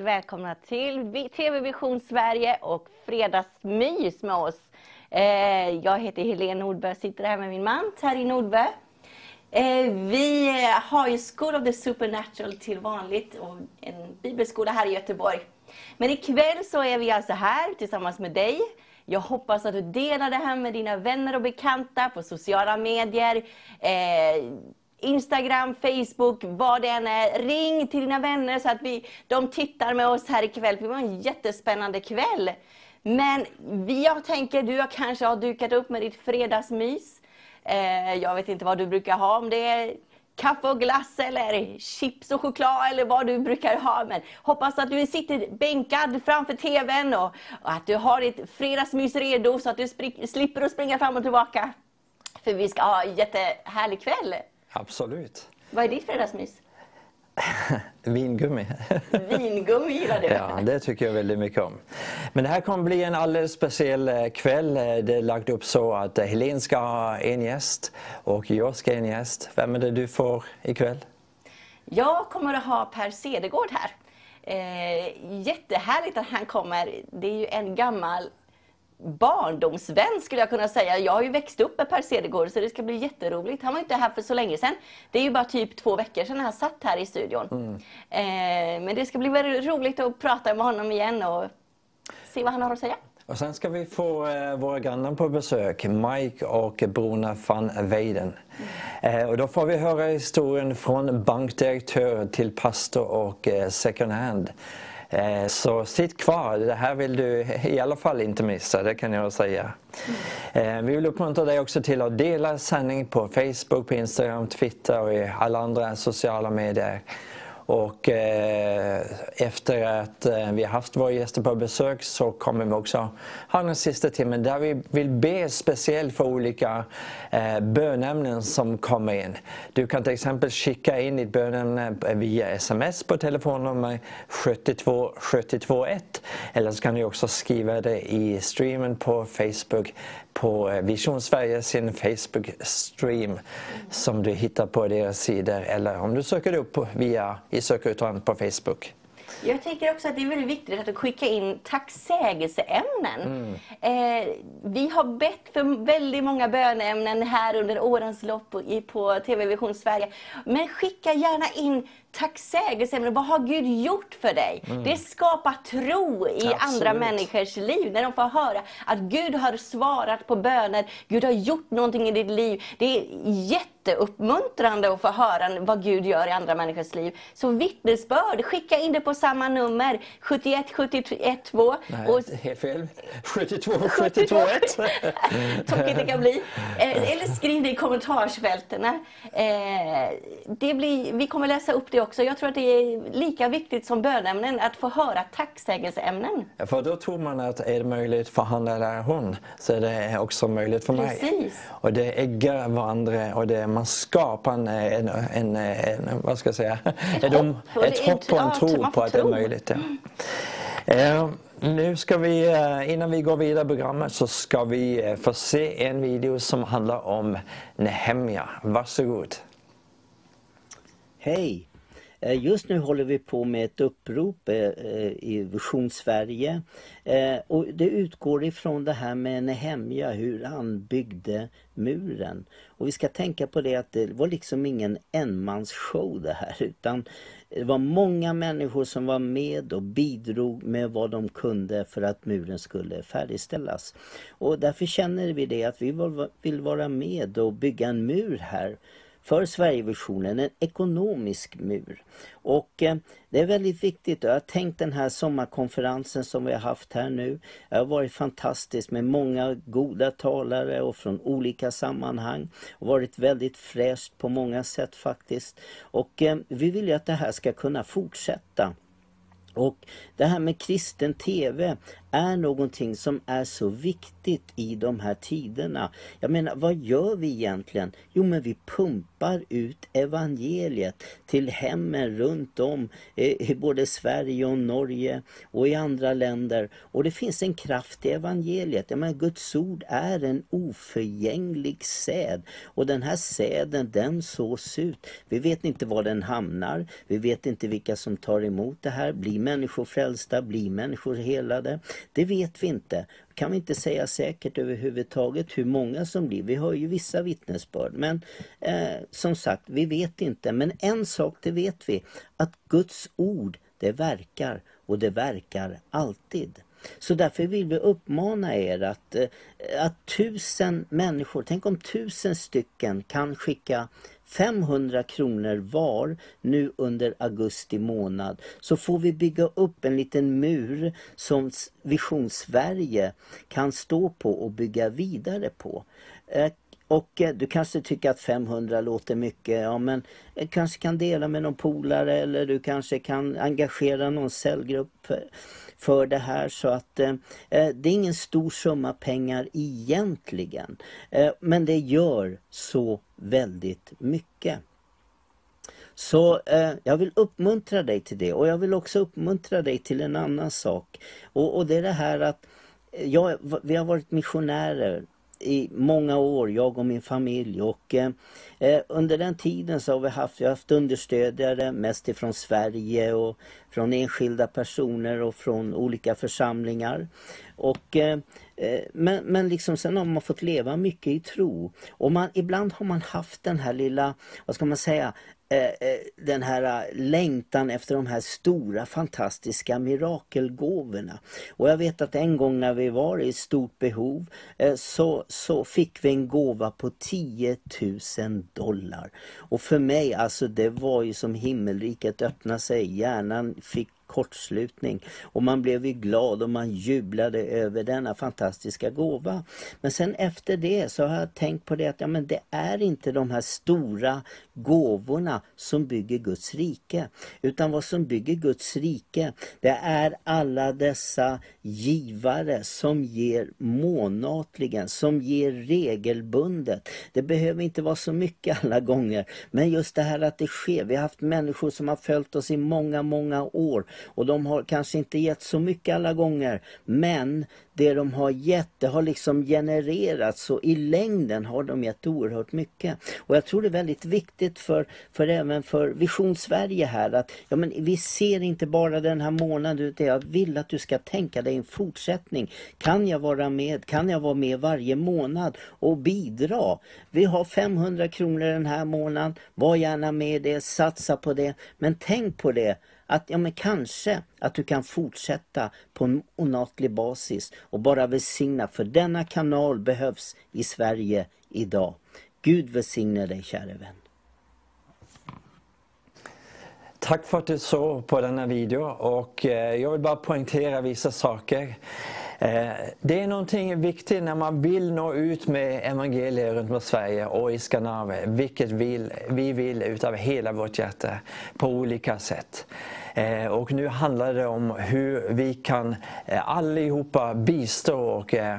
Hjärtligt välkomna till TV Vision Sverige och Fredagsmys med oss. Eh, jag heter Helene Nordberg och sitter här med min man Terry Nordberg. Eh, vi eh, har ju School of the Supernatural till vanligt och en bibelskola här i Göteborg. Men ikväll så är vi alltså här tillsammans med dig. Jag hoppas att du delar det här med dina vänner och bekanta på sociala medier. Instagram, Facebook, vad det än är. Ring till dina vänner så att vi, de tittar med oss här ikväll. Det var en jättespännande kväll. Men jag tänker, du kanske har dukat upp med ditt fredagsmys. Eh, jag vet inte vad du brukar ha, om det är kaffe och glass eller chips och choklad eller vad du brukar ha. Men hoppas att du sitter bänkad framför TVn och, och att du har ditt fredagsmys redo så att du slipper att springa fram och tillbaka. För vi ska ha en jättehärlig kväll. Absolut. Vad är ditt fredagsmys? Vingummi. Vingummi gillar du? Ja, det tycker jag väldigt mycket om. Men det här kommer bli en alldeles speciell eh, kväll. Eh, det är lagt upp så att eh, Helene ska ha en gäst och jag ska ha en gäst. Vem är det du får ikväll? Jag kommer att ha Per Cedergård här. Eh, jättehärligt att han kommer. Det är ju en gammal barndomsvän skulle jag kunna säga. Jag har ju växt upp med Per Cedergård så det ska bli jätteroligt. Han var inte här för så länge sedan. Det är ju bara typ två veckor sedan han satt här i studion. Mm. Eh, men det ska bli väldigt roligt att prata med honom igen och se vad han har att säga. Och sen ska vi få eh, våra grannar på besök, Mike och Bruna van Weiden. Mm. Eh, och då får vi höra historien från bankdirektör till pastor och eh, second hand. Eh, så sitt kvar, det här vill du i alla fall inte missa, det kan jag säga. Eh, vi vill uppmuntra dig också till att dela sändning på Facebook, på Instagram, Twitter och i alla andra sociala medier. Och eh, efter att eh, vi har haft våra gäster på besök så kommer vi också ha den sista timmen där vi vill be speciellt för olika eh, bönämnen som kommer in. Du kan till exempel skicka in ditt bönämne via sms på telefonnummer 72 721 eller så kan du också skriva det i streamen på Facebook på eh, Vision Sverige sin Facebook-stream som du hittar på deras sidor eller om du söker upp via i sökrutan på Facebook. Jag tänker också att det är väldigt viktigt att skicka in tacksägelseämnen. Mm. Eh, vi har bett för väldigt många bönämnen här under årens lopp på TV Vision Sverige. Men skicka gärna in tacksägelseämnen. Vad har Gud gjort för dig? Mm. Det skapar tro i Absolut. andra människors liv. När de får höra att Gud har svarat på böner. Gud har gjort någonting i ditt liv. Det är jätteuppmuntrande att få höra vad Gud gör i andra människors liv. Så vittnesbörd, skicka in det på samma nummer. 71 71 2. Nej, och, helt fel. 72 72 1. Tokigt det kan bli. Eh, eller skriv det i kommentarsfälten. Eh, det blir, vi kommer läsa upp det också. Jag tror att det är lika viktigt som bönämnen att få höra tacksägelseämnen. För då tror man att är det möjligt för han eller hon så är det också möjligt för Precis. mig. Och det äggar varandra och det, man skapar en, en, en, en, vad ska jag säga, ett, ett hopp, ett hopp och en tro på att det är möjligt. Ja. Mm. Nu ska vi, eh, innan vi går vidare i programmet så ska vi eh, få se en video som handlar om Nehemja. Varsågod. Hej! Eh, just nu håller vi på med ett upprop eh, eh, i Vision Sverige. Och det utgår ifrån det här med Nehemja, hur han byggde muren. Och vi ska tänka på det att det var liksom ingen enmansshow det här utan det var många människor som var med och bidrog med vad de kunde för att muren skulle färdigställas. Och därför känner vi det att vi vill vara med och bygga en mur här för Sverigevisionen, en ekonomisk mur. Och eh, det är väldigt viktigt. Jag har tänkt den här sommarkonferensen som vi har haft här nu. Det har varit fantastiskt med många goda talare och från olika sammanhang. Det har varit väldigt fräscht på många sätt faktiskt. Och eh, vi vill ju att det här ska kunna fortsätta. Och det här med kristen TV är någonting som är så viktigt i de här tiderna. Jag menar, vad gör vi egentligen? Jo, men vi pumpar ut evangeliet till hemmen runt om eh, i både Sverige och Norge och i andra länder. Och det finns en kraft i evangeliet. Jag menar, Guds ord är en oförgänglig säd och den här säden den sås ut. Vi vet inte var den hamnar. Vi vet inte vilka som tar emot det här. Blir människor frälsta? Blir människor helade? Det vet vi inte. Kan vi inte säga säkert överhuvudtaget hur många som blir. Vi har ju vissa vittnesbörd. Men eh, som sagt, vi vet inte. Men en sak det vet vi. Att Guds ord det verkar och det verkar alltid. Så därför vill vi uppmana er att, eh, att tusen människor, tänk om tusen stycken kan skicka 500 kronor var nu under augusti månad. Så får vi bygga upp en liten mur som Vision Sverige kan stå på och bygga vidare på. Eh, och eh, du kanske tycker att 500 låter mycket, ja men du kanske kan dela med någon polare eller du kanske kan engagera någon cellgrupp för det här så att eh, eh, det är ingen stor summa pengar egentligen. Eh, men det gör så väldigt mycket. Så eh, jag vill uppmuntra dig till det och jag vill också uppmuntra dig till en annan sak. Och, och det är det här att eh, jag, vi har varit missionärer i många år, jag och min familj. Och eh, eh, under den tiden så har vi haft, vi har haft understödjare, mest ifrån Sverige och från enskilda personer och från olika församlingar. Och, eh, eh men, men liksom sen har man fått leva mycket i tro. Och man, ibland har man haft den här lilla, vad ska man säga, Eh, eh, den här eh, längtan efter de här stora fantastiska mirakelgåvorna. Och jag vet att en gång när vi var i stort behov så, så fick vi en gåva på 10 000 dollar. Och för mig, alltså det var ju som himmelriket öppnade sig. Hjärnan fick kortslutning. Och man blev ju glad och man jublade över denna fantastiska gåva. Men sen efter det så har jag tänkt på det att ja, men det är inte de här stora gåvorna som bygger Guds rike. Utan vad som bygger Guds rike det är alla dessa givare som ger månatligen, som ger regelbundet. Det behöver inte vara så mycket alla gånger. Men just det här att det sker. Vi har haft människor som har följt oss i många, många år och de har kanske inte gett så mycket alla gånger. Men det de har gett, det har liksom genererats och i längden har de gett oerhört mycket. Och jag tror det är väldigt viktigt för, för även för Vision Sverige här att ja, men vi ser inte bara den här månaden utan jag vill att du ska tänka dig en fortsättning. Kan jag vara med? Kan jag vara med varje månad och bidra? Vi har 500 kronor den här månaden. Var gärna med det, satsa på det. Men tänk på det att ja, men kanske att du kan fortsätta på en onatlig basis och bara välsigna för denna kanal behövs i Sverige idag. Gud välsigne dig käre vän. Tack för att du såg på denna video och eh, jag vill bara poängtera vissa saker. Eh, det är någonting viktigt när man vill nå ut med evangeliet runt om Sverige och i Skandinavien, vilket vi vill utav hela vårt hjärta på olika sätt. Eh, och nu handlar det om hur vi kan eh, allihopa bistå och eh,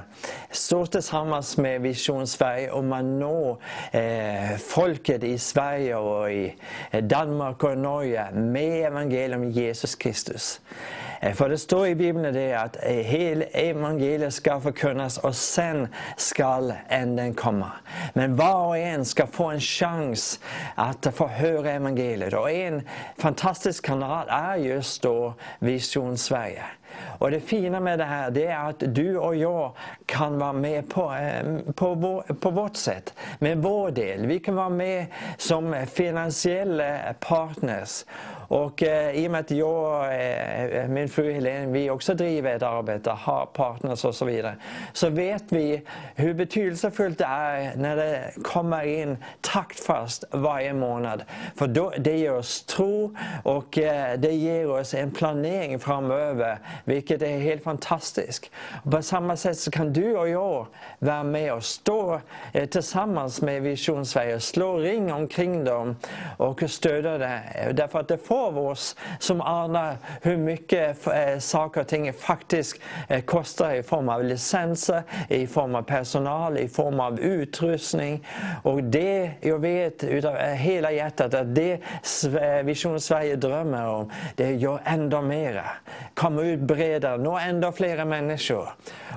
stå tillsammans med Vision Sverige och man når folket i Sverige och i Danmark och Norge med evangelium om Jesus Kristus. Eh, för det står i Bibeln det att eh, hela evangeliet ska förkunnas och sen ska änden komma. Men var och en ska få en chans att få höra evangeliet. Och en fantastisk kanal är just då Vision Sverige. Och det fina med det här det är att du och jag kan vara med på, eh, på, vår, på vårt sätt, med vår del. Vi kan vara med som finansiella partners. Och eh, i och med att jag och eh, min fru Helene, vi också driver ett arbete, har partners och så vidare. Så vet vi hur betydelsefullt det är när det kommer in taktfast varje månad. För då, det ger oss tro och eh, det ger oss en planering framöver vilket är helt fantastiskt. På samma sätt så kan du och jag vara med och stå eh, tillsammans med Vision Sverige, slå ring omkring dem och stödja det. Därför att det får av oss som anar hur mycket eh, saker och ting faktiskt eh, kostar i form av licenser, i form av personal, i form av utrustning. Och det, jag vet utav eh, hela hjärtat att det Vision Sverige drömmer om, det är att göra ändå mera. Komma ut bredare, nå ändå flera människor.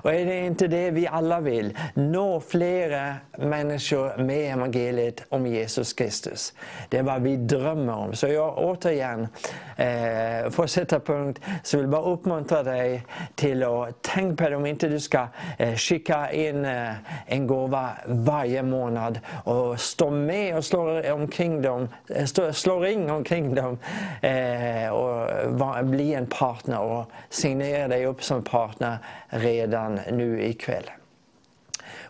Och är det inte det vi alla vill? Nå flera människor med evangeliet om Jesus Kristus. Det är vad vi drömmer om. Så jag återigen, eh, få sätta punkt, så vill jag bara uppmuntra dig till att tänka på om inte du ska eh, skicka in eh, en gåva varje månad och stå med och slå omkring dem, eh, stå, slå ring omkring dem eh, och var, bli en partner och signera dig upp som partner redan nu ikväll.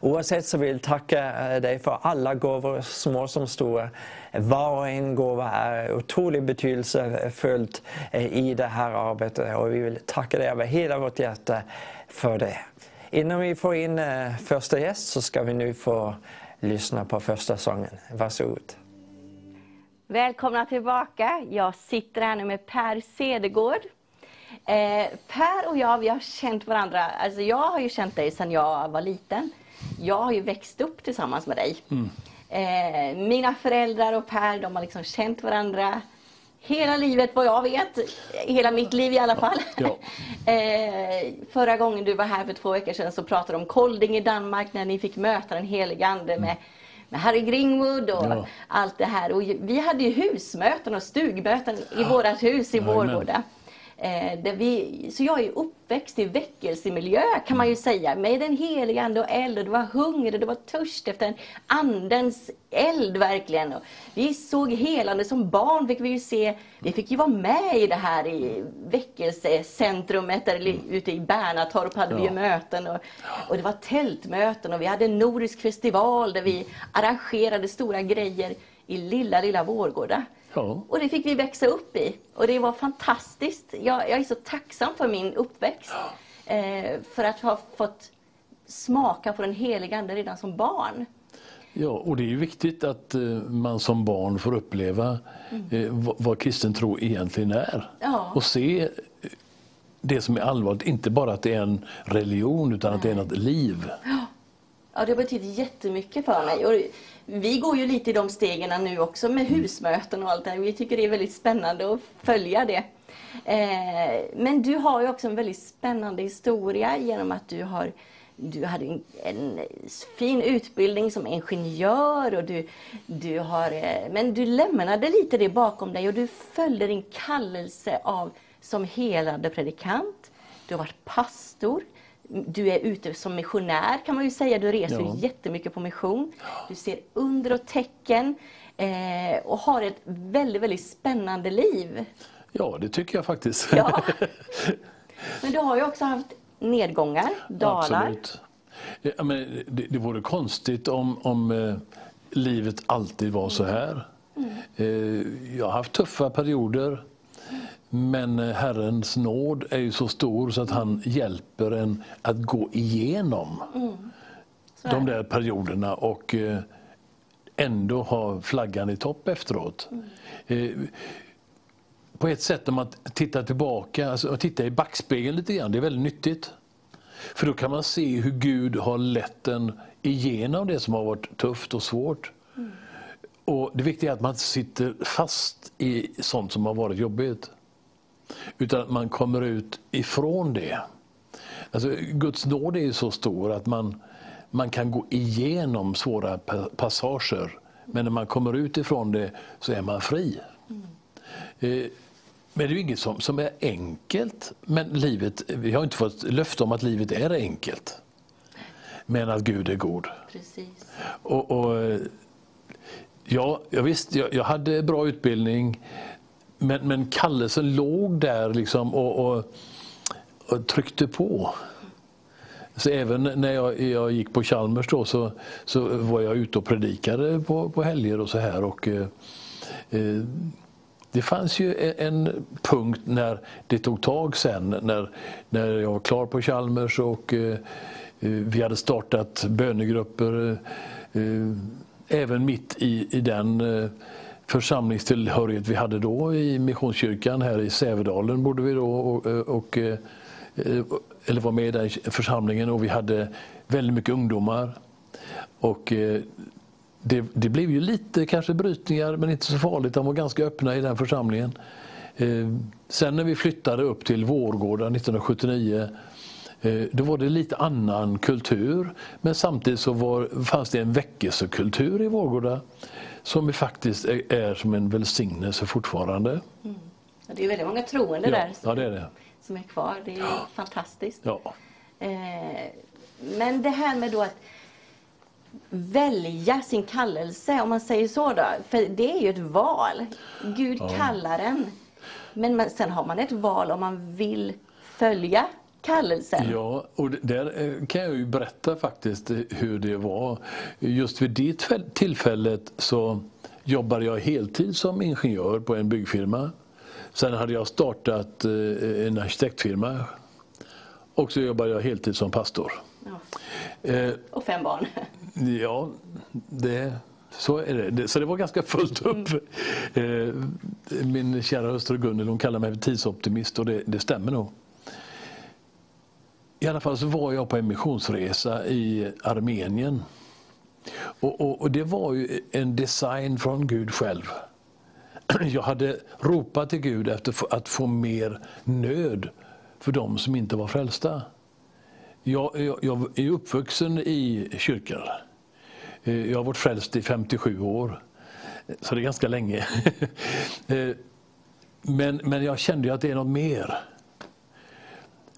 Oavsett så vill jag tacka eh, dig för alla gåvor, små som stora. Var och en gåva är otroligt betydelsefullt eh, i det här arbetet och vi vill tacka dig över hela vårt hjärta för det. Innan vi får in eh, första gäst så ska vi nu få lyssna på första sången. Varsågod. Välkomna tillbaka. Jag sitter här nu med Per Cedergård. Eh, per och jag vi har känt varandra, alltså jag har ju känt dig sedan jag var liten. Jag har ju växt upp tillsammans med dig. Mm. Eh, mina föräldrar och Per de har liksom känt varandra hela livet vad jag vet. Hela mitt liv i alla fall. Ja. eh, förra gången du var här för två veckor sedan så pratade du om Kolding i Danmark när ni fick möta den helige Ande med mm. med Harry Gringwood och ja. allt det här. Och vi hade ju husmöten och stugmöten i vårt hus i Vårgårda. Eh, vi, så jag är uppväxt i väckelsemiljö kan man ju säga, med den heliga Ande och eld. Och det var hunger och det var törst efter en Andens eld verkligen. Och vi såg helande som barn, fick vi ju se. Vi fick ju vara med i det här i väckelsecentrumet där mm. ute i Bärnatorp hade ja. vi möten. Och, och det var tältmöten och vi hade en nordisk festival där vi arrangerade stora grejer i lilla, lilla Vårgårda. Ja. Och det fick vi växa upp i. Och det var fantastiskt. Jag, jag är så tacksam för min uppväxt. Ja. Eh, för att ha fått smaka på den heliga Ande redan som barn. Ja, och det är ju viktigt att eh, man som barn får uppleva mm. eh, vad kristen tro egentligen är. Ja. Och se eh, det som är allvarligt, inte bara att det är en religion utan Nej. att det är ett liv. Ja. det betyder jättemycket för mig. Och vi går ju lite i de stegen nu också med husmöten och allt det Vi tycker det är väldigt spännande att följa det. Eh, men du har ju också en väldigt spännande historia genom att du har du hade en, en fin utbildning som ingenjör och du, du har, eh, men du lämnade lite det bakom dig och du följde din kallelse av som helande predikant. Du har varit pastor du är ute som missionär kan man ju säga. Du reser ja. jättemycket på mission. Du ser under och tecken eh, och har ett väldigt, väldigt spännande liv. Ja, det tycker jag faktiskt. Ja. Men du har ju också haft nedgångar, dalar. Absolut. Ja, men det, det vore konstigt om, om eh, livet alltid var så här. Mm. Eh, jag har haft tuffa perioder. Men eh, Herrens nåd är ju så stor så att han hjälper en att gå igenom mm. de där perioderna och eh, ändå ha flaggan i topp efteråt. Mm. Eh, på ett sätt om man tittar tillbaka, alltså titta i backspegeln lite grann, det är väldigt nyttigt. För då kan man se hur Gud har lett en igenom det som har varit tufft och svårt. Mm. Och Det viktiga är att man inte sitter fast i sånt som har varit jobbigt. Utan att man kommer ut ifrån det. Alltså, Guds nåd är så stor att man, man kan gå igenom svåra passager. Men när man kommer ut ifrån det så är man fri. Mm. Eh, men det är inget som, som är enkelt. Men livet, vi har inte fått löfte om att livet är enkelt. Men att Gud är god. Precis. Och, och ja, jag, visst, jag, jag hade bra utbildning. Men, men kallelsen låg där liksom och, och, och tryckte på. Så även när jag, jag gick på Chalmers då, så, så var jag ute och predikade på, på helger och så här. Och, eh, eh det fanns ju en punkt när det tog tag sen, när, när jag var klar på Chalmers och eh, eh vi hade startat bönegrupper. Eh, eh även mitt i, i den eh, församlingstillhörighet vi hade då i Missionskyrkan här i Sävedalen bodde vi då och, och, eh, eh, eller var med i den församlingen och vi hade väldigt mycket ungdomar. Och eh, det, det, blev ju lite kanske brytningar men inte så farligt, de var ganska öppna i den församlingen. Sen när vi flyttade upp till Vårgårda 1979 då var det lite annan kultur men samtidigt så var, fanns det en väckelsekultur i Vårgårda som faktiskt är, är som en välsignelse fortfarande. Mm. Det är väldigt många troende ja, där som, ja, det är, det. som är kvar. Det är ja. fantastiskt. Ja. Eh, men det här med då att välja sin kallelse, om man säger så då. För det är ju ett val. Gud kallar en. Men man, sen har man ett val om man vill följa kallelsen. Ja, och där eh, kan jag ju berätta faktiskt eh, hur det var. Just vid det tillfället så jobbade jag heltid som ingenjör på en byggfirma. Sen hade jag startat eh, en arkitektfirma och så jobbade jag heltid som pastor. Ja. Och fem barn. Ja, det, så är det. Så det var ganska fullt upp. Mm. Min kära hustru Gunnel hon kallar mig för tidsoptimist och det, det stämmer nog. I alla fall så var jag på en missionsresa i Armenien. Och, och, och, det var ju en design från Gud själv. Jag hade ropat till Gud efter att få mer nöd för de som inte var frälsta. Jag, jag, jag är uppvuxen i kyrkan. Eh, jag har varit frälst i 57 år, så det är ganska länge. Eh, men, men jag kände att det är något mer.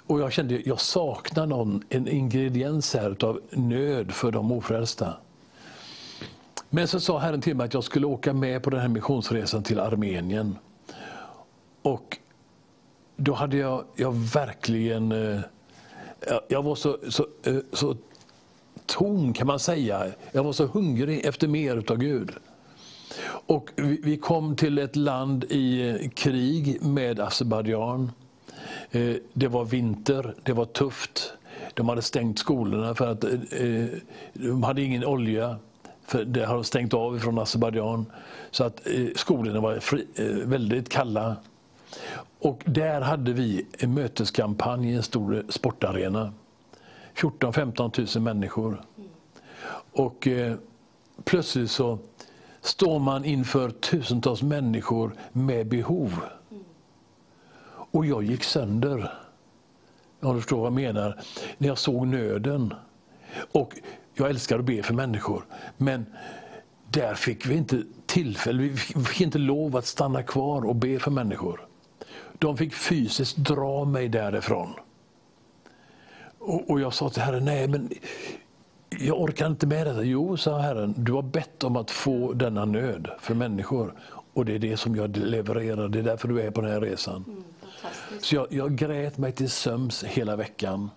Och jag kände att jag saknar någon, en ingrediens här av nöd för de ofrälsta. Men så sa Herren till mig att jag skulle åka med på den här missionsresan till Armenien. Och då hade jag, jag verkligen... Eh, jag var så, så, eh, så tom kan man säga. Jag var så hungrig efter mer av Gud. Och vi kom till ett land i eh, krig med Azerbajdzjan. Eh, det var vinter, det var tufft. De hade stängt skolorna för att eh, de hade ingen olja. För det hade stängt av från Azerbajdzjan. Så att eh, skolorna var fri, väldigt kalla. Och där hade vi en möteskampanj i en stor sportarena. 14-15 000 människor. Och plötsligt så står man inför tusentals människor med behov. Och jag gick sönder. Om du förstår vad jag menar. När jag såg nöden. Och jag älskar att be för människor. Men där fick vi inte tillfälle, vi fick inte lov att stanna kvar och be för människor. De fick fysiskt dra mig därifrån. Och, och jag sa till Herren, nej men jag orkar inte med detta. Jo, sa Herren, du har bett om att få denna nöd för människor. Och det är det som jag levererar, det är därför du är på den här resan. Mm. Så jag, jag grät mig till söms hela veckan.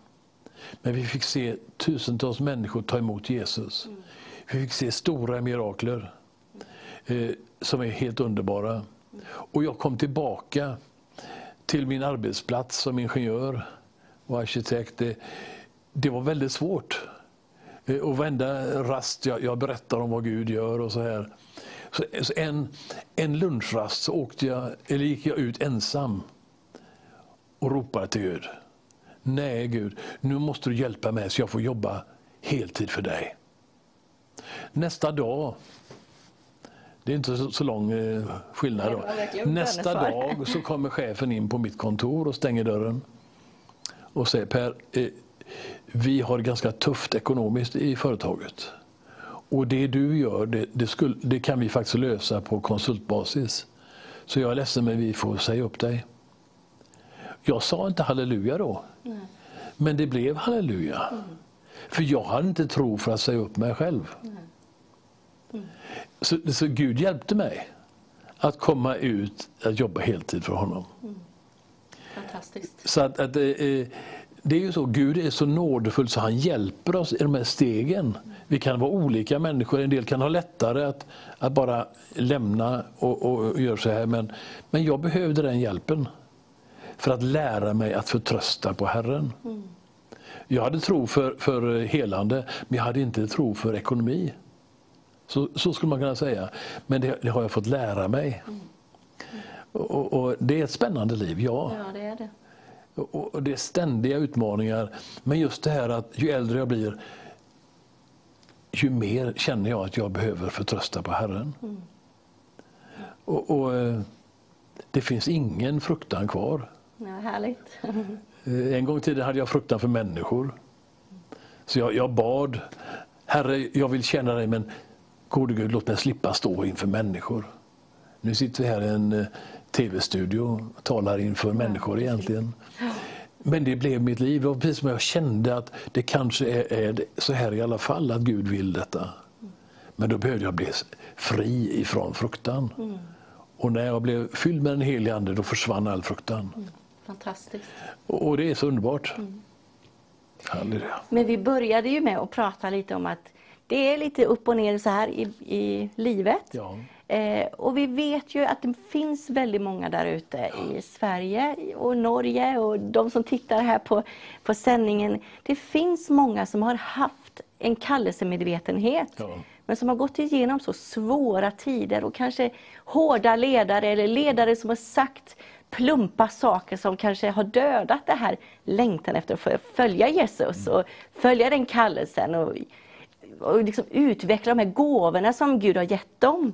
Men vi fick se tusentals människor ta emot Jesus. Mm. Vi fick se stora mirakler eh, som är helt underbara. Mm. Och jag kom tillbaka till min arbetsplats som ingenjör och arkitekt. Det, det var väldigt svårt. Eh, och varenda rast jag, jag berättar om vad Gud gör och så här. Så, så en, en lunchrast så åkte jag, eller gick jag ut ensam och ropade till Gud. Nej Gud, nu måste du hjälpa mig så jag får jobba heltid för dig. Nästa dag, det är inte så, så lång eh, skillnad då. Nästa dag så kommer chefen in på mitt kontor och stänger dörren och säger Per, eh, vi har det ganska tufft ekonomiskt i företaget. Och det du gör, det, det, skulle, det kan vi faktiskt lösa på konsultbasis. Så jag är ledsen men vi får säga upp dig. Jag sa inte halleluja då. Nej. Men det blev halleluja. Mm. För jag hade inte tro för att säga upp mig själv. Mm. Så, så, Gud hjälpte mig att komma ut att jobba heltid för honom. Mm. Fantastiskt. Så att, att eh, det är ju så, Gud är så nådefull så han hjälper oss i de här stegen. Vi kan vara olika människor, en del kan ha lättare att, att bara lämna och, och göra så här. Men, men jag behövde den hjälpen för att lära mig att förtrösta på Herren. Mm. Jag hade tro för, för helande, men jag hade inte tro för ekonomi. Så, så skulle man kunna säga. Men det, det har jag fått lära mig. Och, och, och Det är ett spännande liv, ja. Ja, det är det. Och, och det är ständiga utmaningar. Men just det här att ju äldre jag blir, ju mer känner jag att jag behöver förtrösta på Herren. Och, och eh, Det finns ingen fruktan kvar. Ja, härligt. Eh, En gång i tiden hade jag fruktan för människor. Så jag, jag bad, Herre, jag vill känna dig men gode Gud, låt mig slippa stå inför människor. Nu sitter vi här i en eh, tv-studio och talar inför människor egentligen. Men det blev mitt liv. Var precis som jag kände att det kanske är, är så här i alla fall, att Gud vill detta. Men då behövde jag bli fri ifrån fruktan. Och när jag blev fylld med den helige Ande, då försvann all fruktan. Fantastiskt. Och och det är så underbart. Halleluja. Men vi började ju med att prata lite om att det är lite upp och ner så här i, i livet. Ja. Eh, och vi vet ju att det finns väldigt många där ute i Sverige och Norge och de som tittar här på, på sändningen. Det finns många som har haft en kallelsemedvetenhet. Ja. Men som har gått igenom så svåra tider och kanske hårda ledare eller ledare som har sagt plumpa saker som kanske har dödat det här längtan efter att följa Jesus och följa den kallelsen och, och liksom utveckla de här gåvorna som Gud har gett dem.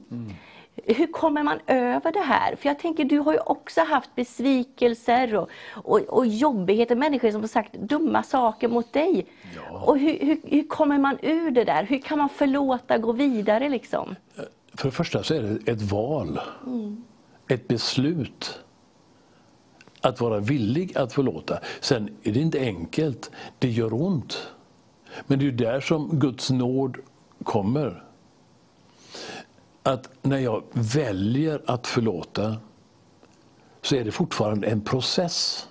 Hur kommer man över det här? För jag tänker, du har ju också haft besvikelser och, och, och jobbigheter, människor som har sagt dumma saker mot dig. Ja. Och hur, hur, hur kommer man ur det där? Hur kan man förlåta, gå vidare liksom? För det första så är det ett val. Ett beslut. Att vara villig att förlåta. Sen är det inte enkelt. Det gör ont. Men det är där som Guds nåd kommer. Att när jag väljer att förlåta så är det fortfarande en process.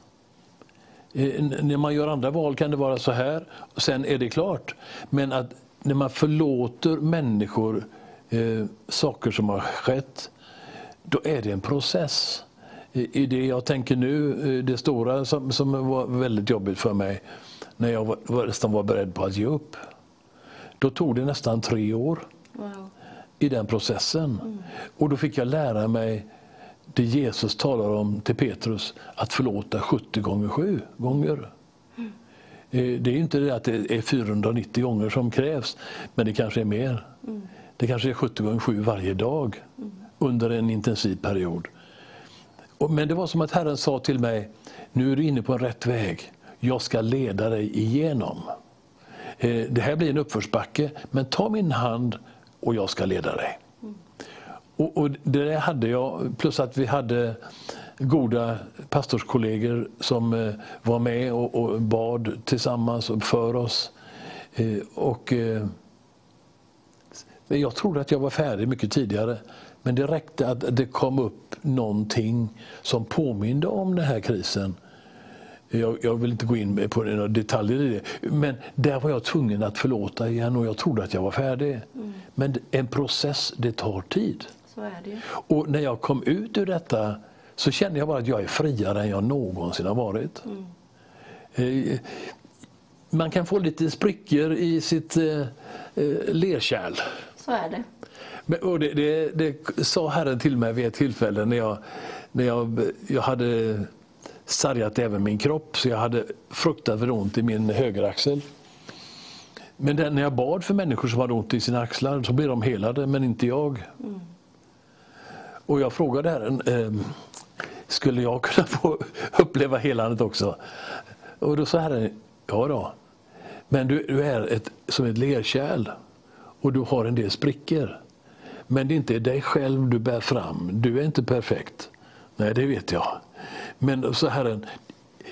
Eh, när man gör andra val kan det vara så här, och sen är det klart. Men att när man förlåter människor eh, saker som har skett, då är det en process. I, det jag tänker nu, det stora som, som var väldigt jobbigt för mig, när jag var, nästan var beredd på att ge upp. Då tog det nästan tre år Wow. i den processen. Och då fick jag lära mig det Jesus talar om till Petrus, att förlåta 70 gånger 7 gånger. Eh, Det är inte det att det är 490 gånger som krävs, men det kanske är mer. Det kanske är 70 gånger 7 varje dag under en intensiv period. Men det var som att Herren sa till mig, nu är du inne på en rätt väg. Jag ska leda dig igenom. Eh, det här blir en uppförsbacke, men ta min hand och jag ska leda dig. Och, och det där hade jag, plus att vi hade goda pastorskollegor som eh, var med och, och bad tillsammans och för oss. Eh, och, jag trodde att jag var färdig mycket tidigare. Men det räckte att det kom upp någonting som påminde om den här krisen. Jag, jag vill inte gå in på några detaljer i det. Men där var jag tvungen att förlåta igen och jag trodde att jag var färdig. Men en process, det tar tid. Så är det. Och när jag kom ut ur detta så kände jag bara att jag är friare än jag någonsin har varit. Eh, Man kan få lite sprickor i sitt eh, eh, lerkärl. Så är det. Och det, det, det sa Herren till mig vid ett tillfälle när jag, när jag, jag hade sargat även min kropp så jag hade fruktansvärt ont i min högeraxel. Men när jag bad för människor som hade ont i sina axlar så blev de helade, men inte jag. Och jag frågade Herren, ehm, skulle jag kunna få uppleva helandet också? Och då sa Herren, ja då. Men du, du är ett, som ett lerkärl och du har en del sprickor. Men det är inte dig själv du bär fram. Du är inte perfekt. Nej, det vet jag. Men så Herren,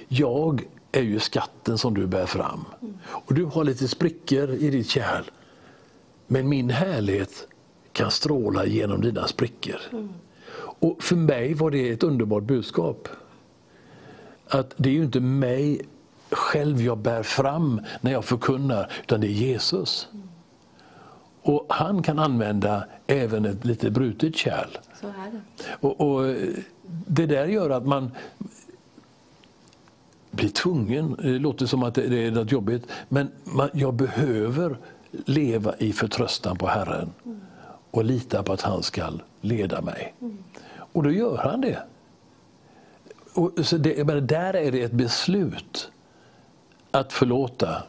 jag är ju skatten som du bär fram. Och du har lite sprickor i ditt kärl. Men min härlighet kan stråla genom dina sprickor. Och för mig var det ett underbart budskap. Att det är ju inte mig själv jag bär fram när jag förkunnar, utan det är Jesus. Och han kan använda även ett lite brutet kärl. Så är det. Och, och Det där gör att man blir tvungen, det låter som att det är något jobbigt, men man, jag behöver leva i förtröstan på Herren. och lita på att han ska leda mig. Och då gör han det. Och så det men där är det ett beslut att förlåta.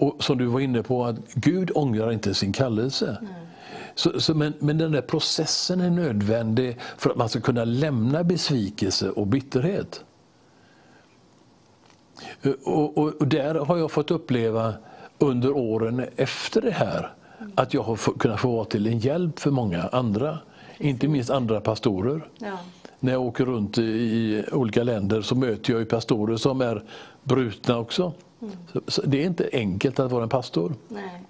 Och som du var inne på, att Gud ångrar inte sin kallelse. Så, så, men, men den där processen är nödvändig för att man ska kunna lämna besvikelse och bitterhet. Och, och, och där har jag fått uppleva under åren efter det här att jag har kunnat få vara till en hjälp för många andra. Inte minst andra pastorer. Ja. När jag åker runt i olika länder så möter jag pastorer som är brutna också. Så, så det är inte enkelt att vara en pastor. Nej.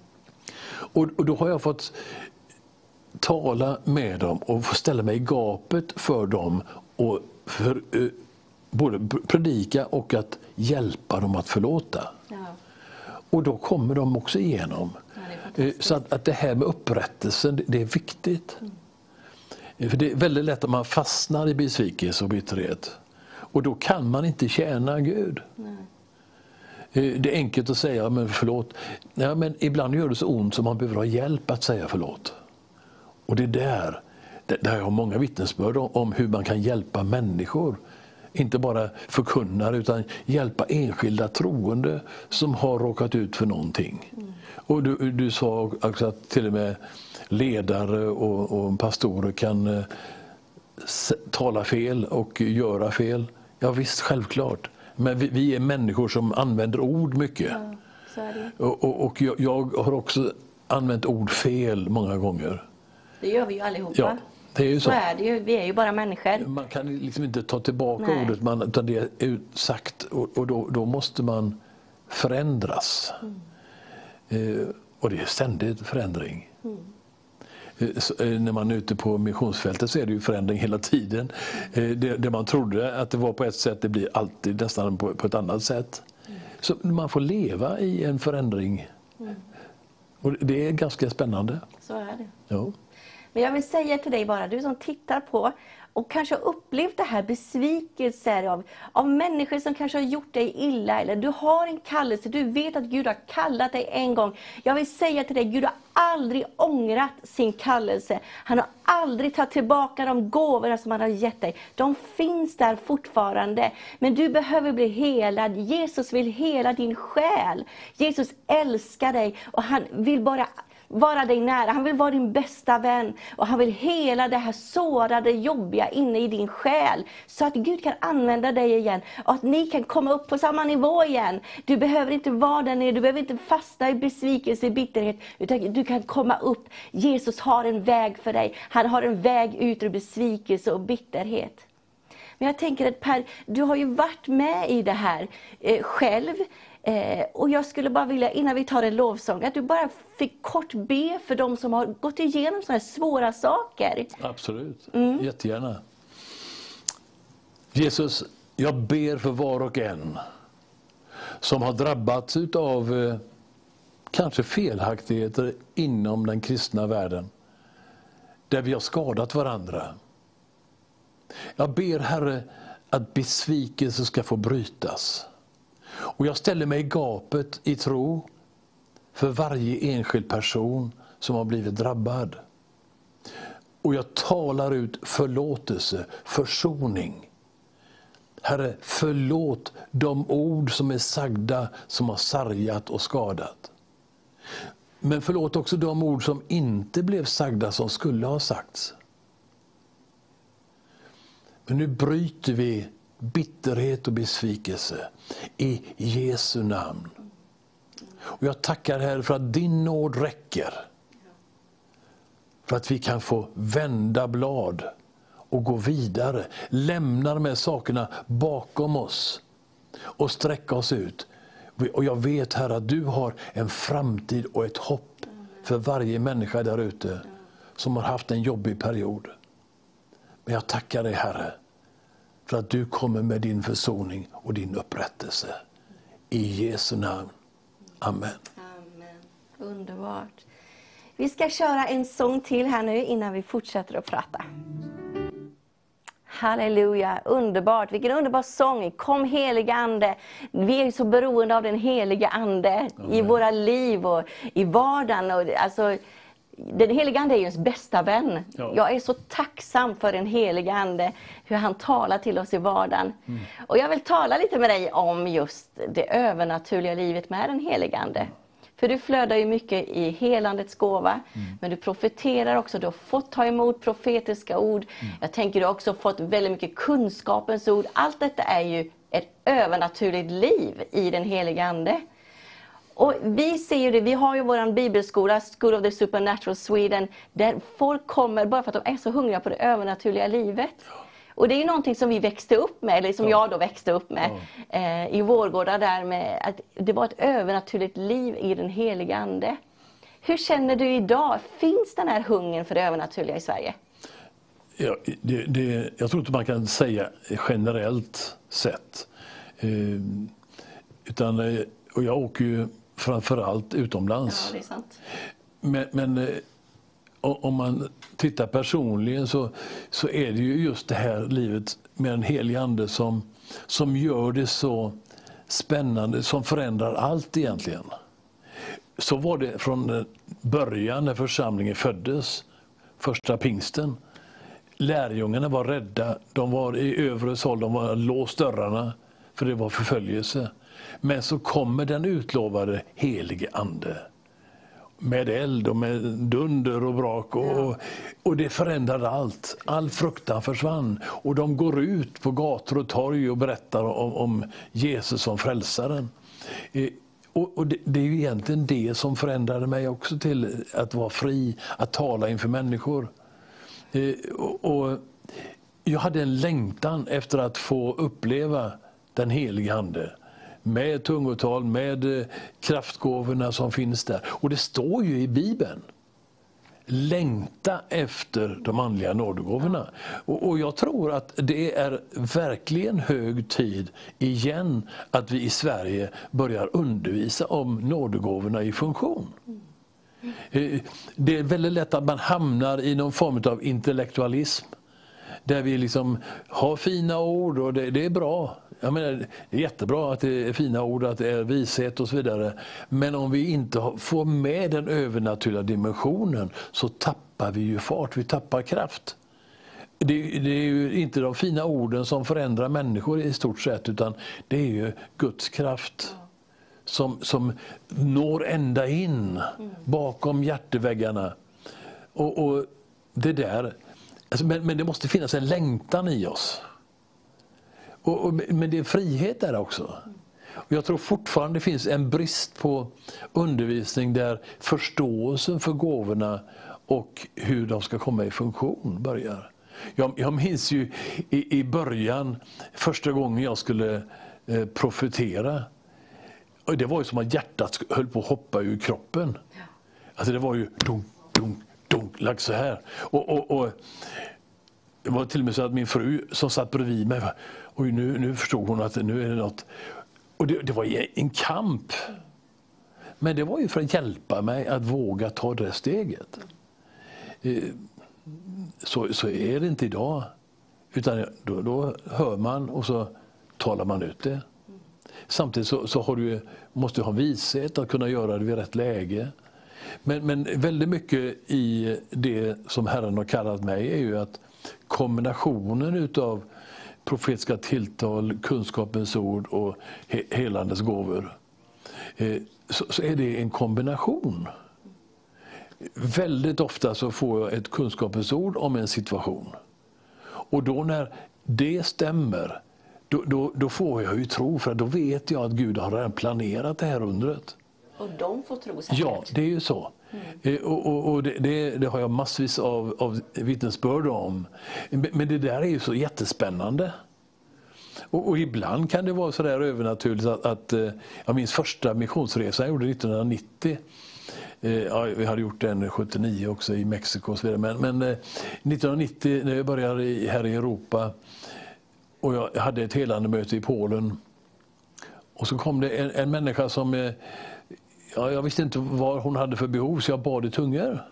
Och, och då har jag fått tala med dem och få ställa mig i gapet för dem och för, eh, både predika och att hjälpa dem att förlåta. Ja. Och då kommer de också igenom. Ja, Eh, Så att, att det här med upprättelsen, det- det är viktigt. Eh, För det är väldigt lätt att man fastnar i besvikelse och bitterhet. Och då kan man inte tjäna Gud. Eh, Eh, det är enkelt att säga men förlåt. Ja, men ibland gör det så ont så man behöver ha hjälp att säga förlåt. Och det är där, där jag har många vittnesbörd om, hur man kan hjälpa människor. Inte bara förkunnare utan hjälpa enskilda troende som har råkat ut för någonting. Och du, du sa också att till och med ledare och, och pastorer kan eh, tala fel och göra fel. Ja visst, självklart. Men vi, vi är människor som använder ord mycket. Ja. Och, och, och jag, jag har också använt ord fel många gånger. Det gör vi ju allihopa. Ja, det är ju så. så. är ju. Vi är ju bara människor. Man kan liksom inte ta tillbaka Nej. ordet, man, utan det är sagt och, och då, då måste man förändras. Eh, och det är ständigt förändring. Eh, när man är ute på missionsfältet så är det ju förändring hela tiden. Eh, det, det man trodde att det var på ett sätt, det blir alltid nästan på, på ett annat sätt. Så man får leva i en förändring. Och det är ganska spännande. Så är det. Ja. Men jag vill säga till dig bara, du som tittar på och kanske upplevt det här besvikelser av, av människor som kanske har gjort dig illa. Eller du har en kallelse, du vet att Gud har kallat dig en gång. Jag vill säga till dig, Gud har aldrig ångrat sin kallelse. Han har aldrig tagit tillbaka de gåvorna som han har gett dig. De finns där fortfarande. Men du behöver bli helad. Jesus vill hela din själ. Jesus älskar dig och han vill bara vara dig nära. Han vill vara din bästa vän. Och han vill hela det här sårade, jobbiga inne i din själ. Så att Gud kan använda dig igen. Och att ni kan komma upp på samma nivå igen. Du behöver inte vara där nere, du behöver inte fastna i besvikelse, i bitterhet. Utan du kan komma upp. Jesus har en väg för dig. Han har en väg ut ur besvikelse och bitterhet. Men jag tänker att Per, du har ju varit med i det här eh, själv. Eh, och jag skulle bara vilja, innan vi tar en lovsång, att du bara fick kort be för de som har gått igenom sådana här svåra saker. Absolut, jättegärna. Jesus, jag ber för var och en som har drabbats av eh, kanske felaktigheter inom den kristna världen. Där vi har skadat varandra. Jag ber Herre att besvikelse ska få brytas. Och jag ställer mig i gapet i tro för varje enskild person som har blivit drabbad. Och jag talar ut förlåtelse, försoning. Herre, förlåt de ord som är sagda som har sargat och skadat. Men förlåt också de ord som inte blev sagda som skulle ha sagts. Men nu bryter vi bitterhet och besvikelse i Jesu namn. Och jag tackar Herre för att din nåd räcker. För att vi kan få vända blad och gå vidare. Lämna de här sakerna bakom oss och sträcka oss ut. Och jag vet Herre att du har en framtid och ett hopp för varje människa där ute som har haft en jobbig period. Men jag tackar dig Herre för att du kommer med din försoning och din upprättelse. I Jesu namn. Amen. Amen. Underbart. Vi ska köra en sång till här nu innan vi fortsätter att prata. Halleluja, underbart. Vilken underbar sång. Kom heliga Ande. Vi är så beroende av den heliga Ande i Amen. våra liv och i vardagen. Och, alltså, den helige Ande är ju ens bästa vän. Ja. Jag är så tacksam för den helige Ande, hur han talar till oss i vardagen. Mm. Och jag vill tala lite med dig om just det övernaturliga livet med den helige Ande. För du flödar ju mycket i helandets gåva, Mm. men du profeterar också, du har fått ta emot profetiska ord. Mm. Jag tänker du har också fått väldigt mycket kunskapens ord. Allt detta är ju ett övernaturligt liv i den helige Ande. Och vi ser ju det, vi har ju vår bibelskola, School of the Supernatural Sweden, där folk kommer bara för att de är så hungriga på det övernaturliga livet. Och det är ju någonting som vi växte upp med, eller som jag då växte upp med eh, i Vårgårda där med att det var ett övernaturligt liv i den heliga Ande. Hur känner du idag? Finns den här hungern för det övernaturliga i Sverige? Ja, det, det, jag tror inte man kan säga generellt sett. Eh, utan, eh, och jag åker ju framförallt utomlands. det är sant. Men, men eh, om man tittar personligen så, så är det ju just det här livet med en helig ande som, som gör det så spännande, som förändrar allt egentligen. Så var det från eh, början när församlingen föddes, första pingsten. Lärjungarna var rädda, de var i övre sal, de var låst dörrarna för det var förföljelse. Men så kommer den utlovade helige ande med eld och med dunder och brak. Och, och det förändrade allt. All fruktan försvann. Och de går ut på gator och torg och berättar om, om Jesus som frälsaren. Eh, Och, och det, det är ju egentligen det som förändrade mig också till att vara fri, att tala inför människor. Eh, och, och jag hade en längtan efter att få uppleva den helige Ande. Med tungotal, med eh, kraftgåvorna som finns där. Och det står ju i Bibeln. Längta efter de andliga nådegåvorna. Och, och jag tror att det är verkligen hög tid igen att vi i Sverige börjar undervisa om nådegåvorna i funktion. Eh, det är väldigt lätt att man hamnar i någon form av intellektualism. Där vi liksom har fina ord och det, det är bra. Jag menar, det är jättebra att det är fina ord, att det är vishet och så vidare. Men om vi inte får med den övernaturliga dimensionen så tappar vi ju fart, vi tappar kraft. Det, det är ju inte de fina orden som förändrar människor i stort sett utan det är ju Guds kraft som, som når ända in bakom hjärteväggarna. Och, och det där, alltså, men, men det måste finnas en längtan i oss. Och, och, men det är frihet där också. Och jag tror fortfarande det finns en brist på undervisning där förståelsen för gåvorna och hur de ska komma i funktion börjar. Jag, jag minns ju i, i början, första gången jag skulle eh, profetera. Och det var ju som att hjärtat höll på att hoppa ur kroppen. Alltså det var ju dunk, dunk, dunk, lagt så här. Och, och, och, det var till och med så att min fru som satt bredvid mig, och nu, nu förstod hon att nu är det något. Och det, det var en kamp. Men det var ju för att hjälpa mig att våga ta det steget. Eh, så, så är det inte idag. Utan då, då hör man och så talar man ut det. Samtidigt så, så har du, måste du ha vishet att kunna göra det vid rätt läge. Men, men väldigt mycket i det som Herren har kallat mig är ju att kombinationen utav profetiska tilltal, kunskapens ord och he, helandets gåvor. Eh, så, så är det en kombination. Väldigt ofta så får jag ett kunskapens ord om en situation. Och då när det stämmer, då, då, då får jag ju tro för då vet jag att Gud har redan planerat det här undret. Och de får tro säkert. Ja, det är ju så. Mm. Eh, och, och, och det, det, det har jag massvis av, av vittnesbörd om. Men det där är ju så jättespännande. Och, och ibland kan det vara så där övernaturligt att, att eh, jag minns första missionsresan jag gjorde 1990. Eh, ja, vi hade gjort den 79 också i Mexiko och så vidare. Men, men 1990 när jag började här i Europa och jag hade ett helande möte i Polen. Och så kom det en, en människa som eh, Ja, jag visste inte vad hon hade för behov så jag bad i tungor.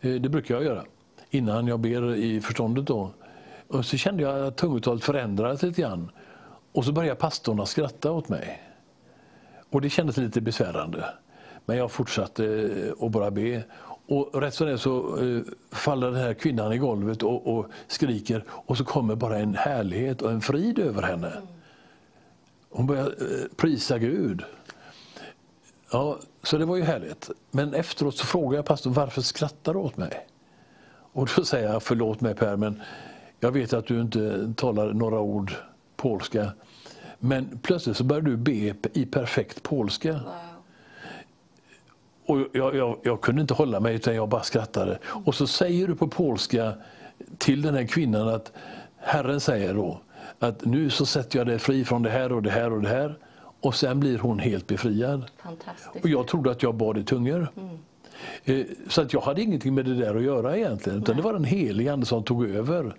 Eh, det brukar jag göra innan jag ber i förståndet. Då. Och så kände jag att tungotalet förändrades lite grann. Och så började pastorn skratta åt mig. Och det kändes lite besvärande. Men jag fortsatte eh, att bara be. Och rätt som det är så eh, faller den här kvinnan i golvet och, och skriker och så kommer bara en härlighet och en frid över henne. Hon börjar prisa Gud. Ja, så det var ju härligt. Men efteråt så frågar jag pastorn varför skrattar du åt mig? Och då säger jag förlåt mig Per, men jag vet att du inte talar några ord polska. Men plötsligt så börjar du be i perfekt polska. Wow. Och jag, jag, jag kunde inte hålla mig utan jag bara skrattade. Och så säger du på polska till den här kvinnan att Herren säger då att nu så sätter jag dig fri från det här och det här och det här. Och sen blir hon helt befriad. Fantastiskt. Och jag trodde att jag bad i tungor. Eh, Så att jag hade ingenting med det där att göra egentligen. Utan det var den helige Ande som tog över.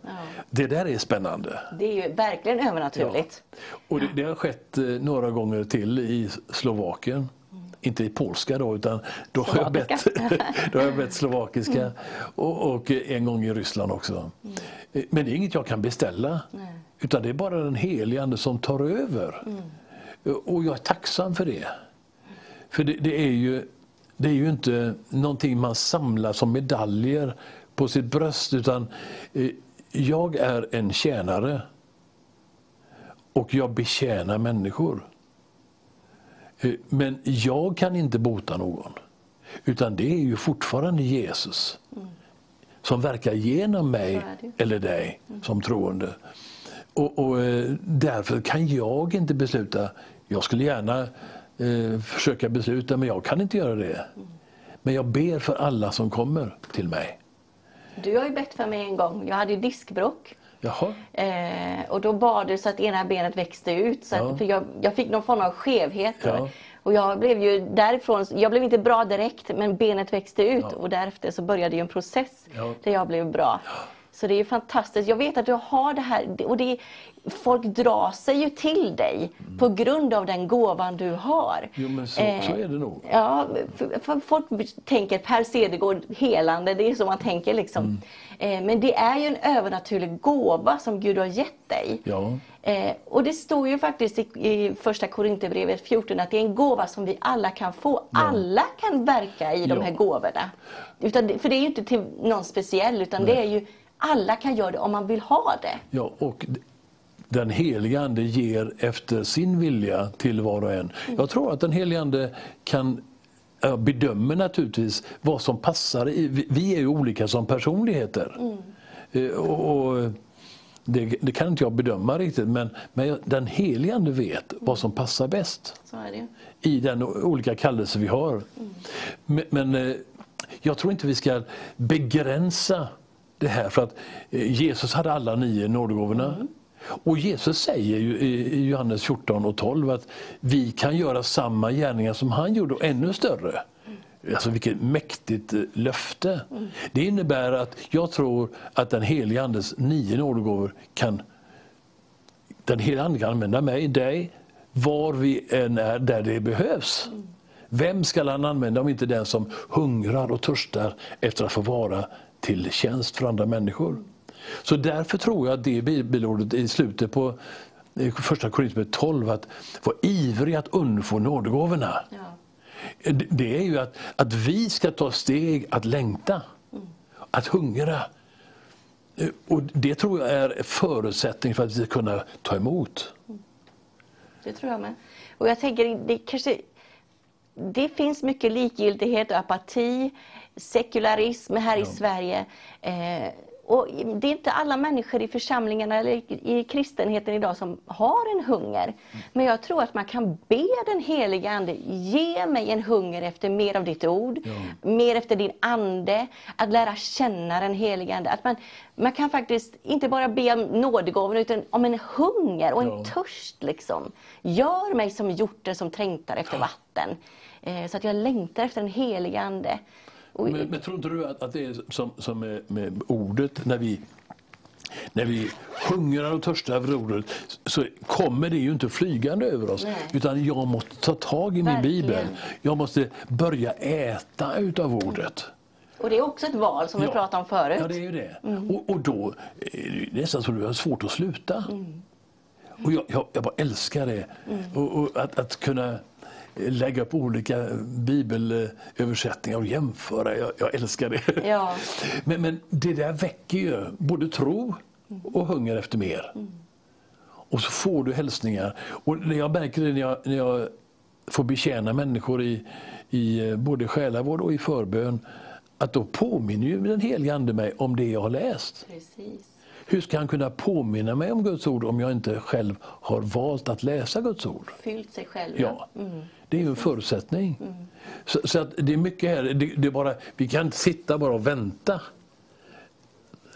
Det där är spännande. Det är ju verkligen övernaturligt. Och det, det har skett eh, några gånger till i Slovakien. Inte i polska då, utan då har jag bett, då har jag bett slovakiska. Och, och en gång i Ryssland också. Eh, Men det är inget jag kan beställa. Utan det är bara den helige Ande som tar över. Och jag är tacksam för det. För det, det, är ju, det är ju inte någonting man samlar som medaljer på sitt bröst. Utan eh, jag är en tjänare. Och jag betjänar människor. Eh, Men jag kan inte bota någon. Utan det är ju fortfarande Jesus som verkar genom mig. Mm. eller dig som troende. Och, och eh, Därför kan jag inte besluta. Jag skulle gärna eh, försöka besluta, men jag kan inte göra det. Men jag ber för alla som kommer till mig. Du har ju bett för mig en gång. Jag hade ju diskbråck. Eh, och då bad du så att ena benet växte ut. Så att, Ja. För jag, jag fick någon form av skevhet. Ja. Och jag blev ju därifrån, jag blev inte bra direkt men benet växte ut Ja. och därefter så började en process där jag blev bra. Så det är fantastiskt. Jag vet att du har det här och det, folk drar sig ju till dig på grund av den gåvan du har. Mm. jo, men så, Eh, så är det nog. Ja, för, för folk tänker Per Cedergård helande, det är så man tänker liksom. Mm. Eh, men det är ju en övernaturlig gåva som Gud har gett dig. Ja. Eh, och det står ju faktiskt i, i första Korinthierbrevet 14 att det är en gåva som vi alla kan få. Alla kan verka i de Ja. här gåvorna. Utan, för det är ju inte till någon speciell utan det är ju alla kan göra det om man vill ha det. Ja, och den helige Ande ger efter sin vilja till var och en. Jag tror att den helige Ande kan bedömer naturligtvis vad som passar. vi- är ju olika som personligheter. Eh, Och, det, det kan inte jag bedöma riktigt, men, men den helige Ande vet vad som passar bäst i den olika kallelse vi har. Men, men eh, jag tror inte vi ska begränsa det här för att eh, Jesus hade alla nio nådegåvorna. Och Jesus säger ju i Johannes 14 och 12 att vi kan göra samma gärningar som han gjorde och ännu större. Alltså vilket mäktigt löfte. löfte. Det innebär att jag tror att den helige Andes nio nådegåvor kan den helige Ande kan använda mig, dig, var vi än är där det behövs. Vem ska han använda om inte den som hungrar och törstar efter att få vara till tjänst för andra människor? Så därför tror jag att det bibelordet i slutet på eh, första Korinthierbrevet 12, att vara ivrig att undfå nådegåvorna. Ja. Det- Det är ju att, att vi ska ta steg att längta, att hungra. Eh, Och Det tror jag är förutsättning för att vi ska kunna ta emot. Det tror jag med. Och jag tänker, det kanske... Det finns mycket likgiltighet och apati, sekularism här i Sverige. Eh, och det är inte alla människor i församlingarna eller i kristenheten idag som har en hunger. Men jag tror att man kan be den heliga Ande, ge mig en hunger efter mer av ditt ord, mer efter din ande, att lära känna den heliga Ande. Att man, man kan faktiskt inte bara be om nådegåvor utan om en hunger och en Ja. törst. Liksom. Gör mig som hjorten som trängtar efter vatten. Eh, så att jag längtar efter den heliga Ande. Och, Men, men tror inte du att, att det är som, som med, med ordet, när vi, när vi hungrar och törstar över ordet, så kommer det ju inte flygande över oss. Nej. Utan jag måste ta tag i min Verkligen. bibel. Jag måste börja äta utav ordet. och det är också ett val som vi Ja. pratade om förut. Ja, det är ju det. Och, och då är det nästan så att du har svårt att sluta. Och jag, jag, jag bara älskar det. Och, och att, att kunna lägga upp olika bibelöversättningar och jämföra. Jag, jag älskar det. Ja. Men, men det där väcker ju både tro och hunger efter mer. Och så får du hälsningar. Och jag märker det när jag, när jag får betjäna människor i, i både själavård och i förbön, att då påminner ju den helige Ande mig om det jag har läst. Precis. Hur ska han kunna påminna mig om Guds ord om jag inte själv har valt att läsa Guds ord? Fyllt sig själv. Ja, det är ju en förutsättning. Så, så att det är mycket här, det, det är bara, vi kan inte sitta bara och vänta.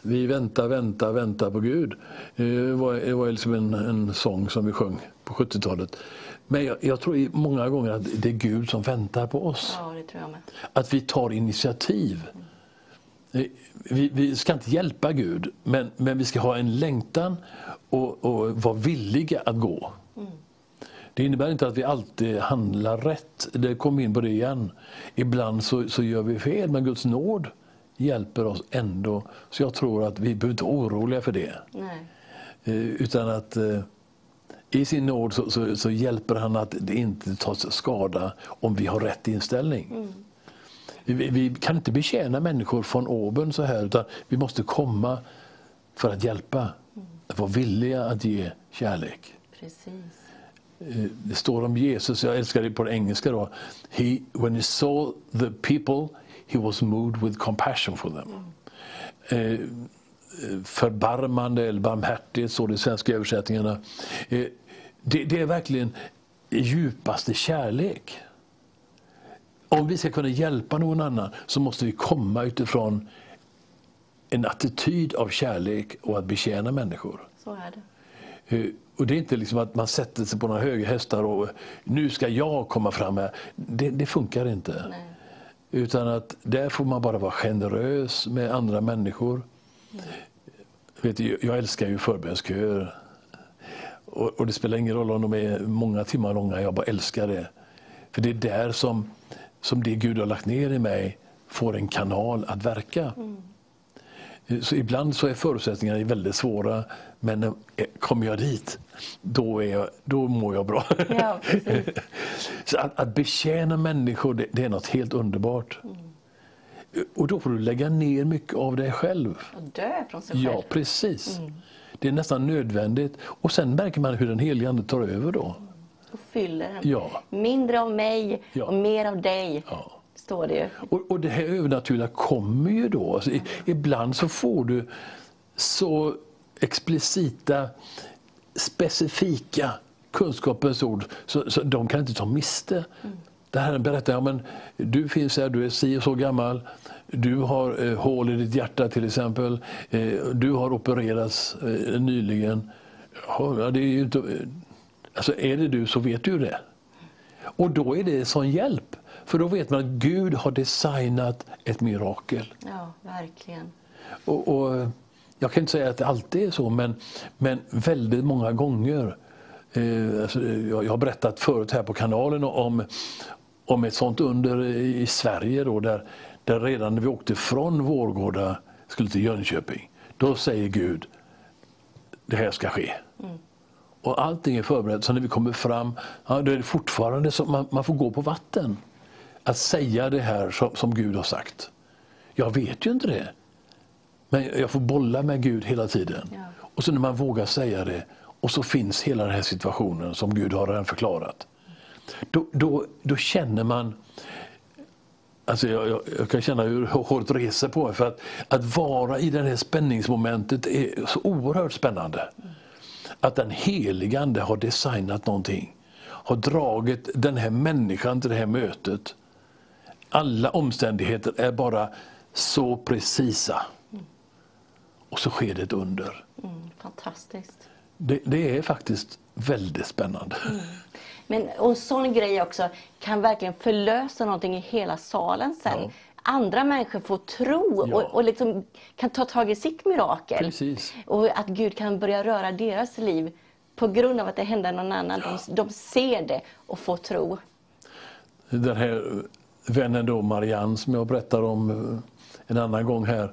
Vi väntar, väntar, väntar på Gud. Eh, Det var, det var liksom en, en sång som vi sjöng på 70-talet. Men jag, jag tror många gånger att det är Gud som väntar på oss. Ja. Att vi tar initiativ. Eh, Vi, vi ska inte hjälpa Gud, men, men vi ska ha en längtan och, och vara villiga att gå. Det innebär inte att vi alltid handlar rätt. Det kom in på det igen. Ibland så, så gör vi fel, men Guds nåd hjälper oss ändå. Så jag tror att vi behöver inte vara oroliga för det. Nej. Eh, Utan att eh, i sin nåd så, så, så hjälper han att det inte tas skada om vi har rätt inställning. Vi, vi kan inte betjäna människor från oben så här utan vi måste komma för att hjälpa. Att vara villiga att ge kärlek. Precis. Eh, Det står om Jesus, jag älskar det på det engelska då. He, when he saw the people he was moved with compassion for them. Eh, eh, förbarmande eller barmhärtighet, står det i svenska översättningarna. Eh, det, det är verkligen djupaste kärlek. Om vi ska kunna hjälpa någon annan så måste vi komma utifrån en attityd av kärlek och att betjäna människor. Så är det. Eh, Och det är inte liksom att man sätter sig på några höga hästar och nu ska jag komma fram här. Det, det funkar inte. Nej. Utan att där får man bara vara generös med andra människor. Vet du, jag älskar ju förbönsköer. Och, och det spelar ingen roll om de är många timmar långa, jag bara älskar det. För det är där som, som det Gud har lagt ner i mig får en kanal att verka. Så ibland så är förutsättningarna väldigt svåra, men eh, kommer jag dit, då, är jag, då mår jag bra. Ja, så att, att betjäna människor, det, det är något helt underbart. Och då får du lägga ner mycket av dig själv. Och dö från sig själv. Ja, precis. Det är nästan nödvändigt. Och sen märker man hur den helige Ande tar över då. Och fyller den. Ja. Mindre av mig Ja. och mer av dig, Ja står det ju. Och, och det här övernaturliga kommer ju då. Alltså, i, ibland så får du så explicita, specifika kunskapens ord så, så de kan inte ta miste. Det här berättar ja, men du finns här, du är si och så gammal. Du har eh, hål i ditt hjärta till exempel. Eh, du har opererats eh, nyligen. Ja, det är ju inte, eh, alltså är det du så vet du ju det. Och då är det en sån hjälp. För då vet man att Gud har designat ett mirakel. Ja, verkligen. Och, och jag kan inte säga att det alltid är så, men, men väldigt många gånger. Eh, alltså, jag, jag har berättat förut här på kanalen om, om ett sånt under i Sverige då, där, där redan när vi åkte från Vårgårda skulle till Jönköping, då säger Gud, det här ska ske. Och allting är förberett, så när vi kommer fram, ja, då är det fortfarande så man, man får gå på vatten. Att säga det här som, som Gud har sagt. Jag vet ju inte det. Men jag får bolla med Gud hela tiden. Ja. Och så när man vågar säga det och så finns hela den här situationen som Gud har redan förklarat. Då, då, då känner man Alltså jag, jag, jag kan känna hur håret reser på mig. För att, att vara i det här spänningsmomentet är så oerhört spännande. Att den helige Ande har designat någonting. Har dragit den här människan till det här mötet. Alla omständigheter är bara så precisa. Och så sker det ett under. Mm, fantastiskt. Det, det är faktiskt väldigt spännande. Men och en sån grej också kan verkligen förlösa någonting i hela salen sen. Ja. Andra människor får tro Ja. och, och liksom kan ta tag i sitt mirakel. Precis. Och att Gud kan börja röra deras liv på grund av att det händer någon annan. De, de ser det och får tro. Den här vännen då, Marianne, som jag berättar om eh, en annan gång här.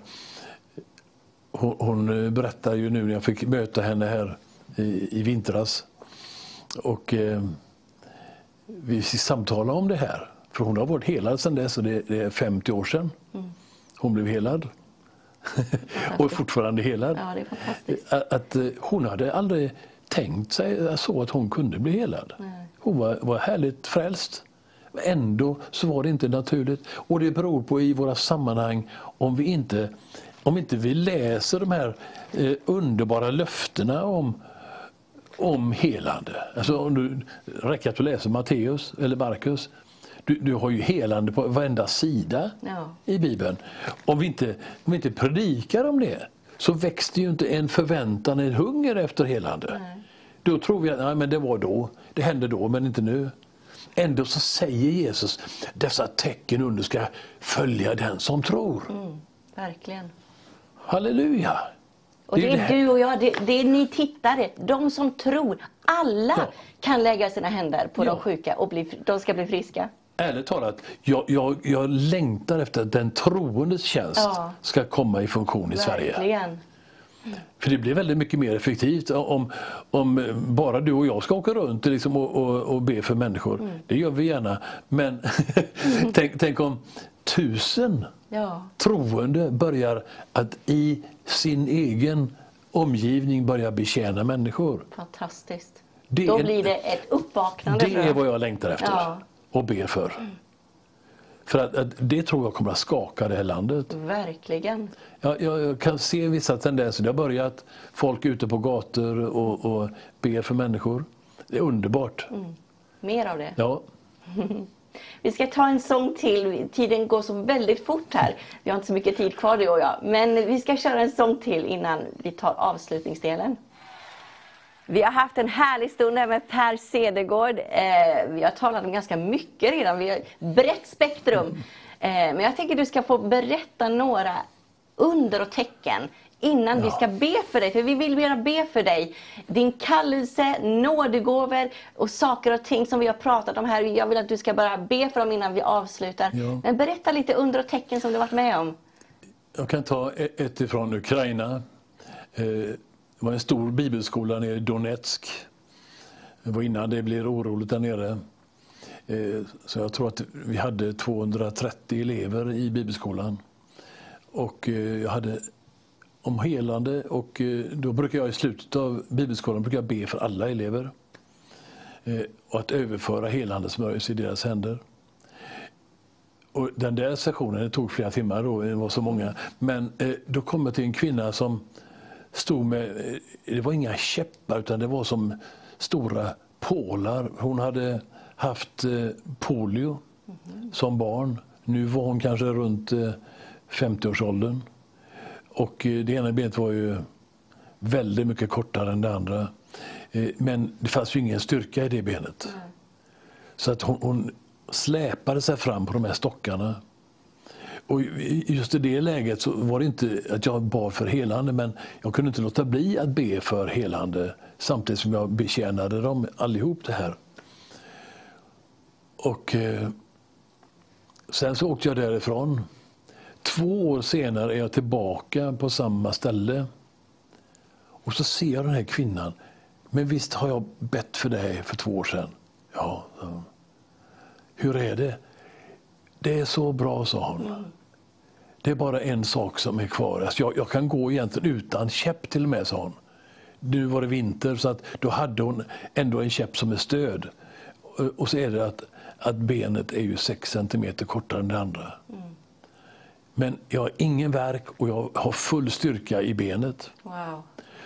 Hon, hon eh, berättar ju nu när jag fick möta henne här i, i vintras. Och eh, vi samtalar om det här. För hon har varit helad sedan dess och det, det är 50 år sedan hon blev helad. och är fortfarande helad. Ja, det är fantastiskt. Att, att eh, hon hade aldrig tänkt sig så att hon kunde bli helad. Hon var, var härligt frälst. Ändå så var det inte naturligt. Och det beror på i våra sammanhang om vi inte, om inte vi läser de här eh, underbara löftena om, om helande. Alltså om du räcker att du läser Matteus eller Markus. Du, du har ju helande på varenda sida Ja. i Bibeln. Om vi, inte, om vi inte predikar om det så det ju inte en förväntan, en hunger efter helande. Då tror vi att nej, men det var då, det hände då men inte nu. Ändå så säger Jesus dessa tecken under ska följa den som tror. Verkligen. Halleluja! Och det ju är här- du och jag, det, det är ni tittare, de som tror. Alla Ja. kan lägga sina händer på Ja. de sjuka och bli, de ska bli friska. Ärligt talat, jag, jag, jag längtar efter att den troendes tjänst Ja. ska komma i funktion i Sverige. För det blir väldigt mycket mer effektivt om, om bara du och jag ska åka runt liksom och, och, och be för människor. Det gör vi gärna. Men tänk, tänk om tusen Ja. troende börjar att i sin egen omgivning börja betjäna människor. Fantastiskt. Det Då blir det ett uppvaknande. Det är vad jag längtar efter Ja. och ber för. För att, att det tror jag kommer att skaka det här landet. Verkligen. Jag, jag, jag kan se vissa tendenser. Det har börjat folk ute på gator och, och ber för människor. Det är underbart. Mer av det. Ja. Vi ska ta en sång till. Tiden går så väldigt fort här. Vi har inte så mycket tid kvar du och jag. Men vi ska köra en sång till innan vi tar avslutningsdelen. Vi har haft en härlig stund här med Per Cedergård. Eh, vi har talat om ganska mycket redan. Vi har ett brett spektrum. Eh, men jag tänker du ska få berätta några under och tecken innan vi Ja. ska be för dig. För vi vill gärna be för dig. Din kallelse, nådegåvor och saker och ting som vi har pratat om här. Jag vill att du ska bara be för dem innan vi avslutar. Ja. Men berätta lite under och tecken som du varit med om. Jag kan ta e- ett ifrån Ukraina. Det var en stor bibelskola nere i Donetsk. Det var innan det blev oroligt där nere. Eh, så jag tror att vi hade 230 elever i bibelskolan. Och eh, jag hade om helande och eh, då brukar jag i slutet av bibelskolan brukar jag be för alla elever. Och att överföra helande smörjelse i deras händer. Och den där sessionen det tog flera timmar, då, det var så många. Men då kom jag till en kvinna som stod med, eh, det var inga käppar utan det var som stora pålar. Hon hade haft eh, polio som barn. Nu var hon kanske runt eh, 50-årsåldern. Och eh, det ena benet var ju väldigt mycket kortare än det andra. Eh, Men det fanns ju ingen styrka i det benet. Så att hon, hon släpade sig fram på de här stockarna. Och just i det läget så var det inte att jag bad för helande men jag kunde inte låta bli att be för helande samtidigt som jag betjänade dem allihop det här. Och eh, sen så åkte jag därifrån. Två år senare är jag tillbaka på samma ställe. Och så ser jag den här kvinnan. Men visst har jag bett för dig för två år sedan? Ja, sa hon. Hur är det? Det är så bra, sa hon. Det är bara en sak som är kvar. Alltså jag, jag kan gå egentligen utan käpp till och med, sa hon. Nu var det vinter, så att då hade hon ändå en käpp som är stöd. Och- så är det att, att benet är ju sex centimeter kortare än det andra. Men jag har ingen värk och jag har full styrka i benet. Wow.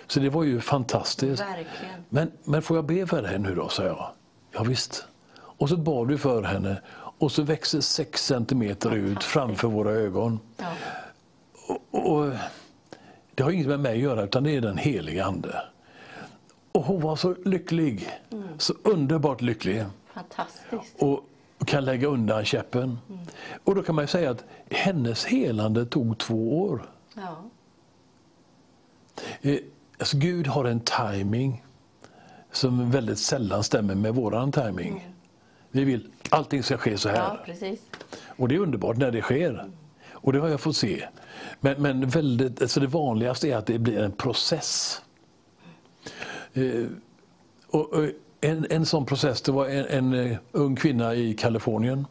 Så det var ju fantastiskt. Verkligen. Men, men får jag be för dig nu då, sa jag. Ja, visst. Och så bad vi för henne och så växer sex centimeter ut framför våra ögon. Ja. Och, och, det har inget med mig att göra utan det är den heliga Ande. Och hon var så lycklig. Så underbart lycklig. Fantastiskt. Och kan lägga undan käppen. Och då kan man säga att hennes helande tog två år. Ja. Eh, Alltså Gud har en timing som väldigt sällan stämmer med våran timing. Vi vill att allting ska ske så här. ja, precis. Och det är underbart när det sker. Och det har jag fått se. Men, men väldigt, alltså det vanligaste är att det blir en process. Eh, och, och en, en sån process, det var en, en eh, ung kvinna i Kalifornien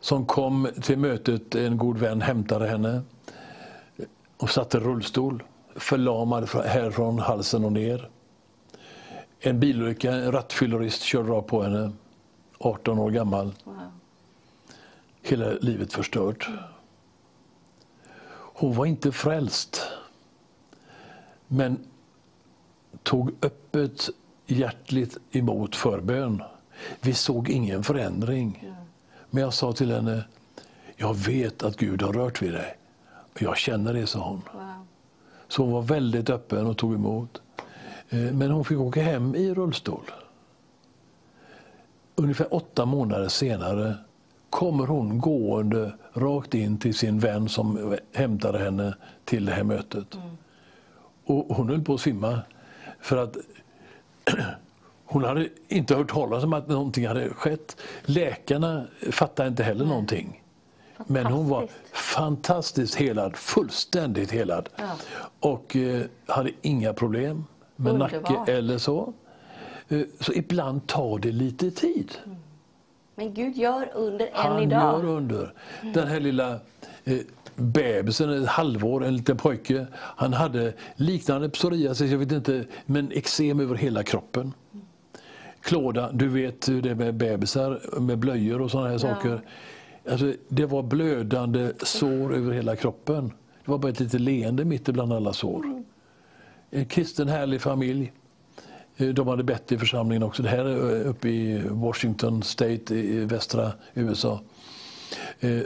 som kom till mötet, en god vän hämtade henne och satte rullstol, förlamad från- härifrån halsen och ner. En bilolycka, en rattfyllerist körde rakt på henne, 18 år gammal. Wow. Hela livet förstört. Hon var inte frälst, men tog öppet hjärtligt emot förbön. Vi såg ingen förändring. Men jag sa till henne, jag vet att Gud har rört vid dig. Jag känner det, sa hon. Wow. Så hon var väldigt öppen och tog emot. Eh, Men hon fick åka hem i rullstol. Ungefär åtta månader senare kommer hon gående rakt in till sin vän som hämtade henne till det här mötet. Och hon höll på att svimma. För att hon hade inte hört talas om att någonting hade skett. Läkarna fattade inte heller någonting. Men hon var Fantastiskt. helad, fullständigt helad. Ja. Och eh, hade inga problem med Underbart. nacke eller så. Eh, så ibland tar det lite tid. Men Gud gör under än Han idag. gör under. Den här lilla eh, bebisen, ett halvår, en liten pojke, han hade liknande psoriasis, jag vet inte, men eksem över hela kroppen. Klåda, du vet hur det är med bebisar, med blöjor och sådana här saker. Alltså, det var blödande sår över hela kroppen. Det var bara ett litet leende mitt ibland alla sår. En kristen härlig familj. Eh, De hade bett i församlingen också. Det här är eh, uppe i Washington State i västra USA. Eh,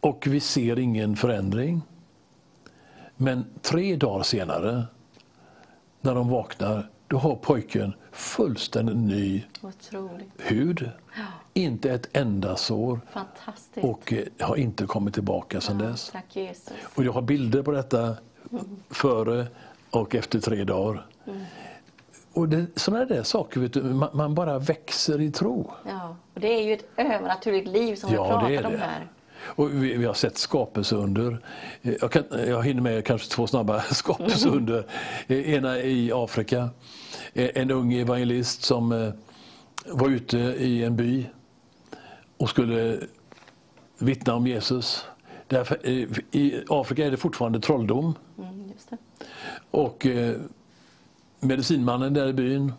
Och vi ser ingen förändring. Men tre dagar senare, när de vaknar, då har pojken fullständigt ny Otroligt. hud. Inte ett enda sår. Och har inte kommit tillbaka sedan dess. Tack Jesus. Och jag har bilder på detta före och efter tre dagar. Och det, sådana där saker, vet du, man, man bara växer i tro. Ja. Och det är ju ett övernaturligt liv som vi Ja, pratar det är om det. här. Och vi, vi har sett skapelseunder. Eh, Jag, kan, jag hinner med kanske två snabba skapelseunder. Eh, Ena i Afrika. Eh, En ung evangelist som var ute i en by och skulle vittna om Jesus. Därför, I Afrika är det fortfarande trolldom. Mm, just det. Och medicinmannen där i byn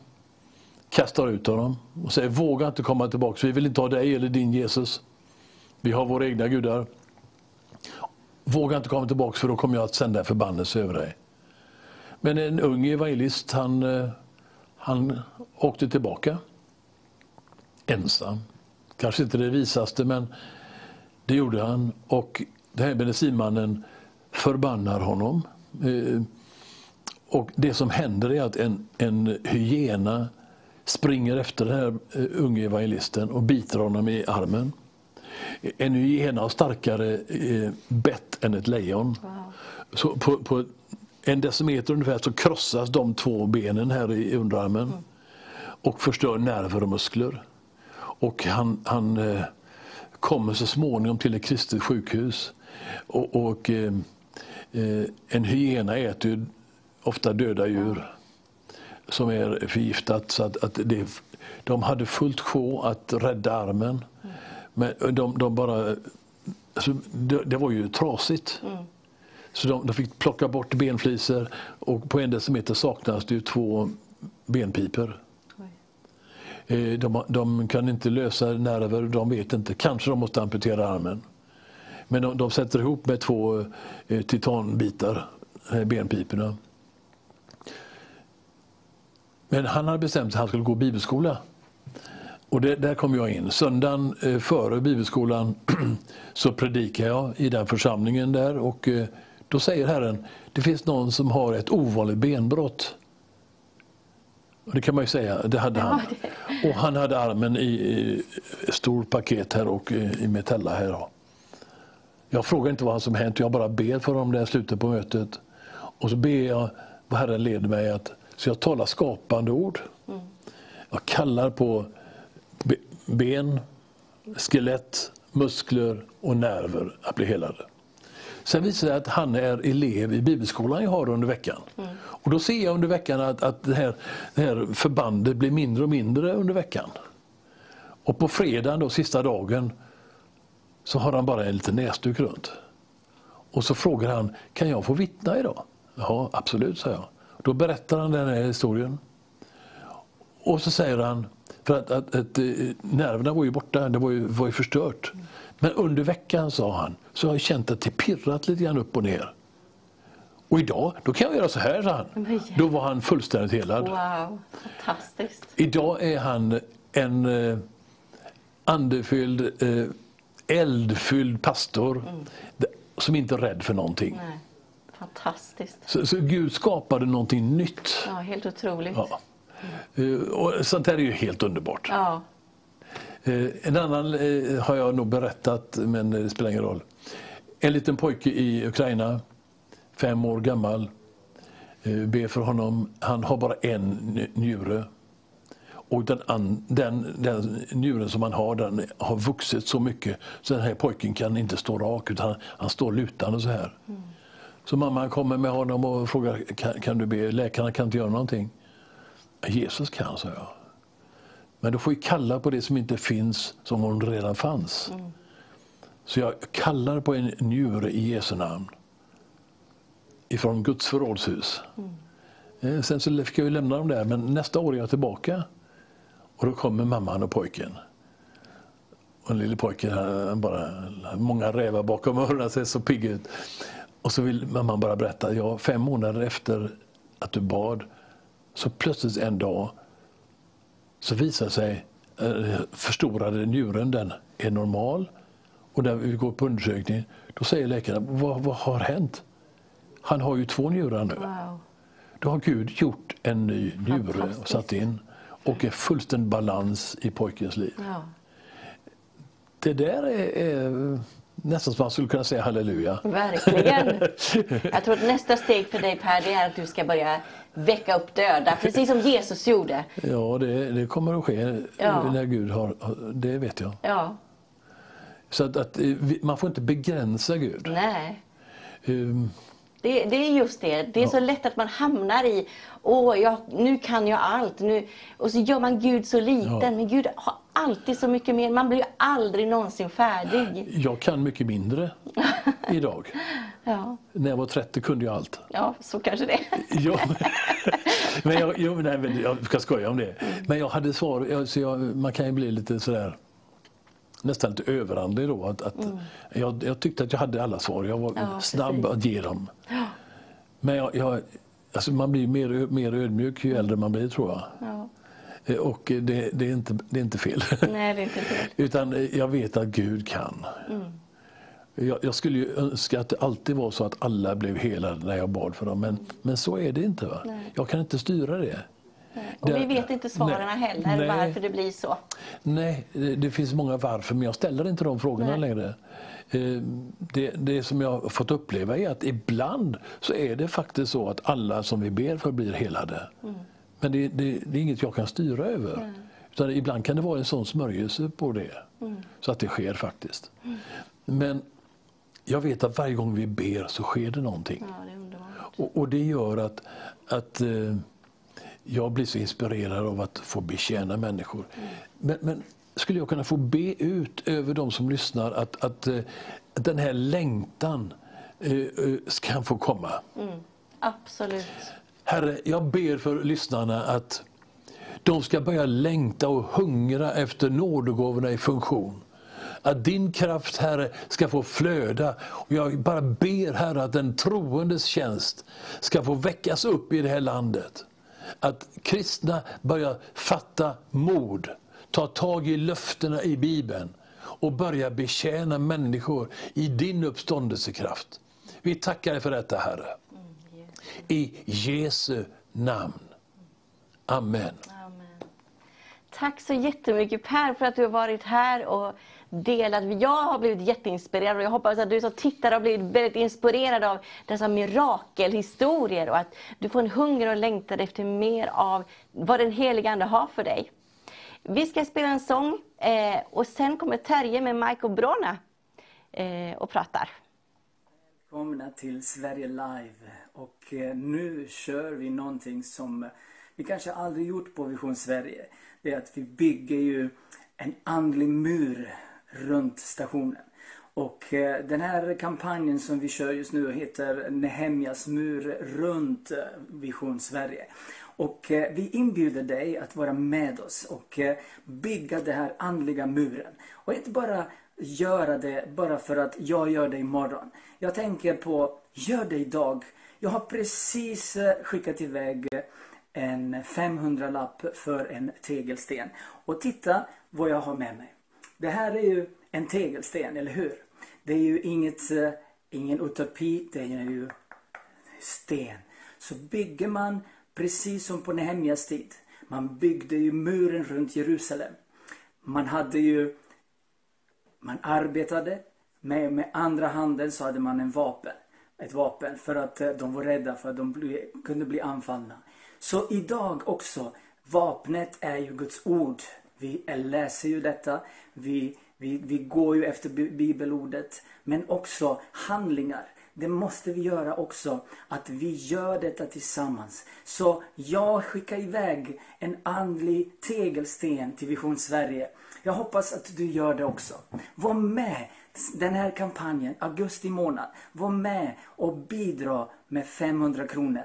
kastar ut honom och säger våga inte komma tillbaka, vi vill inte ha dig eller din Jesus. Vi har våra egna gudar. Våga inte komma tillbaka för då kommer jag att sända en förbannelse över dig. Men en ung evangelist han, eh, han åkte tillbaka. Ensam. Kanske inte det visaste men det gjorde han. Och den här medicinmannen förbannar honom. Eh, och det som händer är att en, en hyena springer efter den här eh, unge evangelisten och biter honom i armen. En hyena har starkare eh, bett än ett lejon. Så på, på en decimeter ungefär så krossas de två benen här i underarmen och förstör nerver och muskler. Och han, han eh, kommer så småningom till ett kristet sjukhus. Och, och eh, en hyena äter ofta döda djur som är förgiftat. Så att, att det, de hade fullt sjå att rädda armen. Men de, de bara... Alltså, det, det var ju trasigt. Så de, de fick plocka bort benflisor och på en decimeter saknas det två benpipor. Eh, De, de kan inte lösa nerver, de vet inte. Kanske de måste amputera armen. Men de, de sätter ihop med två eh, titanbitar, eh, benpiporna. Men han hade bestämt sig att han skulle gå bibelskola. Och det, där kom jag in. Söndagen eh, före bibelskolan så predikar jag i den församlingen där och eh, då säger Herren, det finns någon som har ett ovanligt benbrott. Och det kan man ju säga, det hade han. Och han hade armen i, i stor paket här och i, i metella här. Då. Jag frågar inte vad som hänt, jag bara ber för dem där i slutet på mötet. Och så ber jag vad Herren leder mig att, så jag talar skapande ord. Jag kallar på ben, skelett, muskler och nerver att bli helade. Sen visar det att han är elev i bibelskolan jag har under veckan. Och då ser jag under veckan att, att det, här, det här förbandet blir mindre och mindre under veckan. Och på fredagen, då, sista dagen, så har han bara en liten näsduk runt. Och så frågar han, kan jag få vittna idag? Ja, absolut, sa jag. Då berättar han den här historien. Och så säger han, för att, att, att eh, nerverna var ju borta, det var ju, var ju förstört. Men under veckan, sa han, så har jag känt att det pirrat lite grann upp och ner. Och idag, då kan jag göra så här, sa han. Men Då var han fullständigt helad. Wow, fantastiskt. Idag är han en eh, andefylld, eh, eldfylld pastor d- som inte är rädd för någonting. Nej, fantastiskt. Så, så Gud skapade någonting nytt. Ja, helt otroligt. Ja. Eh, Och sånt här är ju helt underbart. Ja. Eh, En annan eh, har jag nog berättat, men det spelar ingen roll. En liten pojke i Ukraina, fem år gammal. Ber för honom. Han har bara en njure. Och den, den, den njuren som han har, den har vuxit så mycket så den här pojken kan inte stå rak utan han, han står lutande så här. Så mamman kommer med honom och frågar, kan, kan du be? Läkarna kan inte göra någonting. Jesus kan, sa jag. Men du får ju kalla på det som inte finns som om det redan fanns. Så jag kallar på en njure i Jesu namn. Ifrån Guds förrådshus. Eh, Sen så fick jag ju lämna dem där, men nästa år är jag tillbaka. Och då kommer mamman och pojken. Och den lille pojken, han bara, många rävar bakom öronen, ser så pigg ut. Och så vill mamman bara berätta, ja, fem månader efter att du bad, så plötsligt en dag så visar sig eh, förstorade njuren, den är normal. Och när vi går på undersökning, då säger läkaren, vad, vad har hänt? Han har ju två njurar nu. Wow. Då har Gud gjort en ny njure och satt in och är fullständig balans i pojkens liv. Ja. Det där är, är nästan som man skulle kunna säga halleluja. Verkligen. Jag tror att nästa steg för dig Per, det är att du ska börja väcka upp döda, precis som Jesus gjorde. Ja, det, det kommer att ske Ja. när Gud har, det vet jag. Ja, Så att, att eh, man får inte begränsa Gud. nej. Um, Det, det är just det. Det är så lätt att man hamnar i, åh, jag, nu kan jag allt. Nu, och så gör man Gud så liten. Ja. Men Gud har alltid så mycket mer. Man blir aldrig någonsin färdig. Jag kan mycket mindre idag. Ja, När jag var 30 kunde jag allt. ja så kanske det Ja. Men jag, jag, nej, men jag ska skoja om det. Men jag hade svar, jag, så jag, man kan ju bli lite sådär nästan lite överandlig då. Att, att jag, jag tyckte att jag hade alla svar. Jag var Mm. Ja, snabb precis. att ge dem. Men jag, jag, alltså man blir mer, mer ödmjuk ju äldre man blir tror jag. Ja. Eh, Och det, det, är inte, det är inte fel. Nej, det är inte fel. Utan eh, jag vet att Gud kan. Jag, jag skulle ju önska att det alltid var så att alla blev helade när jag bad för dem. Men, men så är det inte. Va? Jag kan inte styra det. Och vi Det- vet inte svaren nej, heller, nej. varför det blir så. Nej, det, det finns många varför, men jag ställer inte de frågorna Nej. längre. Eh, Det, det som jag har fått uppleva är att ibland så är det faktiskt så att alla som vi ber för blir helade. Men det, det, det är inget jag kan styra över. Utan ibland kan det vara en sån smörjelse på det. Så att det sker faktiskt. Men jag vet att varje gång vi ber så sker det någonting. Ja, det. Och, och det gör att, att eh, jag blir så inspirerad av att få betjäna människor. Men, men skulle jag kunna få be ut över de som lyssnar att, att eh, den här längtan eh, eh, kan få komma? Absolut. Herre, jag ber för lyssnarna att de ska börja längta och hungra efter nådegåvorna i funktion. Att din kraft, Herre, ska få flöda. Och jag bara ber, Herre, att den troendes tjänst ska få väckas upp i det här landet. Att kristna börjar fatta mod, ta tag i löftena i Bibeln och börja betjäna människor i din uppståndelsekraft. Vi tackar dig för detta, Herre. I Jesu namn. Amen. Amen. Tack så jättemycket Per för att du har varit här och delat. Jag har blivit jätteinspirerad och jag hoppas att du som tittare har blivit väldigt inspirerad av dessa mirakelhistorier och att du får en hunger och längtan efter mer av vad den heliga Ande har för dig. Vi ska spela en sång eh, och sen kommer Terje med Mike och Brona eh, och pratar. välkomna till Sverige Live. Och eh, nu kör vi någonting som vi kanske aldrig gjort på Vision Sverige. Det är att vi bygger ju en andlig mur runt stationen. Och eh, den här kampanjen som vi kör just nu heter Nehemjas mur runt eh, Vision Sverige. Och eh, vi inbjuder dig att vara med oss och eh, bygga den här andliga muren. Och inte bara göra det bara för att jag gör det imorgon. Jag tänker på, gör det idag. Jag har precis skickat iväg en 500-lapp för en tegelsten. Och titta vad jag har med mig. Det här är ju en tegelsten, eller hur? Det är ju inget, eh, ingen utopi, det är ju sten. Så bygger man precis som på Nehemjas tid. Man byggde ju muren runt Jerusalem. Man hade ju man arbetade. Med, med andra handen så hade man en vapen. Ett vapen för att eh, de var rädda för att de bli, kunde bli anfallna. Så idag också, vapnet är ju Guds ord. Vi läser ju detta. Vi, vi, vi går ju efter bibelordet. Men också handlingar. Det måste vi göra också. Att vi gör detta tillsammans. Så jag skickar iväg en andlig tegelsten till Vision Sverige. Jag hoppas att du gör det också. Var med den här kampanjen, augusti månad. Var med och bidra med 500 kronor.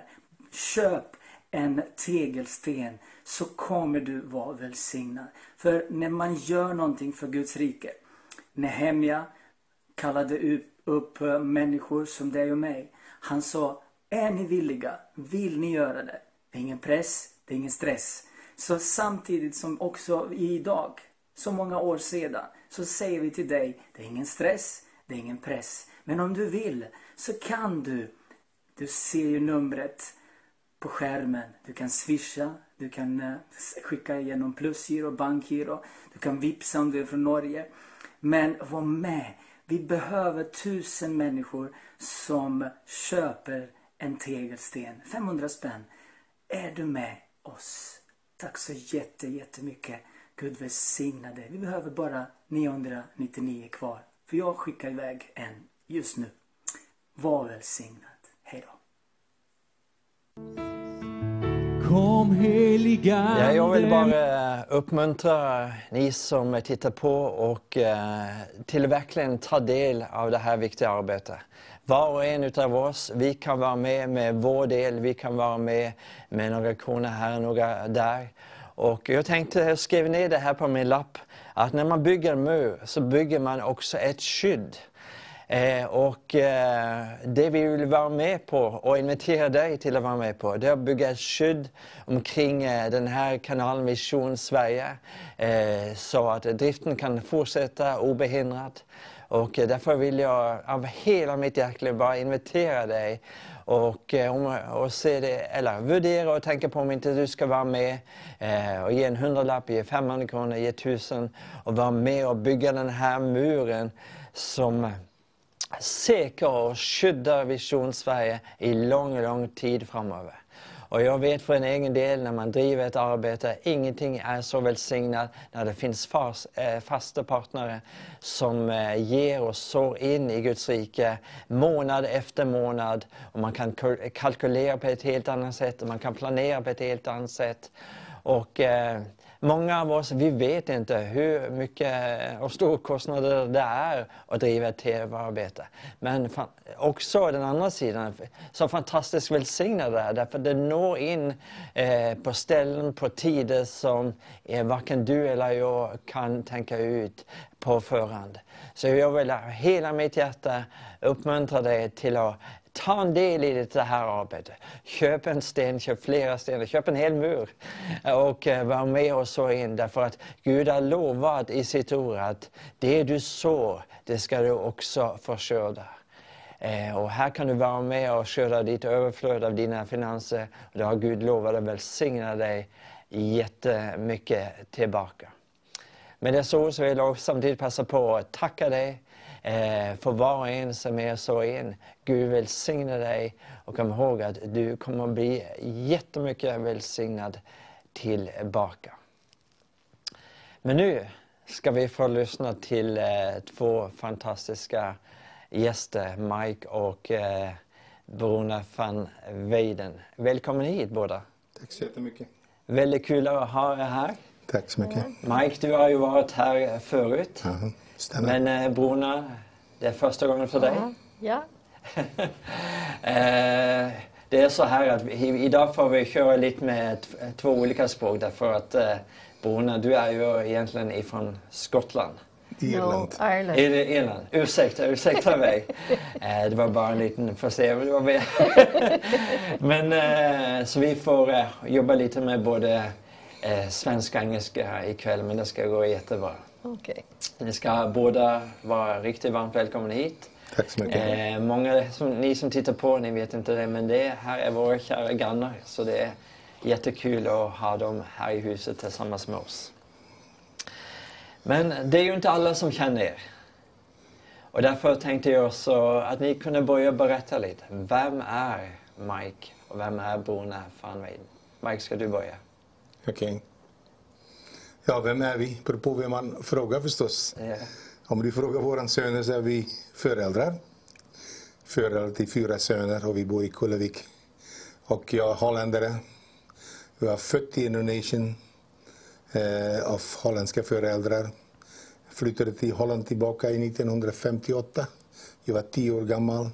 Köp en tegelsten så kommer du vara välsignad. För när man gör någonting för Guds rike. Nehemja kallade upp eh, människor som dig och mig. Han sa, är ni villiga? Vill ni göra det? Det är ingen press, det är ingen stress. Så samtidigt som också idag så många år sedan så säger vi till dig, det är ingen stress, det är ingen press. Men om du vill så kan du. Du ser ju numret på skärmen. Du kan swisha, du kan eh, skicka igenom plusgiro, bankgiro. Du kan vipsa om du är från Norge. Men var med. Vi behöver tusen människor som köper en tegelsten. 500 spänn. Är du med oss? Tack så jätte, jättemycket. Gud välsigna dig. Vi behöver bara 999 kvar. För jag skickar iväg en just nu. Var välsignad. Kom heliga ja, Jag vill bara uppmuntra ni som tittar på och eh, till verkligen ta del av det här viktiga arbetet. Var och en utav oss, vi kan vara med med vår del, vi kan vara med med några kronor här, några där. Och jag tänkte, jag skrev ner det här på min lapp, att när man bygger en mur så bygger man också ett skydd. Eh, och eh, det vi vill vara med på och invitera dig till att vara med på, det är att bygga ett skydd omkring eh, den här kanalen Vision Sverige. Eh, så att driften kan fortsätta obehindrat. Och eh, därför vill jag av hela mitt hjärta bara invitera dig och, eh, och se det, eller värdera och tänka på om inte du ska vara med eh, och ge en hundralapp, ge 500 kronor, ge tusen och vara med och bygga den här muren som säker och skyddar Vision Sverige i lång, lång tid framöver. Och jag vet för en egen del när man driver ett arbete, ingenting är så välsignat när det finns fast, eh, fasta partner som eh, ger och sår in i Guds rike månad efter månad. Och man kan kalkylera på ett helt annat sätt och man kan planera på ett helt annat sätt. Och, eh, Många av oss vi vet inte hur mycket och stora kostnader det är att driva ett tv-arbete. Men också den andra sidan, så fantastiskt välsignad det är därför det når in eh, på ställen, på tider som eh, varken du eller jag kan tänka ut på förhand. Så jag vill hela mitt hjärta uppmuntra dig till att Ta en del i det här arbetet. Köp en sten, köp flera stenar, köp en hel mur och eh, var med och så in därför att Gud har lovat i sitt ord att det du sår, det ska du också få skörda. Eh, och här kan du vara med och skörda ditt överflöd av dina finanser. Och har Gud lovat att välsigna dig jättemycket tillbaka. Med dessa ord så vill jag samtidigt passa på att tacka dig för var och en som är så in. Gud välsigne dig och kom ihåg att du kommer bli jättemycket välsignad tillbaka. Men nu ska vi få lyssna till eh, två fantastiska gäster, Mike och eh, Bruna van Weiden. Välkommen hit båda. Tack så jättemycket. Väldigt kul att ha er här. Tack så mycket. Mike, du har ju varit här förut. Jaha, stämmer. Men eh, Bruna, det är första gången för dig. Ja. Eh, det är så här att vi, idag får vi köra lite med två olika språk därför att eh, Bruna, du är ju egentligen ifrån Skottland. Irland. No, Ireland. Det Irland? Ursäkta, ursäkta mig. Eh, det var bara en liten förseelse. Men eh, så vi får eh, jobba lite med både eh, svenska och engelska ikväll men det ska gå jättebra. Okej. Ni ska båda vara riktigt varmt välkomna hit. Tack så mycket. Eh, många som, ni som tittar på, ni vet inte det, men det här är våra kära grannar. Så det är jättekul att ha dem här i huset tillsammans med oss. Men det är ju inte alla som känner er. Och därför tänkte jag också att ni kunde börja berätta lite. Vem är Mike och vem är Bruna van Weiden? Mike, ska du börja? Okej. Ja, vem är vi? Beror på vem man frågar förstås. Ja. Om du frågar våran söner så är vi föräldrar. Föräldrar till fyra söner och vi bor i Kullavik. Och jag är holländare. Jag är född i Indonesien eh, av holländska föräldrar. Flyttade till Holland tillbaka i 1958. Jag var tio år gammal.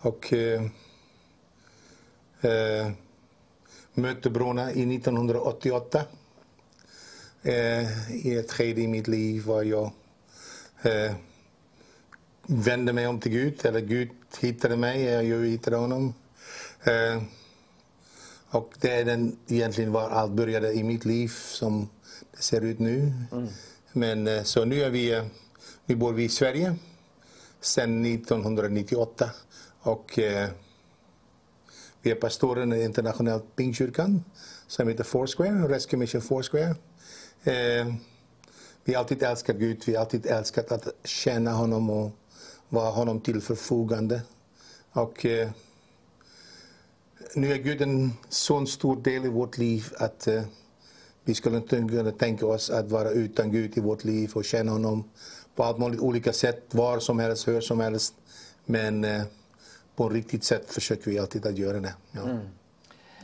Och eh, eh, mötte Bruna i 1988. Eh, I ett skede i mitt liv var jag eh, vände mig om till Gud, eller Gud hittade mig, jag hittade honom. Eh, och det är den egentligen var allt började i mitt liv som det ser ut nu. Men eh, så nu är vi, nu bor vi i Sverige sedan 1998 och eh, vi är pastoren i internationellt Pingstkyrkan som heter Foursquare, Rescue Mission Foursquare. Eh, vi har alltid älskat Gud, vi har alltid älskat att känna honom och vara honom till förfogande. Och eh, nu är Gud en så stor del i vårt liv att eh, vi skulle inte kunna tänka oss att vara utan Gud i vårt liv och känna honom på allt möjligt olika sätt, var som helst, hur som helst. Men eh, på ett riktigt sätt försöker vi alltid att göra det. Ja.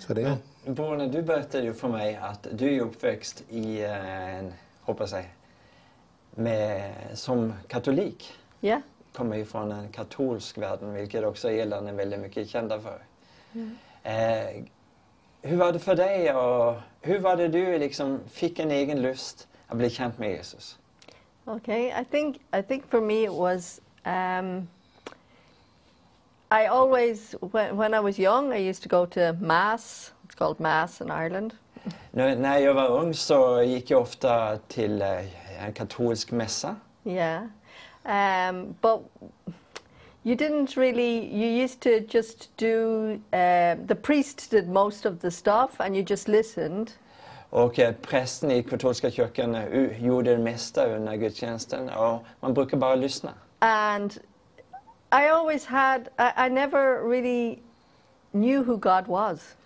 Så det Bruna, du berättade ju för mig att du är uppväxt i eh, en, hoppas jag, med, som katolik. Ja. Kommer ju från en katolsk värld, vilket också Irland är väldigt mycket kända för. Eh, hur var det för dig och hur var det du liksom fick en egen lust att bli känd med Jesus? Okay, I think I think for me it was. Um, I always, when, when I was young, I used to go to mass. It's called mass in Ireland. När, när jag var ung så gick jag ofta till eh, en katolsk mässa. Yeah, um, but you didn't really. You used to just do. Uh, the priest did most of the stuff, and you just listened. Och eh, prästen i katolska kyrkan eh, u- gjorde det mesta under gudstjänsten och man brukar bara lyssna. And I always had. I, I never really knew who God was.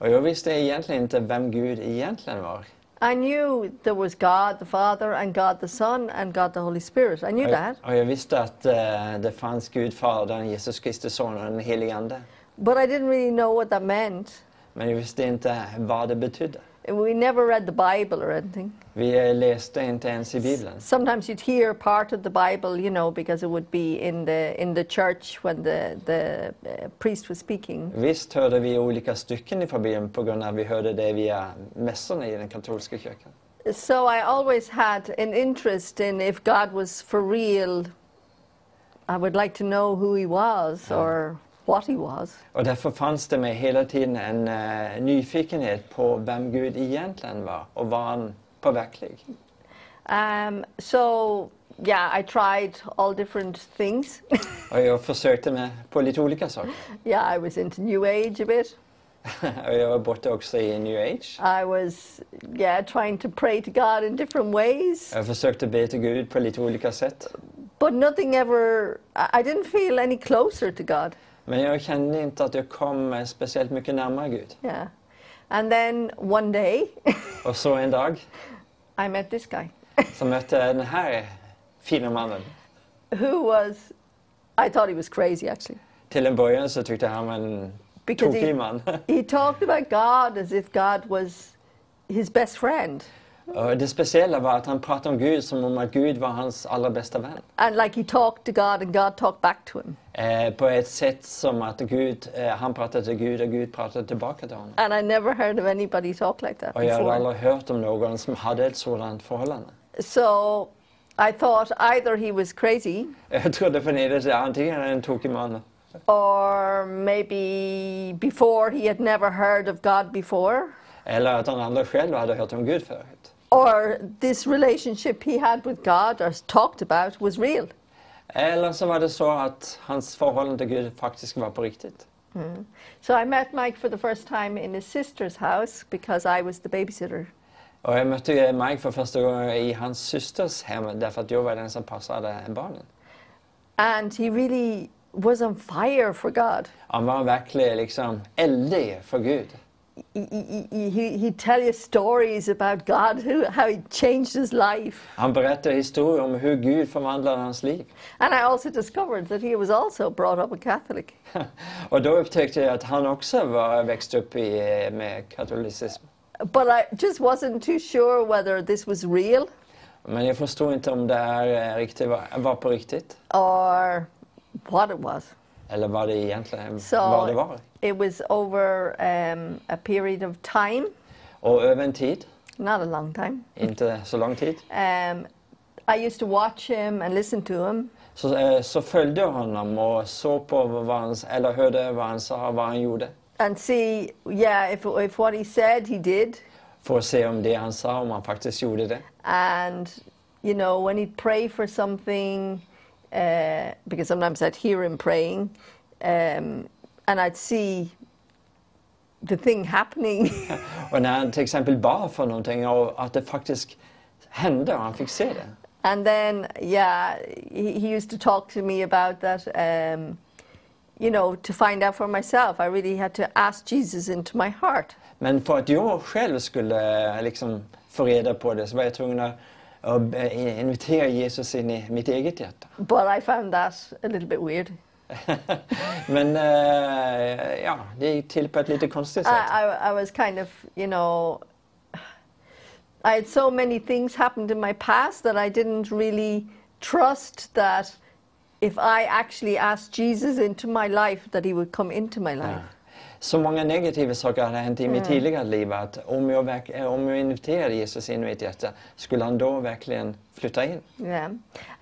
Och jag visste egentligen inte vem Gud egentligen var. I knew there was God the Father and God the Son and God the Holy Spirit. I knew Och that. och jag visste att eh, det fanns Gud Fadern, Jesus Kristus son och den helige Ande. But I didn't really know what that meant. Men jag visste inte vad det betydde. We never read the Bible or anything. Vi läste inte ens i Bibeln. Sometimes you'd hear part of the Bible, you know, because it would be in the in the church when the the uh, priest was speaking. Visst hörde vi olika stycken ifrån Bibeln på grund av att vi hörde det via mässorna i den katolska kyrkan. So I always had an interest in if God was for real. I would like to know who He was or what He was. Och därför fanns det mig hela tiden en eh, nyfikenhet på vem Gud egentligen var och var han påverklig. Um, so yeah, I tried all different things. Och jag försökte med på lite olika saker. yeah, I was into New Age a bit. och jag var borta också i new age. I was yeah trying to pray to God in different ways, Jag försökte be till Gud på lite olika sätt. but nothing ever. I I didn't feel any closer to God. Men jag kände inte att jag kom eh, speciellt mycket närmare Gud. Yeah, and then one day Och så en dag I met this guy, så mötte jag den här fina mannen. who was. I thought he was crazy actually. Till en början så tyckte han var en Because tokig he, man. he talked about God as if God was his best friend. Och det speciella var att han pratade om Gud som om att Gud var hans allra bästa vän. And like he talked to God and God talked back to him. Eh, på ett sätt som att Gud, eh, han pratade till Gud och Gud pratade tillbaka till honom. And I never heard of anybody talk like that Och jag before. aldrig hört om någon som hade ett sådant förhållande. So I thought either he was crazy Jag trodde för det att antingen är en tokig man or maybe before he had never heard of God before eller att han aldrig själv hade hört om Gud förut. Or this relationship he had with God or talked about was real. Eller så var det så att hans förhållande till Gud faktiskt var på riktigt. Hmm. So I met Mike for the first time in his sister's house because I was the babysitter. Och jag mötte Mike för första gången i hans systers hem därför att jag var den som passade barnen. And he really was on fire for God. Han var verkligen liksom eldig för Gud. He, he, he, he'd tell you stories about God, who, how he changed his life. Han berättade historier om hur Gud förvandlade hans liv. And I also discovered that he was also brought up a Catholic. Och då upptäckte jag att han också var växt upp i, med katolicism. But I just wasn't too sure whether this was real Men jag förstod inte om det här eh, riktigt var, var på riktigt. or what it was. Eller det egentligen So vad det var. it was over um, a period of time, Och över en tid, not a long time. inte så lång tid, Um, I used to watch him and listen to him. så, eh, så följde jag honom och såg på vad han, eller hörde vad han sa, vad han gjorde. and see, yeah, if, if what he said he did, För att se om det han sa, om han faktiskt gjorde det. and you know when he'd pray for something, uh, because sometimes I'd hear him praying, um, and I'd see the thing happening. Och när han till exempel bad för någonting och att det faktiskt hände och han fick se det. and then, yeah, he, he used to talk to me about that. Um, you know, to find out for myself, I really had to ask Jesus into my heart. Men för att jag själv skulle eh, liksom få reda på det så var jag tvungen att eh, Jesus i mitt eget. But I found that a little bit weird. Men eh, ja, det gick till på ett lite konstigt sätt. I, I, I was kind of, you know, I had so many things happened in my past that I didn't really trust that if I actually asked Jesus into my life, that he would come into my life. Så många negativa saker hade hänt i mitt tidigare liv att om jag, verk- eh, om jag inviterade Jesus in i mitt hjärta skulle han då verkligen flytta in. Yeah.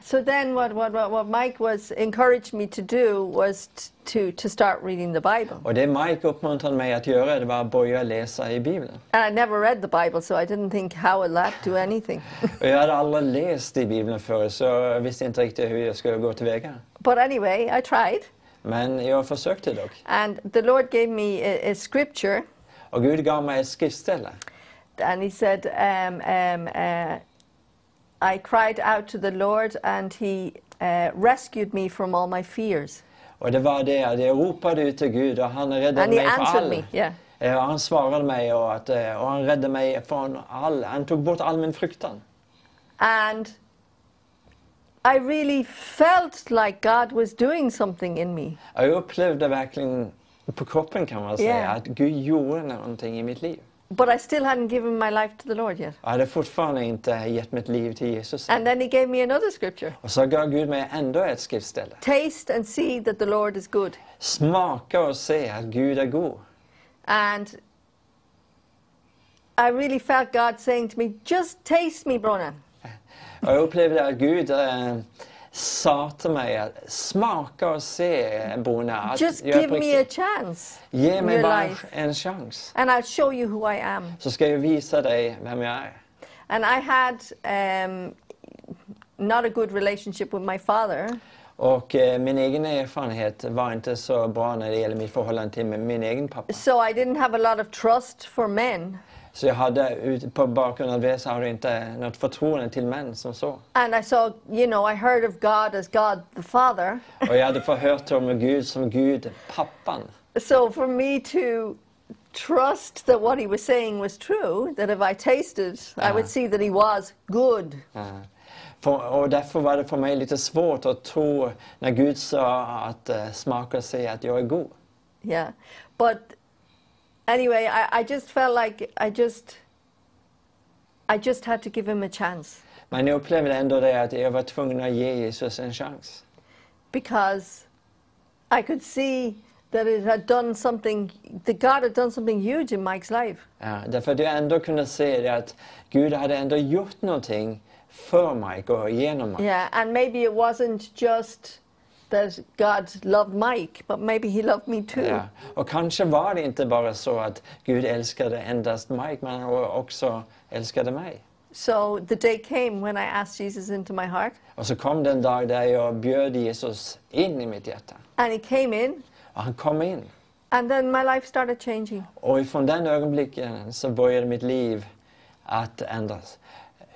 So then, what, what, what, Mike was encouraged me to do was to, to start reading the Bible. Och det Mike uppmuntrade mig att göra det var att börja läsa i Bibeln. And I never read the Bible, so I didn't think, how will that do anything? Jag hade aldrig läst i Bibeln förr så jag visste inte riktigt hur jag skulle gå tillväga. but anyway, I tried. Men jag försökte dock. And the Lord gave me a, a scripture Och Gud gav mig ett skriftställe. and he said, um, um, uh, I cried out to the Lord, and he uh, rescued me from all my fears. Och det var det att jag ropade ut till Gud och han räddade And mig från answered all. me, yeah. Eh, och han svarade mig och, att, eh, och han räddade mig från all. Han tog bort all min fruktan. And I really felt like God was doing something in me. Jag upplevde verkligen på kroppen kan man säga Yeah. att Gud gjorde någonting i mitt liv. But I still hadn't given my life to the Lord yet. Jag hade fortfarande inte gett mitt liv till Jesus. And then he gave me another scripture Och så gav Gud mig ändå ett skriftställe. Taste and see that the Lord is good. Smaka och se att Gud är god. And I really felt God saying to me, Just taste me, Brona. Och jag upplevde att Gud eh, sa till mig att smaka och se Bona. Just give på me a riktigt- chance Ge mig bara life, en chans. and I'll show you who I am. Så ska jag visa dig vem jag är. And I had um, not a good relationship with my father. Och eh, min egen erfarenhet var inte så bra när det gäller mitt förhållande till min, min egen pappa. So I didn't have a lot of trust for men. Så jag hade ut, på bakgrund av det så hade jag inte något förtroende till män som så. And I saw, you know, I heard of God as God the Father. Och jag hade förhört om Gud som Gud, pappan. So for me to trust that what he was saying was true, that if I tasted, I Ah. would see that he was good. Ja. För, och därför var det för mig lite svårt att tro när Gud sa att uh, smaka och se att jag är god. Yeah. But anyway, I, I just felt like I just I just had to give him a chance Men jag upplevde ändå det att jag var tvungen att ge Jesus en chans. because I could see that it had done something that God had done something huge in Mike's life. Ja, därför att jag ändå kunde se det att Gud hade ändå gjort någonting för Mike och genom Mike. Yeah, and maybe it wasn't just that God loved Mike, but maybe he loved me too. Ja. Och kanske var det inte bara så att Gud älskade endast Mike, men han också älskade mig. So the day came when I asked Jesus into my heart, Och så kom den dag där jag bjöd Jesus in i mitt hjärta. and he came in, Och han kom in. and then my life started changing. Och från den ögonblicken så började mitt liv att ändras.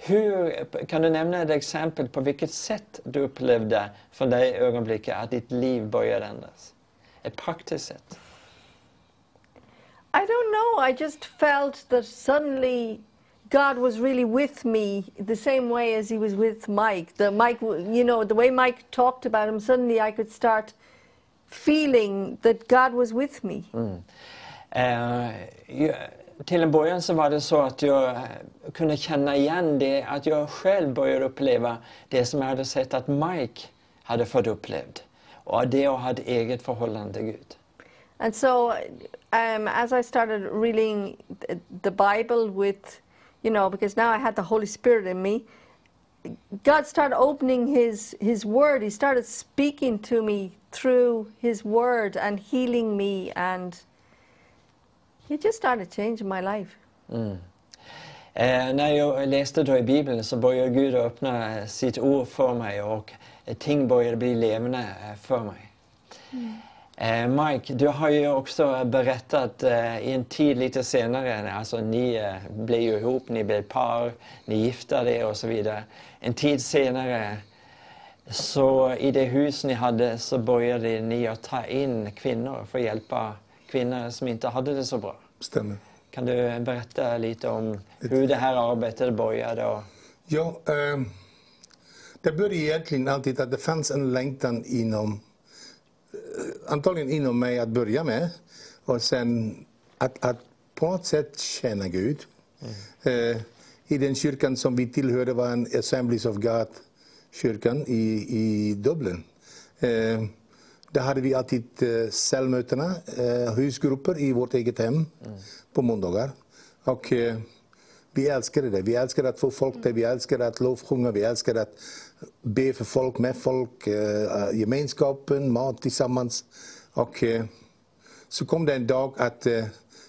Hur, kan du nämna ett exempel på vilket sätt du upplevde från det ögonblicket att ditt liv började ändras? Ett praktiskt sätt. I don't know. I just felt that suddenly God was really with me the same way as he was with Mike. The Mike, you know, the way Mike talked about him, suddenly I could start feeling that God was with me. Eh, ju- till en början så var det så att jag kunde känna igen det, att jag själv började uppleva det som jag hade sett att Mike hade fått upplevt. Och det jag hade eget förhållande till Gud. And so, um, as I started reading the Bible with, you know, because now I had the Holy Spirit in me, God started opening His His Word. He started speaking to me through His Word and healing me, and He just started changing my life. Eh, när jag läste då i Bibeln så började Gud öppna eh, sitt ord för mig och eh, ting började bli levande eh, för mig. Eh, Mike, du har ju också berättat eh, i en tid lite senare, alltså ni eh, blev ju ihop, ni blev par, ni gifte er och så vidare. En tid senare, så i det hus ni hade så började ni att ta in kvinnor för att hjälpa kvinnor som inte hade det så bra. Stämmer. Kan du berätta lite om hur det här arbetet började? Och... Ja, eh, det började egentligen alltid att det fanns en längtan inom, eh, antagligen inom mig att börja med. Och sen att, att på något sätt känna Gud. Eh, I den kyrkan som vi tillhörde var en Assemblies of God kyrkan i, i Dublin. Eh, där hade vi alltid eh, cellmötena, eh, husgrupper i vårt eget hem på måndagar. Och eh, vi älskade det. Vi älskade att få folk där, vi älskade att lovsjunga, vi älskade att be för folk, med folk, gemenskapen, mat tillsammans. Och så kom det en dag att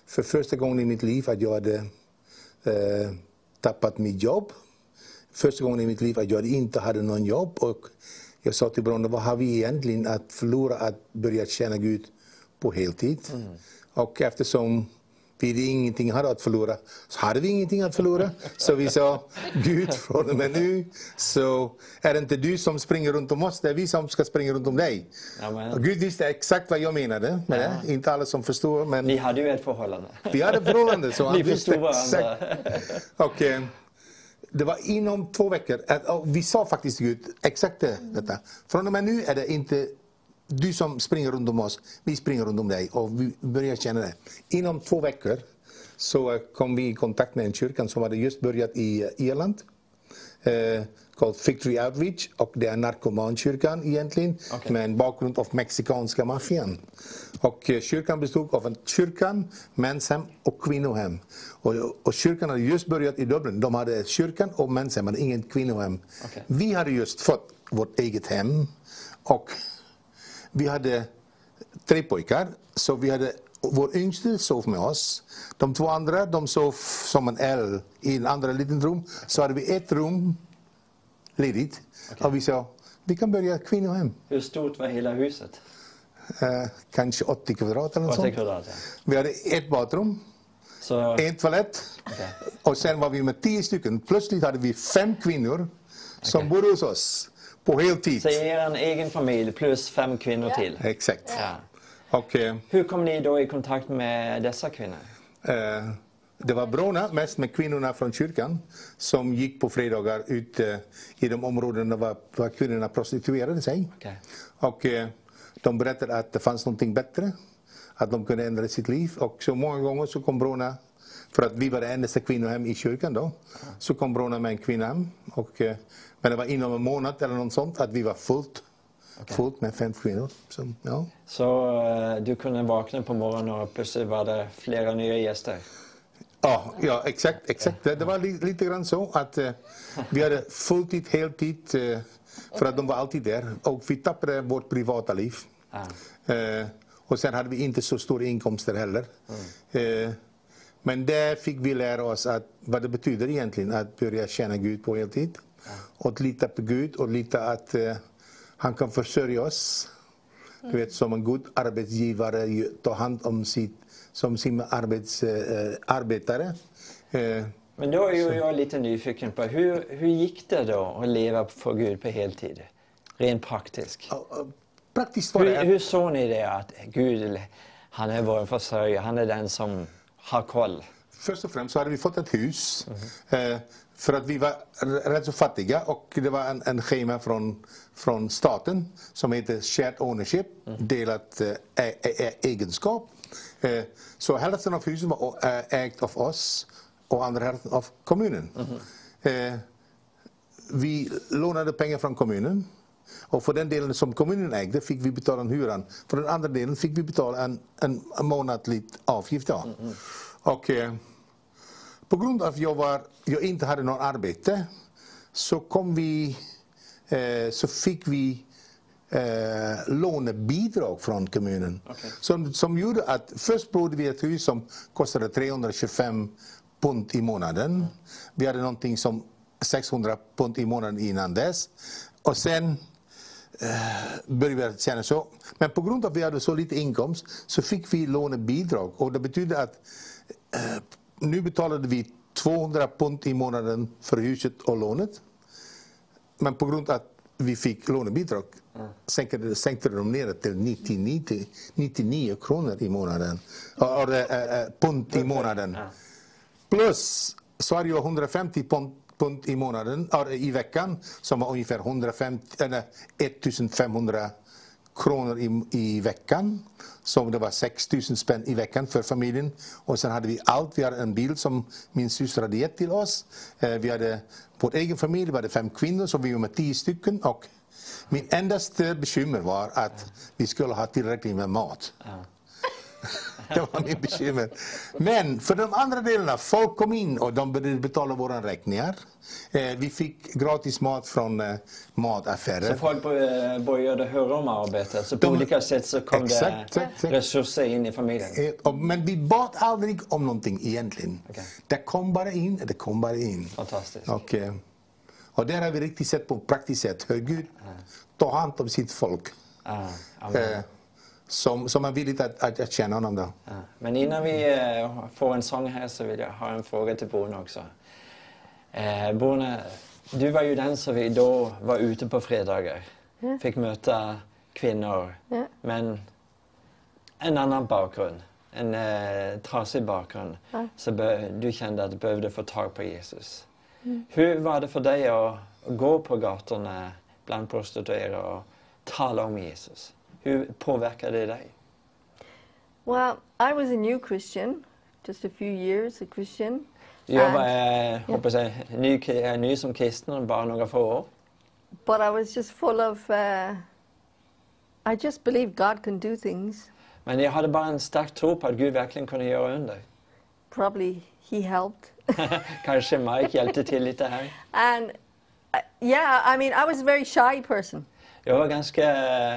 för första gången i mitt liv att jag hade tappat mitt jobb. Första gången i mitt liv att jag inte hade någon jobb. Och jag sa till bröderna, vad har vi egentligen att förlora att börja tjäna Gud på heltid? Och eftersom vi ingenting hade att förlora, så hade vi ingenting att förlora. Så vi sa, Gud, från och med nu så är det inte du som springer runt om oss, det är vi som ska springa runt om dig. Amen. Gud visste exakt vad jag menade med det. Inte alla som förstår, men Ni hade ju ett förhållande. vi hade förhållande. Så han Ni visste förstod varandra. exakt. Och, eh, det var inom två veckor. vi sa faktiskt till Gud exakt det, detta. Från och med nu är det inte du som springer runt om oss, vi springer runt om dig. Och vi börjar känna det. Inom två veckor så eh, kom vi i kontakt med en kyrkan som hade just börjat i eh, Irland. Eh, called Victory Outreach och det är narkomankyrkan egentligen Okej. med en bakgrund av mexikanska maffian. Och eh, kyrkan bestod av en kyrkan, menshem och kvinnohem. Och, och kyrkan hade just börjat i Dublin. De hade kyrkan och menshem, men ingen kvinnohem. Okej. Vi hade just fått vårt eget hem och vi hade tre pojkar. Så vi hade, vår yngste sov med oss. De två andra de sov som en L i en andra liten rum. Så hade vi ett rum ledigt. Och vi sa, vi kan börja kvinnohem. Hur stort var hela huset? Eh, kanske 80 kvadrat eller något 80 sånt. kvadrat. ja. Vi hade ett badrum, Så, en toalett och sen var vi med tio stycken. Plötsligt hade vi fem kvinnor som bodde hos oss på heltid. så er egen familj plus fem kvinnor till? Exakt. Ja. Och eh, Hur kom ni då i kontakt med dessa kvinnor? eh, Det var Brona, mest med kvinnorna från kyrkan, som gick på fredagar ute i de områdena var, var kvinnorna prostituerade sig. Okej. Och eh, de berättade att det fanns någonting bättre, att de kunde ändra sitt liv. Och så många gånger så kom Brona, för att vi var det enda kvinnohem i kyrkan då, så kom Brona med en kvinna hem. Och, eh, men det var inom en månad eller något sånt att vi var fullt, fullt med fem kvinnor. Så, ja. Så eh, du kunde vakna på morgonen och plötsligt var det flera nya gäster? Ja, ja exakt. exakt. Det, det var li, lite grann så att eh, vi hade fulltid, heltid, eh, för att de var alltid där. Och vi tappade vårt privata liv. Eh, och sen hade vi inte så stora inkomster heller. Eh, men där fick vi lära oss att, vad det betyder egentligen att börja tjäna Gud på heltid. Och att lita på Gud och lita att eh, han kan försörja oss. Du vet, som en god arbetsgivare tar hand om sitt, som sina arbets, eh, arbetare. Eh, Men då är ju jag lite nyfiken på hur, hur gick det då att leva för Gud på heltid? Rent praktiskt. Praktiskt var det Hur, hur såg ni det att Gud, han är vår försörjare, han är den som har koll? Först och främst så hade vi fått ett hus. Eh, för att vi var rätt så fattiga och det var en, en schema från, från staten som heter Shared Ownership, delat eh, ä, ä, egenskap. Eh, så hälften av huset var ä- ägt av oss och andra hälften av kommunen. Eh, vi lånade pengar från kommunen. Och för den delen som kommunen ägde fick vi betala en hyran. För den andra delen fick vi betala en, en, månatlig avgift. Ja. Och, eh, på grund av att jag, var, jag inte hade något arbete så, kom vi, eh, så fick vi eh, lånebidrag från kommunen. Som, som gjorde att först bodde vi i ett hus som kostade 325 pund i månaden. Vi hade någonting som 600 pund i månaden innan dess. Och sen började vi känna så. Men på grund av att vi hade så lite inkomst så fick vi lånebidrag. Och det betyder att eh, nu betalade vi 200 pund i månaden för huset och lånet. Men på grund av att vi fick lånebidrag sänkte, sänkte de ner det till 99, 99 kronor i månaden. Eller äh, äh, pund i månaden. Plus så hade jag 150 pund, pund i månaden, i veckan som var ungefär 150, eller 1500 kronor i, i veckan. Så det var 6000 spänn i veckan för familjen. Och sen hade vi allt. Vi hade en bil som min syster hade gett till oss. Eh, vi hade vår egen familj, vi hade fem kvinnor, så vi var med tio stycken. Och min endaste bekymmer var att vi skulle ha tillräckligt med mat. Det var min bekymmer. Men för de andra delarna, folk kom in och de började betala våra räkningar. Eh, vi fick gratis mat från eh, mataffärer. Så folk bör- började höra om arbetet, så på De- olika sätt så kom Exakt, det exakt. resurser in i familjen. Eh, Men vi bad aldrig om någonting egentligen. Okej. Det kom bara in, det kom bara in. Fantastiskt. Och, eh, och där har vi riktigt sett på praktiskt sätt hur Gud tar hand om sitt folk. Eh, som, som är villigt att, att, att känna honom. Då. Ja. Men innan vi eh, får en sång här så vill jag ha en fråga till Bruna också. Eh, Bruna, du var ju den som vi då var ute på fredagar. Fick möta kvinnor, Ja. men en annan bakgrund. En eh, trasig bakgrund. Ja. Så du kände att du behövde få tag på Jesus. Hur var det för dig att, att gå på gatorna bland prostituerade och tala om Jesus? Hur påverkade det dig? Well, I was a new Christian, just a few years a Christian. Jag var eh, hoppas jag, ny, eh, ny som kristen, bara några få år. But I was just full of, uh, I just believed God can do things. Men jag hade bara en stark tro på att Gud verkligen kunde göra under. Probably He helped. Kanske Mike hjälpte till lite här. and uh, yeah, I mean, I was a very shy person. Jag var ganska,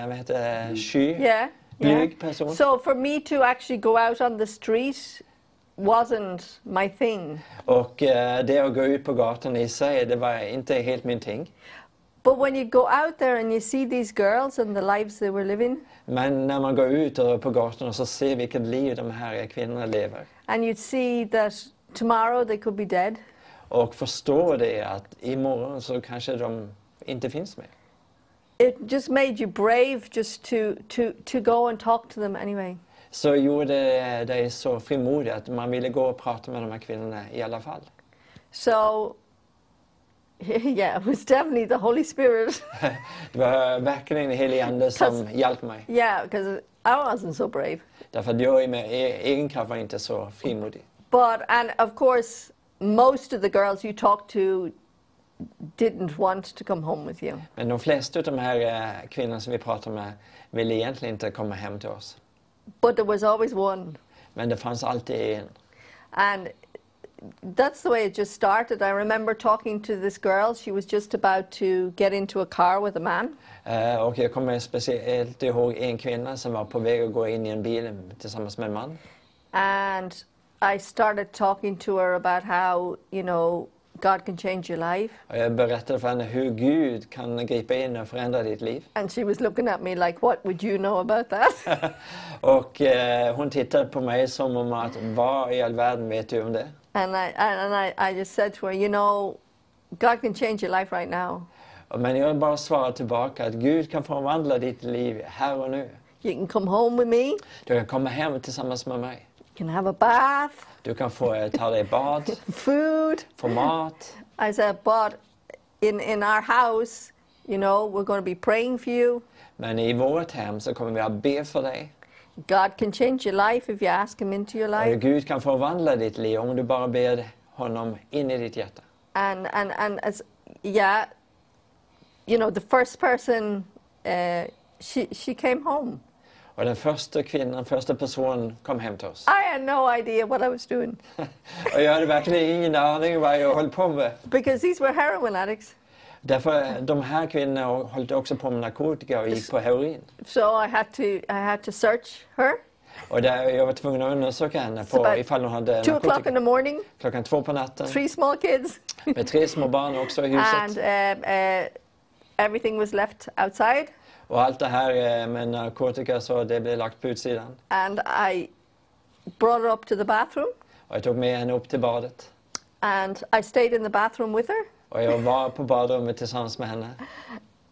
eh, vad heter det, sky. Yeah. yeah. Person. So for me to actually go out on the street wasn't my thing. Och eh, det att gå ut på gatan i sig, det var inte helt min ting. But when you go out there and you see these girls and the lives they were living, Men när man går ut och på gatorna så ser vilket liv de här kvinnorna lever. and you'd see that tomorrow they could be dead, Och förstår det att imorgon så kanske de inte finns mer. It just made you brave just to, to, to go and talk to them anyway. så gjorde dig så frimodig att man ville gå och prata med de här kvinnorna i alla fall. So, yeah, it was definitely the Holy Spirit. Det var verkligen den helige Ande som hjälpte mig. yeah, because I wasn't so brave. Därför att jag i min egen kraft var inte så frimodig. But, and of course, most of the girls you talked to didn't want to come home with you. Men de flesta av de här eh, kvinnorna som vi pratar med ville egentligen inte komma hem till oss. But there was always one. Men det fanns alltid en. And that's the way it just started. I remember talking to this girl. She was just about to get into a car with a man. Eh, Och jag kommer speciellt ihåg en kvinna som var på väg att gå in i en bil tillsammans med en man. And I started talking to her about how, you know, God can change your life. Och jag berättade för henne hur Gud kan gripa in och förändra ditt liv. And she was looking at me like, what would you know about that? Och eh, hon tittade på mig som om att vad i all världen vet du om det? and I, and I, I just said to her, you know, God can change your life right now. Men jag bara svarade tillbaka att Gud kan förvandla ditt liv här och nu. You can come home with me. Du kan komma hem tillsammans med mig. You can have a bath, Du kan få eh, ta dig bad, food. få mat. I said, but in, in our house, you know, we're going to be praying for you. Men i vårt hem så kommer vi att be för dig. God can change your life if you ask Him into your Och life. Gud kan förvandla ditt liv om du bara ber honom in i ditt hjärta. And, and, and as, yeah, you know, the first person, uh, she, she came home. Och den första kvinnan, första personen kom hem till oss. I had no idea what I was doing Och jag hade verkligen ingen aning vad jag höll på med. because these were heroin addicts. Därför de här kvinnorna höll också på med narkotika och gick på heroin. So I had to, I had to search her. Och där jag var tvungen att undersöka henne So på about ifall hon hade Two o'clock in narkotika. the morning, Klockan två på natten. three small kids, Med tre små barn också i and huset. uh, uh, everything was left outside. Och allt det här eh, med narkotika så det lagt på utsidan. And I brought her up to the bathroom, Och jag tog med henne upp till badet. and I stayed in the bathroom with her. Och jag var på badrummet tillsammans med henne.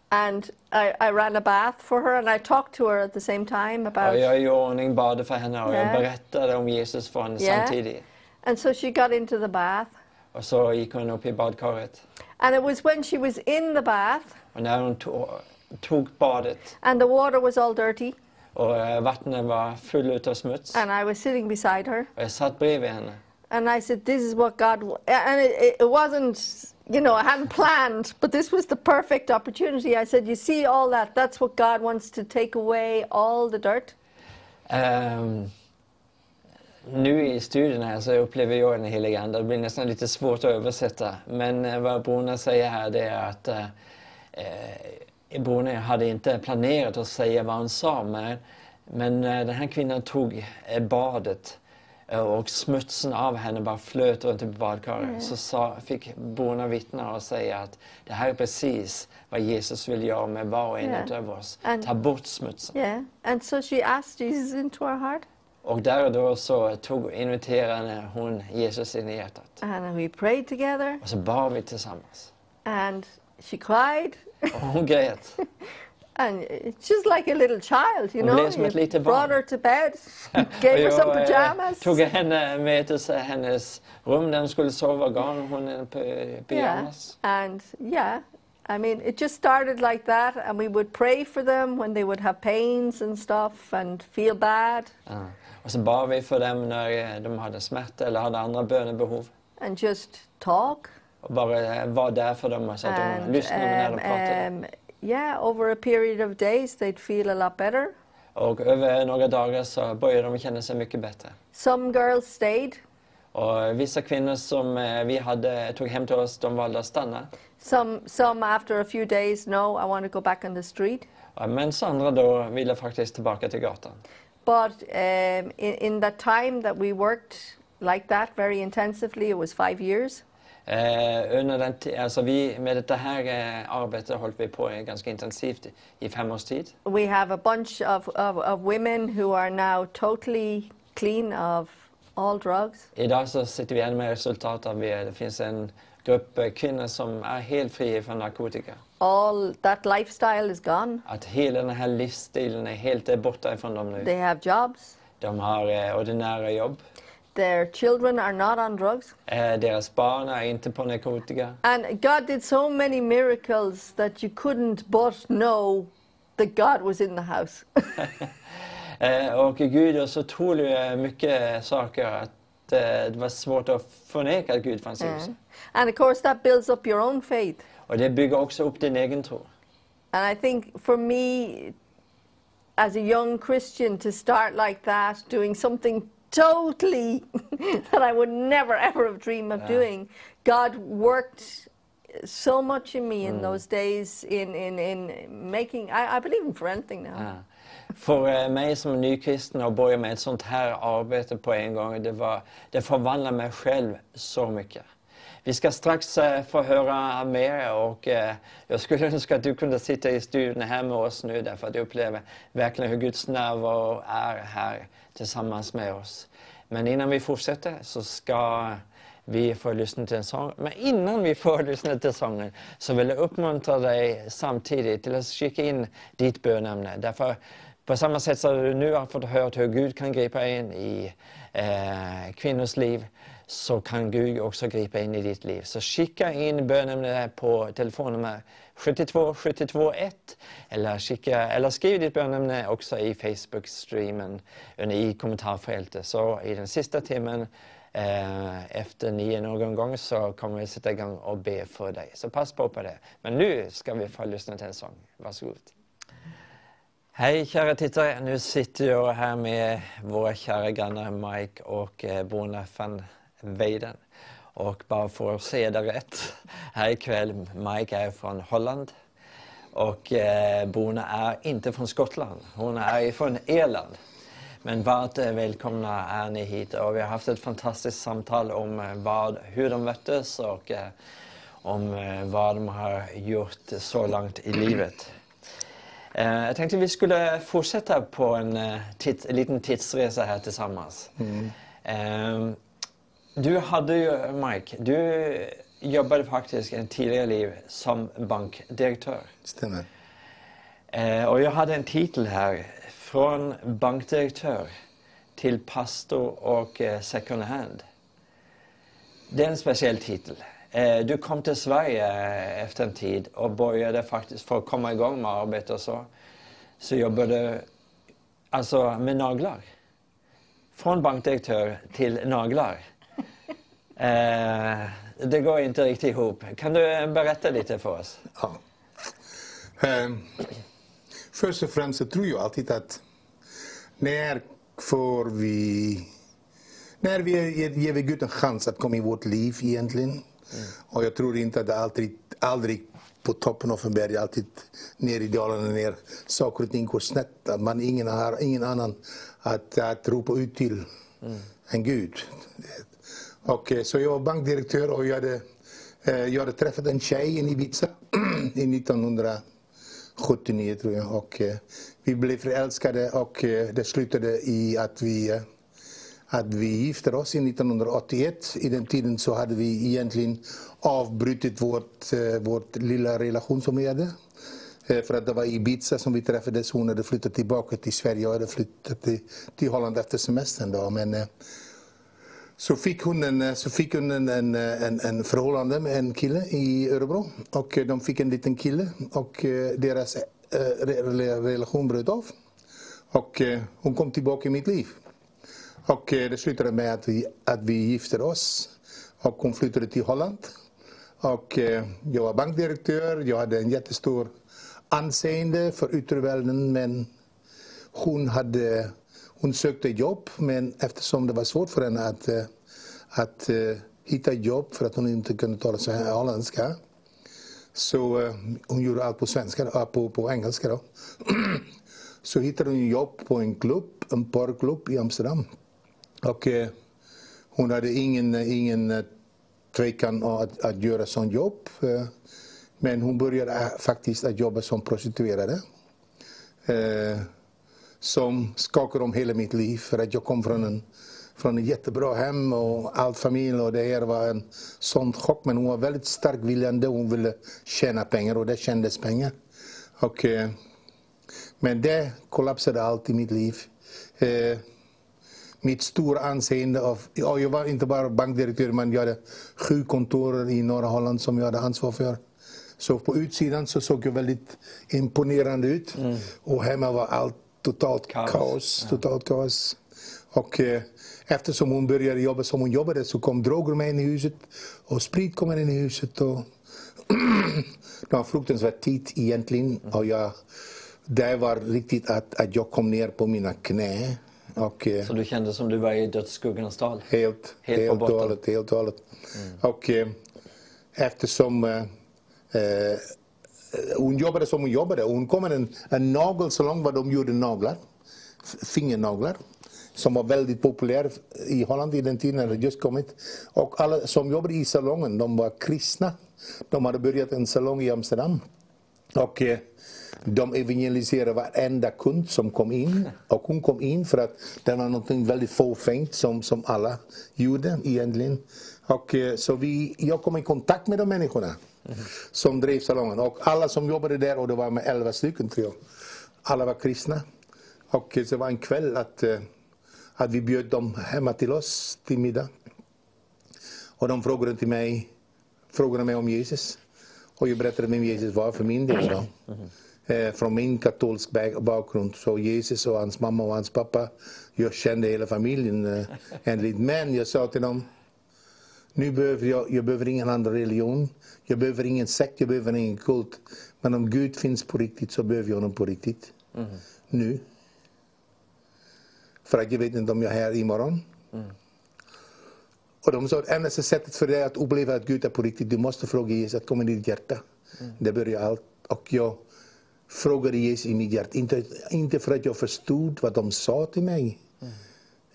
And I, I ran a bath for her, and I talked to her at the same time Och about. jag gjorde ordning badet för henne och jag Ja. berättade om Jesus för henne Ja. samtidigt. And so she got into the bath. Och så gick hon upp i badkaret. And it was when she was in the bath Och när hon tog, tog badet and the water was all dirty, och eh, vattnet var fullt av smuts. and I was sitting beside her, Och jag satt bredvid henne. and I said, This is what God. w-" And it, it, wasn't, you know, I hadn't planned, but this was the perfect opportunity. I said, You see all that? That's what God wants to take away all the dirt. Ehm, nu i studien här så upplever jag den heliga Ande. Det blir nästan lite svårt att översätta. Men eh, vad Bruna säger här det är att eh, Bruna hade inte planerat att säga vad han sa. Men, men eh, den här kvinnan tog eh, badet eh, och smutsen av henne bara flöt runt i badkaret. Så sa, fick Bruna vittna och säga att det här är precis vad Jesus vill göra med var och en Ja. av oss. And- Ta bort smutsen. Yeah. And so she asked Jesus into her heart, Och där och då så tog, inviterade hon Jesus in i hjärtat. and we prayed together, Och så bar vi tillsammans. and she cried. Och hon. And it's just like a little child, you know. blev som ett You brought her to bed, gave her some eh, pajamas. tog henne med till hennes rum där hon skulle sova. Gav hon en yeah. pyjamas. And yeah, I mean, it just started like that, and we would pray for them when they would have pains and stuff and feel bad, Ja. Och så bar vi för dem när eh, de hade smärta eller hade andra bönebehov. and just talk. Bara eh, var där för dem så att de när de um, pratade. um, yeah, over a period of days, they'd feel a lot better. Och över några dagar så började de känna sig mycket bättre. Some girls stayed. Och vissa kvinnor som eh, vi hade, tog hem till oss, de valde att stanna. Some, some after a few days, no, I want to go back on the street. Men andra då ville faktiskt tillbaka till gatan. But um, in, in that time that we worked like that very intensively, it was five years. Eh, under den alltså vi, med det här eh, arbetet höll vi på ganska intensivt i fem års tid. We have a bunch of, of, of women who are now totally clean of all drugs. Idag så sitter vi igen med resultat av det. Det finns en grupp eh, kvinnor som är helt fria från narkotika. All that lifestyle is gone. Att hela den här livsstilen är helt eh, borta ifrån dem nu. They have jobs. De har eh, ordinära jobb. Their children are not on drugs. Eh, Deras barn är inte på narkotika. And God did so many miracles that you couldn't but know that God was in the house. Eh, Och Gud gör så otroligt mycket saker att eh, det var svårt att förneka att Gud fanns i huset. and of course, that builds up your own faith. Och det bygger också upp din egen tro. And I think for me, as a young Christian, to start like that, doing something totally that I would never ever have dreamed of doing, God worked so much in me in those days in, in, in making, I, I believe in for anything now. Ja. För eh, mig som nykristen att börja med ett sånt här arbete på en gång, det, var, det förvandlar mig själv så mycket. Vi ska strax eh, få höra mer och eh, jag skulle önska att du kunde sitta i studion här med oss nu därför att jag upplever verkligen hur Guds närvaro är här tillsammans med oss. Men innan vi fortsätter så ska vi få lyssna till en sång. Men innan vi får lyssna till sången så vill jag uppmuntra dig samtidigt till att skicka in ditt bönämne. Därför på samma sätt som du nu har fått höra hur Gud kan gripa in i eh, kvinnors liv så kan Gud också gripa in i ditt liv. Så skicka in bönämnet på telefonnummer 72 72 1 eller, skicka, eller skriv ditt bönämne också i Facebook-streamen i kommentarfältet. Så i den sista timmen eh, efter nio någon gång så kommer vi sätta igång och be för dig. Så pass på på det. Men nu ska vi få lyssna till en sång. Varsågod. Hej kära tittare, nu sitter jag här med våra kära grannar Mike och eh, Bona van Weiden. Och bara för att se det rätt, här ikväll, Mike är från Holland och eh, Bona är inte från Skottland, hon är från Irland. Men varmt eh, välkomna är ni hit och vi har haft ett fantastiskt samtal om eh, vad, hur de möttes och eh, om eh, vad de har gjort så långt i livet. Jag tänkte vi skulle fortsätta på en, tids, en liten tidsresa här tillsammans. Eh, Du hade ju, Mike, du jobbade faktiskt i en tidigare liv som bankdirektör. Stämmer. Eh, Och jag hade en titel här, från bankdirektör till pastor och eh, second hand. Det är en speciell titel. Eh, Du kom till Sverige eh, efter en tid och började faktiskt, för att komma igång med arbete och så, så jobbade alltså med naglar. Från bankdirektör till naglar. Eh, det går inte riktigt ihop. Kan du eh, berätta lite för oss? Ja. Ehm, först och främst så tror jag alltid att när får vi... När vi ger, ger vi Gud en chans att komma i vårt liv egentligen. Och jag tror inte att det alltid, aldrig på toppen av en berg, alltid ner i dalen ner saker och ting går snett. Att man ingen har ingen annan att, att ropa ut till än Gud. Och, eh, så jag var bankdirektör och jag hade, eh, jag hade träffat en tjej i Ibiza i 1979 tror jag. Och, eh, vi blev förälskade och det slutade i att vi, att vi gifte oss i 1981. I den tiden så hade vi egentligen avbrutit vårt, vårt lilla relation som vi hade. För att det var i Ibiza som vi träffades. Hon hade flyttat tillbaka till Sverige och jag hade flyttat till, till Holland efter semestern. Då. Men, eh, så fick hon, en, eh, så fick hon en, en, eh, en, en förhållande med en kille i Örebro. Och eh, de fick en liten kille och deras relation bröt av. Och hon kom tillbaka i mitt liv. Och det slutade med att vi, att vi gifte oss. Och hon flyttade till Holland. Och jag var bankdirektör. Jag hade en jättestor anseende för yttervärlden. Men hon, hade, hon sökte jobb, men eftersom det var svårt för henne att, eh, att eh, hitta jobb för att hon inte kunde tala så här holländska. Så eh, hon gjorde allt på svenska, på, på engelska då. så hittade hon jobb på en klubb, en porrklubb i Amsterdam. Och eh, hon hade ingen, ingen tvekan att, att göra sån jobb. Men hon började faktiskt att jobba som prostituerade. Eh, som skakade om hela mitt liv. För att jag kom från en, från ett jättebra hem och all familj och det här var en sån chock. Men hon var väldigt stark viljande. Hon ville tjäna pengar och det kändes pengar. Och, eh, men det kollapsade allt i mitt liv. Eh, mitt stora anseende. Av, ja, jag var inte bara bankdirektör, men jag hade sju kontor i norra Holland som jag hade ansvar för. Så på utsidan så såg jag väldigt imponerande ut. Och hemma var allt totalt Kaos. kaos. totalt kaos. Och eh, eftersom hon började jobba som hon jobbade så kom droger med in i huset och sprit kom in i huset. Och det var en fruktansvärd tid egentligen. Och jag, det var riktigt att, att jag kom ner på mina knä. Och, eh, Så du kände som du var i dödsskuggans dal? Helt, Helt helt, och hållet. Helt och hållet. Och eh, eftersom eh, eh, Eh, hon jobbade som hon jobbade, hon kom med en, en nagelsalong vad de gjorde naglar, fingernaglar, som var väldigt populär i Holland i den tiden när det just kommit. Och alla som jobbade i salongen, de var kristna. De hade börjat en salong i Amsterdam. Och eh, de evangeliserade varenda kund som kom in. Och hon kom in för att det var något väldigt fåfängt som, som alla gjorde egentligen. Och eh, så vi, jag kom i kontakt med de människorna som drev salongen. Och alla som jobbade där, och det var med elva stycken tror jag. Alla var kristna. Och eh, det var en kväll att, eh, att vi bjöd dem hemma till oss till middag. Och de frågade till mig, frågade mig om Jesus. Och jag berättade vem Jesus var för min del. Då. Eh, från min katolsk bakgrund. Så Jesus och hans mamma och hans pappa. Jag kände hela familjen. Eh, ändligt. Men jag sa till dem. Nu behöver jag, jag behöver ingen annan religion. Jag behöver ingen sekt, jag behöver ingen kult. Men om Gud finns på riktigt så behöver jag honom på riktigt. Nu. För att jag vet inte om jag är här imorgon. Och de sa att enda sättet för dig att uppleva att Gud är på riktigt, du måste fråga Jesus att komma in i ditt hjärta. Det börjar allt. Och jag frågade Jesus i mitt hjärta, inte, inte för att jag förstod vad de sa till mig.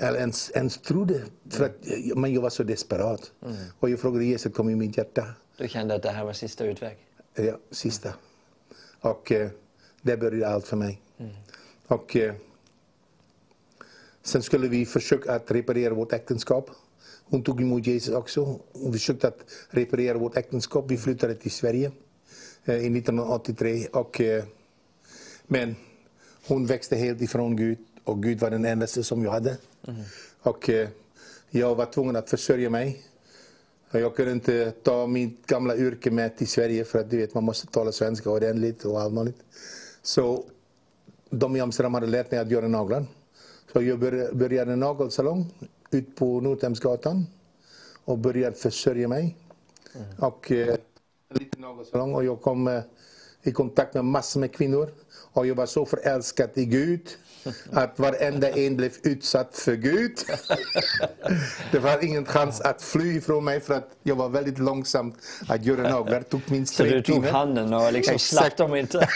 Eller ens, ens trodde, för att, men jag var så desperat. Och jag frågade Jesus in i mitt hjärta. Du kände att det här var sista utväg? Ja, sista. Och eh, det började allt för mig. Och eh, sen skulle vi försöka att reparera vårt äktenskap. Hon tog emot Jesus också. Hon försökte att reparera vårt äktenskap. Vi flyttade till Sverige eh, i 1983. Och, eh, men hon växte helt ifrån Gud och Gud var den enda som jag hade. Och eh, jag var tvungen att försörja mig. Och Jag kunde inte ta mitt gamla yrke med till Sverige för att du vet, man måste tala svenska ordentligt och allt möjligt. Så de i Amsterdam hade lärt mig att göra naglar. Så jag började, en nagelsalong ut på Nordhemsgatan och började försörja mig. Och eh, en liten nagelsalong och jag kom eh, i kontakt med massor med kvinnor. Och jag var så förälskad i Gud att varenda en blev utsatt för Gud. Det var ingen chans att fly ifrån mig för att jag var väldigt långsam att göra naglar. Det tog minst Så tre du tog timmar. handen och liksom slapp dem inte?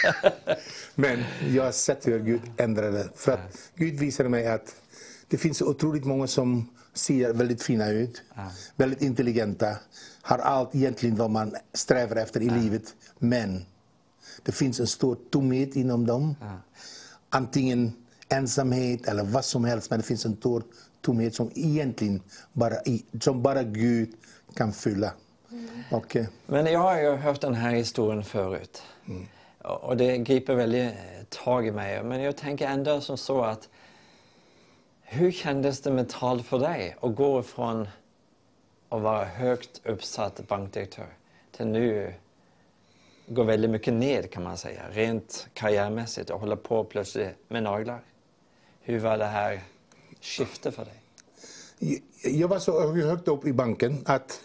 Men jag har sett hur Gud ändrade. För att Gud visade mig att det finns så otroligt många som ser väldigt fina ut, väldigt intelligenta, har allt egentligen vad man strävar efter i livet. Men det finns en stor tomhet inom dem. Antingen ensamhet eller vad som helst, men det finns en stor tomhet som egentligen bara, som bara Gud kan fylla. Och, eh, Men jag har ju hört den här historien förut. Och det griper väldigt eh, tag i mig. Men jag tänker ändå som så att hur kändes det mentalt för dig att gå från att vara högt uppsatt bankdirektör till nu gå väldigt mycket ned kan man säga, rent karriärmässigt och hålla på plötsligt med naglar. Hur var det här skiftet för dig? Jag- var så högt upp i banken att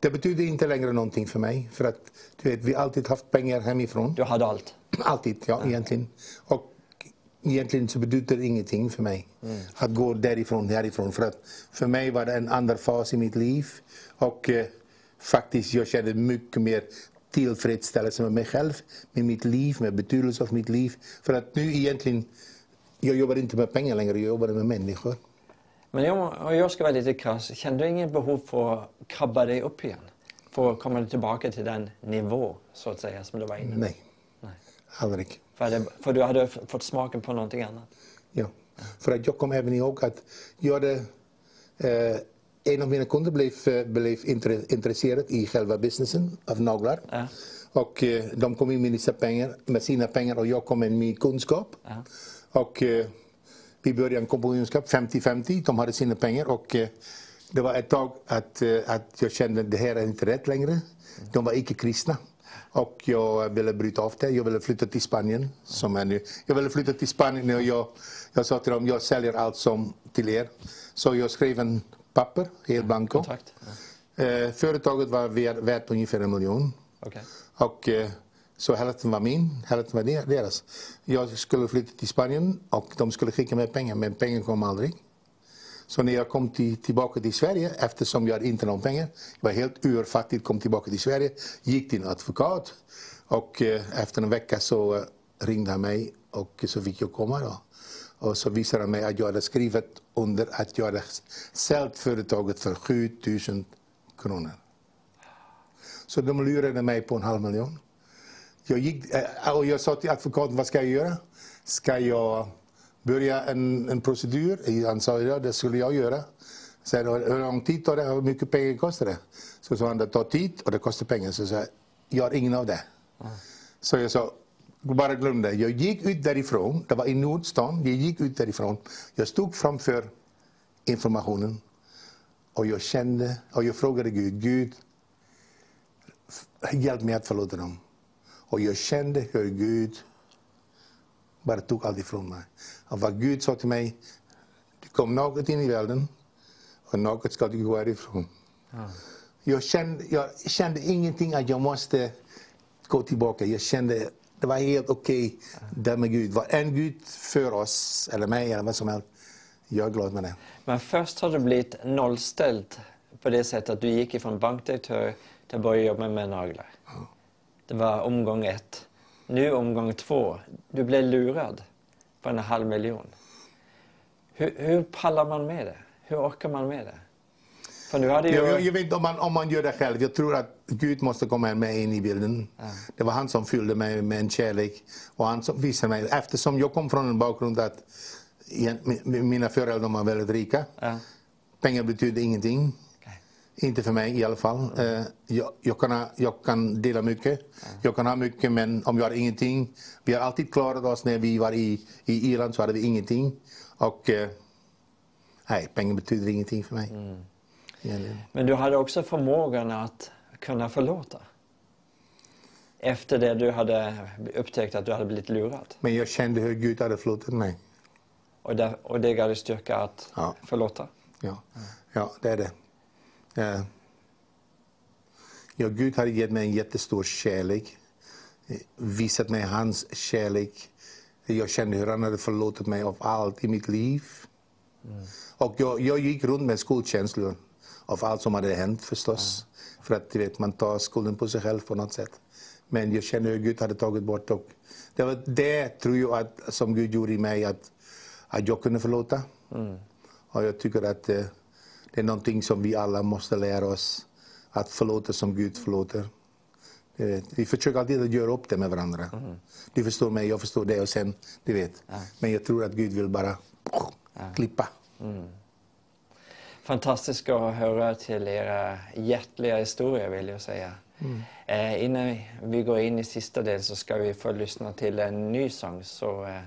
det betydde inte längre någonting för mig. För att du vet, vi har alltid haft pengar hemifrån. Du hade allt. Alltid, ja, egentligen. Och egentligen så betydde det ingenting för mig att gå därifrån, härifrån. För att för mig var det en annan fas i mitt liv. Och eh, faktiskt, jag kände mycket mer tillfredsställelse med mig själv, med mitt liv, med betydelsen av mitt liv. För att nu egentligen, jag jobbar inte med pengar längre, jag jobbar med människor. Men jag, och jag ska vara lite krass, kände du ingen behov för att krabba dig upp igen? För att komma tillbaka till den nivå, så att säga, som du var inne? Nej, Nej. aldrig. För, det, för du hade fått smaken på någonting annat? Ja. För att jag kom även ihåg att jag hade, eh, en av mina kunder blev, eh, blev intre, intresserad i själva businessen av naglar. Ja. Och eh, de kom in med sina pengar, med sina pengar och jag kom med min kunskap. Ja. Och eh, Vi började en kompanjonskap 50-50. De hade sina pengar och eh, det var ett tag att, eh, att jag kände att det här är inte rätt längre. De var icke kristna. Och jag ville bryta av det. Jag ville flytta till Spanien. Som är nu. Jag ville flytta till Spanien och jag, jag sa till dem, jag säljer allt som till er. Så jag skrev en papper, helt blanco. Kontrakt? Eh, företaget var värt, ungefär en miljon. Okej. Och eh, så hälften var min, hälften var deras. Jag skulle flytta till Spanien och de skulle skicka mig pengar, men pengar kom aldrig. Så när jag kom till, tillbaka till Sverige, eftersom jag hade någon pengar, jag var helt urfattig, kom tillbaka till Sverige, gick till en advokat och eh, efter en vecka så eh, ringde han mig och så fick jag komma då. Och så visade han mig att jag hade skrivit under att jag hade sålt företaget för 7000 kronor. Så de lurade mig på en halv miljon. Jag, gick, eh, och jag sa till advokaten, vad ska jag göra? Ska jag börja en, en procedur? Han sa, ja det skulle jag göra. Så jag, hur lång tid tar det? Hur mycket pengar kostar det? Så sa han, det tar tid och det kostar pengar. Så sa jag, jag har ingen av det. Så jag sa, bara glöm det. Jag gick ut därifrån, det var i Nordstan, jag gick ut därifrån. Jag stod framför informationen och jag kände, och jag frågade Gud, Gud, hjälp mig att förlåta dem. Och jag kände hur Gud bara tog allt ifrån mig. Och vad Gud sa till mig, du kom något in i världen och något ska du gå härifrån. Jag, kände, jag kände ingenting att jag måste gå tillbaka. Jag kände det var helt okej där med Gud. Var en Gud för oss, eller mig, eller vad som helst. Jag är glad med det. Men först har det blivit nollställt på det sättet att du gick ifrån bankdirektör till att börja jobba med naglar. Det var omgång ett. Nu omgång två. Du blev lurad på en halv miljon. Hur, hur pallar man med det? Hur orkar man med det? För nu hade ju... Jag, jag, vet inte om man, om man gör det själv. Jag tror att Gud måste komma med in i bilden. Det var han som fyllde mig med en kärlek. Och han som visade mig, eftersom jag kom från en bakgrund att mina föräldrar var väldigt rika. Ja. Pengar betydde ingenting. Inte för mig i alla fall. Eh, jag, jag, kan, jag kan dela mycket. Jag kan ha mycket men om jag har ingenting. Vi har alltid klarat oss när vi var i, i Irland så hade vi ingenting. Och eh, nej, pengar betyder ingenting för mig. Egentligen. Men du hade också förmågan att kunna förlåta. Efter det du hade upptäckt att du hade blivit lurad. Men jag kände hur Gud hade förlåtit mig. Och, där, och det gav dig styrka att Ja. förlåta. Ja, ja det är det. Eh, Ja, Gud har gett mig en jättestor kärlek. Eh, Visat mig hans kärlek. Jag kände hur han hade förlåtit mig av allt i mitt liv. Och jag, jag gick runt med skuldkänslor av allt som hade hänt förstås. För att vet, man tar skulden på sig själv på något sätt. Men jag kände hur Gud hade tagit bort och det var det tror jag att, som Gud gjorde i mig att, att jag kunde förlåta. Och jag tycker att eh, det är någonting som vi alla måste lära oss. Att förlåta som Gud förlåter. Vi försöker alltid att göra upp det med varandra. Du förstår mig, jag förstår dig och sen, du vet. Men jag tror att Gud vill bara klippa. Fantastiskt att höra till era hjärtliga historier vill jag säga. Eh, innan vi går in i sista del så ska vi få lyssna till en ny sång. Så eh,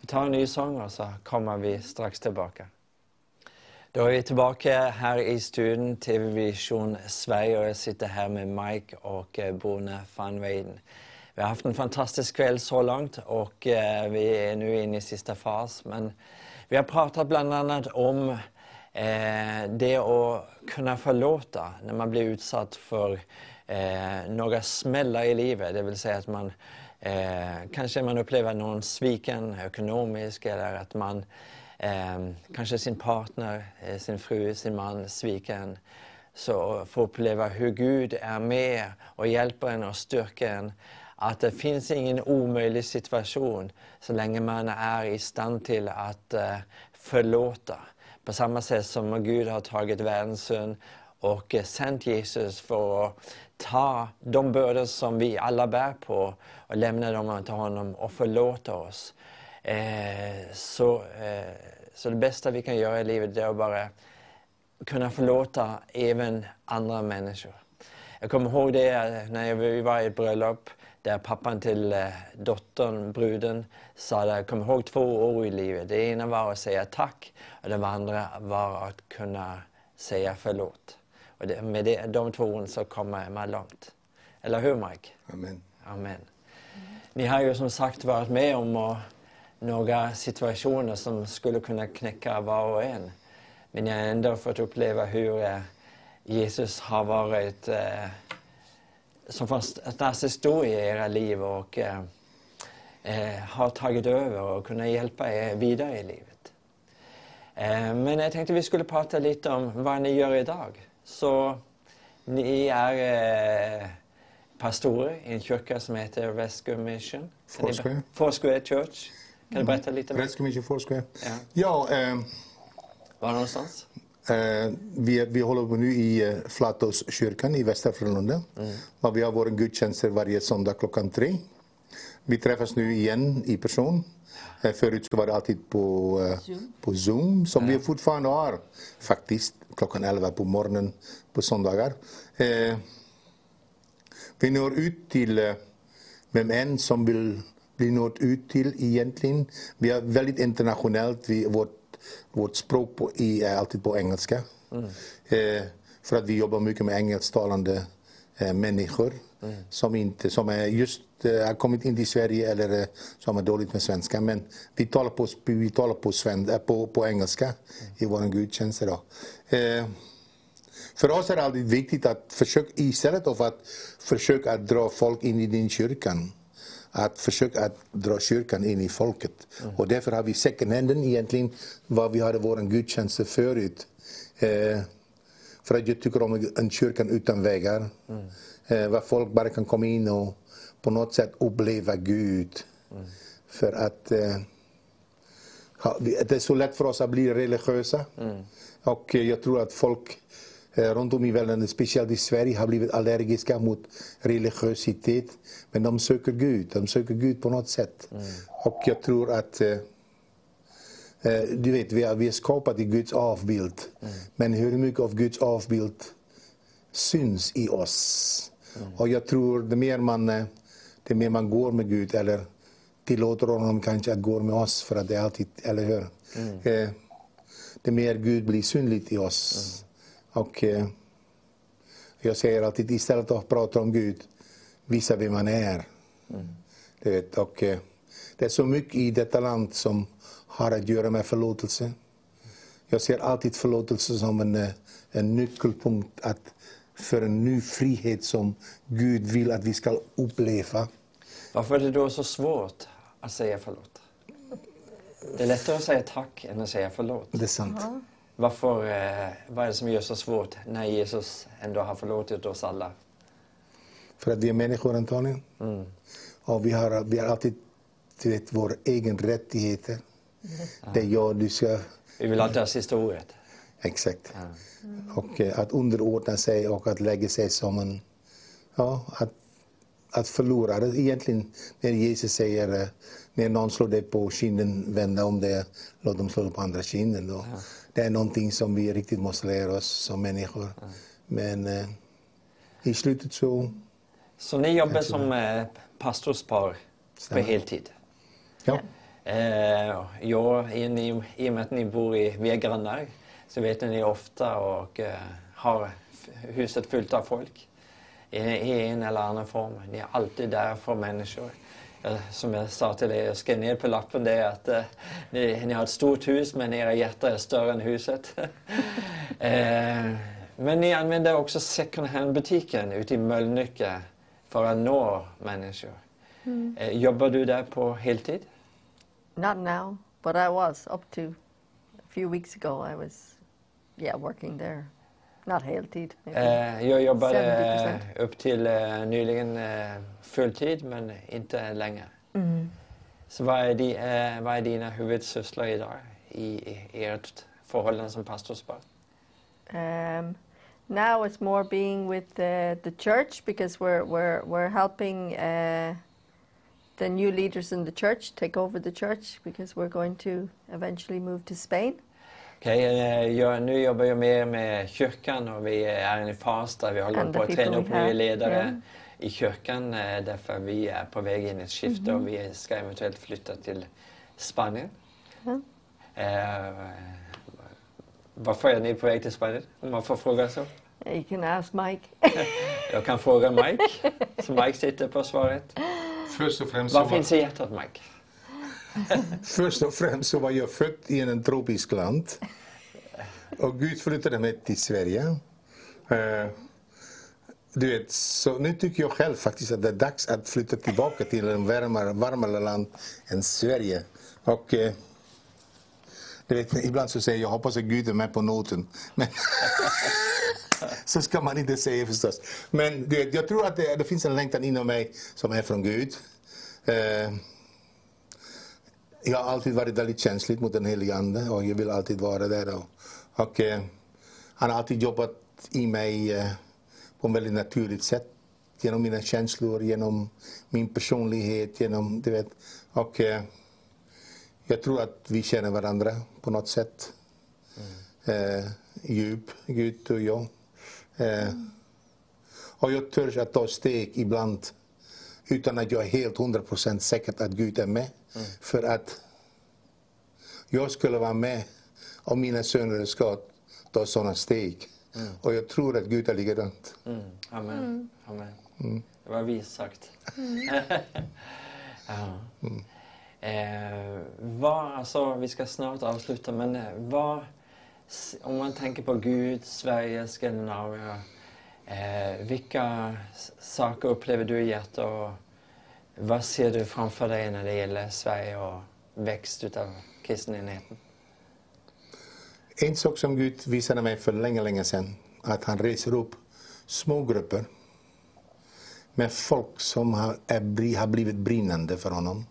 vi tar en ny sång och så kommer vi strax tillbaka. Då är vi tillbaka här i studion, TV Vision Sverige och jag sitter här med Mike och eh, Bruna van Weyden. Vi har haft en fantastisk kväll så långt och eh, vi är nu inne i sista fas. Men vi har pratat bland annat om eh, det att kunna förlåta när man blir utsatt för några smällar i livet. Det vill säga att man eh, kanske man upplever någon sviken ekonomiskt eller att man eh, kanske sin partner, eh, sin fru, sin man sviker en. Så få uppleva hur Gud är med och hjälper en och styrker en. Att det finns ingen omöjlig situation så länge man är i stand till att eh, förlåta. På samma sätt som Gud har tagit världens synd och eh, sänt Jesus för att ta de bördor som vi alla bär på och lämna dem till honom och förlåta oss. Eh, så, eh, så det bästa vi kan göra i livet är att bara kunna förlåta även andra människor. Jag kommer ihåg det eh, när vi var i ett bröllop där pappan till eh, dottern, bruden, sa att jag kommer ihåg två ord i livet. Det ena var att säga tack och det andra var att kunna säga förlåt. Och det, med det, de två orden så kommer man långt. Eller hur Mike? Amen. Amen. Ni har ju som sagt varit med om och, några situationer som skulle kunna knäcka var och en. Men jag har ändå fått uppleva hur eh, Jesus har varit eh, som fantastisk stor i era liv och eh, eh, har tagit över och kunnat hjälpa er vidare i livet. Eh, men jag tänkte vi skulle prata lite om vad ni gör idag. Så ni är eh, pastorer i en kyrka som heter Rescue Mission. Foursquare. Foursquare Church. Kan du berätta lite mer? Rescue Mission Foursquare. Ja. Ja, eh, Var någonstans? Eh, vi, vi håller på nu i eh, Flatåskyrkan i Västra Frölunda. Och vi har våra gudstjänster varje söndag klockan tre. Vi träffas nu igen i person. Eh, förut så var det alltid på, eh, Zoom. på Zoom, som vi fortfarande har faktiskt klockan 11 på morgonen på söndagar. Eh, vi når ut till vem än som vill bli nått ut till egentligen. Vi är väldigt internationellt. Vi, vårt, vårt språk på, i, är alltid på engelska. Eh, för att vi jobbar mycket med engelsktalande eh, människor som, inte, som är just eh, har kommit in till Sverige eller eh, som är dåligt med svenska. Men vi talar på, vi talar på, sven, eh, på, på engelska i vår gudstjänst. idag. Eh, för oss är det alltid viktigt att försöka, istället för att försöka att dra folk in i din kyrkan, att försöka att dra kyrkan in i folket. Och därför har vi second handen egentligen, vad vi hade våra gudstjänster förut. Eh, för att jag tycker om en kyrkan utan vägar. Eh, var folk bara kan komma in och på något sätt uppleva Gud. För att eh, det är så lätt för oss att bli religiösa. Och eh, jag tror att folk eh, runt om i världen, speciellt i Sverige, har blivit allergiska mot religiositet. Men de söker Gud, de söker Gud på något sätt. Och jag tror att eh, eh, du vet, vi är, vi är skapade i Guds avbild. Men hur mycket av Guds avbild syns i oss? Och jag tror det mer man, det mer man går med Gud eller tillåter honom kanske att gå med oss för att det är alltid, eller hur? Eh, det mer Gud blir synligt i oss. Och eh, jag säger alltid istället för att prata om Gud, visa vem man är. Du vet, och, eh, det är så mycket i detta land som har att göra med förlåtelse. Jag ser alltid förlåtelse som en, eh, en nyckelpunkt att, för en ny frihet som Gud vill att vi ska uppleva. Varför är det då så svårt att säga förlåt? Det är lättare att säga tack än att säga förlåt. Det är sant. Varför, eh, vad är det som gör så svårt när Jesus ändå har förlåtit oss alla? För att vi är människor antagligen. Och vi har, vi har alltid du vet, våra egna rättigheter. Det är jag, du ska... Vi vill alltid ha sista ordet. Exakt. Och eh, att underordna sig och att lägga sig som en... Ja, att, att förlora. Det Egentligen när Jesus säger eh, när någon slår dig på kinden, vända om det, låt dem slå dig på andra kinden. Då. Det är någonting som vi riktigt måste lära oss som människor. Men eh, i slutet så... Så ni jobbar som eh, pastorspar på heltid? Ja. Eh, ja, i, i, och med att ni bor i, vi är grannar så vet ni ofta och eh, har huset fullt av folk i, i en eller annan form. Ni är alltid där för människor. Jag, som jag sa till er, jag skrev ner på lappen det är att eh, ni, ni har ett stort hus men era hjärtan är större än huset. eh, men ni använder också second hand-butiken ute i Mölnlycke för att nå människor. Eh, jobbar du där på heltid? Not now, but I was up to a few weeks ago. I was, yeah, working there. Not heltid. Eh, jag jobbade 70%. upp till eh, nyligen eh, fulltid men inte länge. Mm. Så vad är, di, eh, vad är dina huvudsysslor idag i, i ert förhållande som pastorspar? Um, now it's more being with the, the church because we're we're we're helping uh, the new leaders in the church take over the church because we're going to eventually move to Spain. Okej, eh, jag, nu jobbar jag mer med kyrkan och vi är i en fas där vi håller på att träna upp nya ledare yeah. i kyrkan eh, därför vi är på väg in i ett skifte Mm-hmm. och vi ska eventuellt flytta till Spanien. Ja. Eh, varför är ni på väg till Spanien? Om man får fråga så. You can ask Mike. Jag kan fråga Mike, så Mike sitter på svaret. Först och främst Vad finns i hjärtat Mike? först och främst så var jag född i en tropisk land. Och Gud flyttade mig till Sverige. Eh, du vet, så nu tycker jag själv faktiskt att det är dags att flytta tillbaka till en varmare, varmare land än Sverige. Och eh, du vet, ibland så säger jag, jag hoppas att Gud är med på noten. Men så ska man inte säga förstås. Men du vet, jag tror att det, det finns en längtan inom mig som är från Gud. Eh, jag har alltid varit väldigt känslig mot den helige Ande och jag vill alltid vara där. Och, och eh, han har alltid jobbat i mig eh, på ett väldigt naturligt sätt. Genom mina känslor, genom min personlighet, genom, du vet. Och eh, jag tror att vi känner varandra på något sätt. Eh, djup, Gud och jag. Eh, och jag törs att ta steg ibland utan att jag är helt 100% säker att Gud är med. För att jag skulle vara med om mina söner ska ta sådana steg. Och jag tror att Gud är likadant. Mm. Amen. Amen. Det var vist sagt. ja. eh, vad, alltså, vi ska snart avsluta, men eh, vad, om man tänker på Gud, Sverige, Skandinavien. Eh, vilka saker upplever du i hjärtat och vad ser du framför dig när det gäller Sverige och växt utav kristenheten? En sak som Gud visade mig för länge, länge sedan, att han reser upp små grupper med folk som har, är, bri- har blivit brinnande för honom.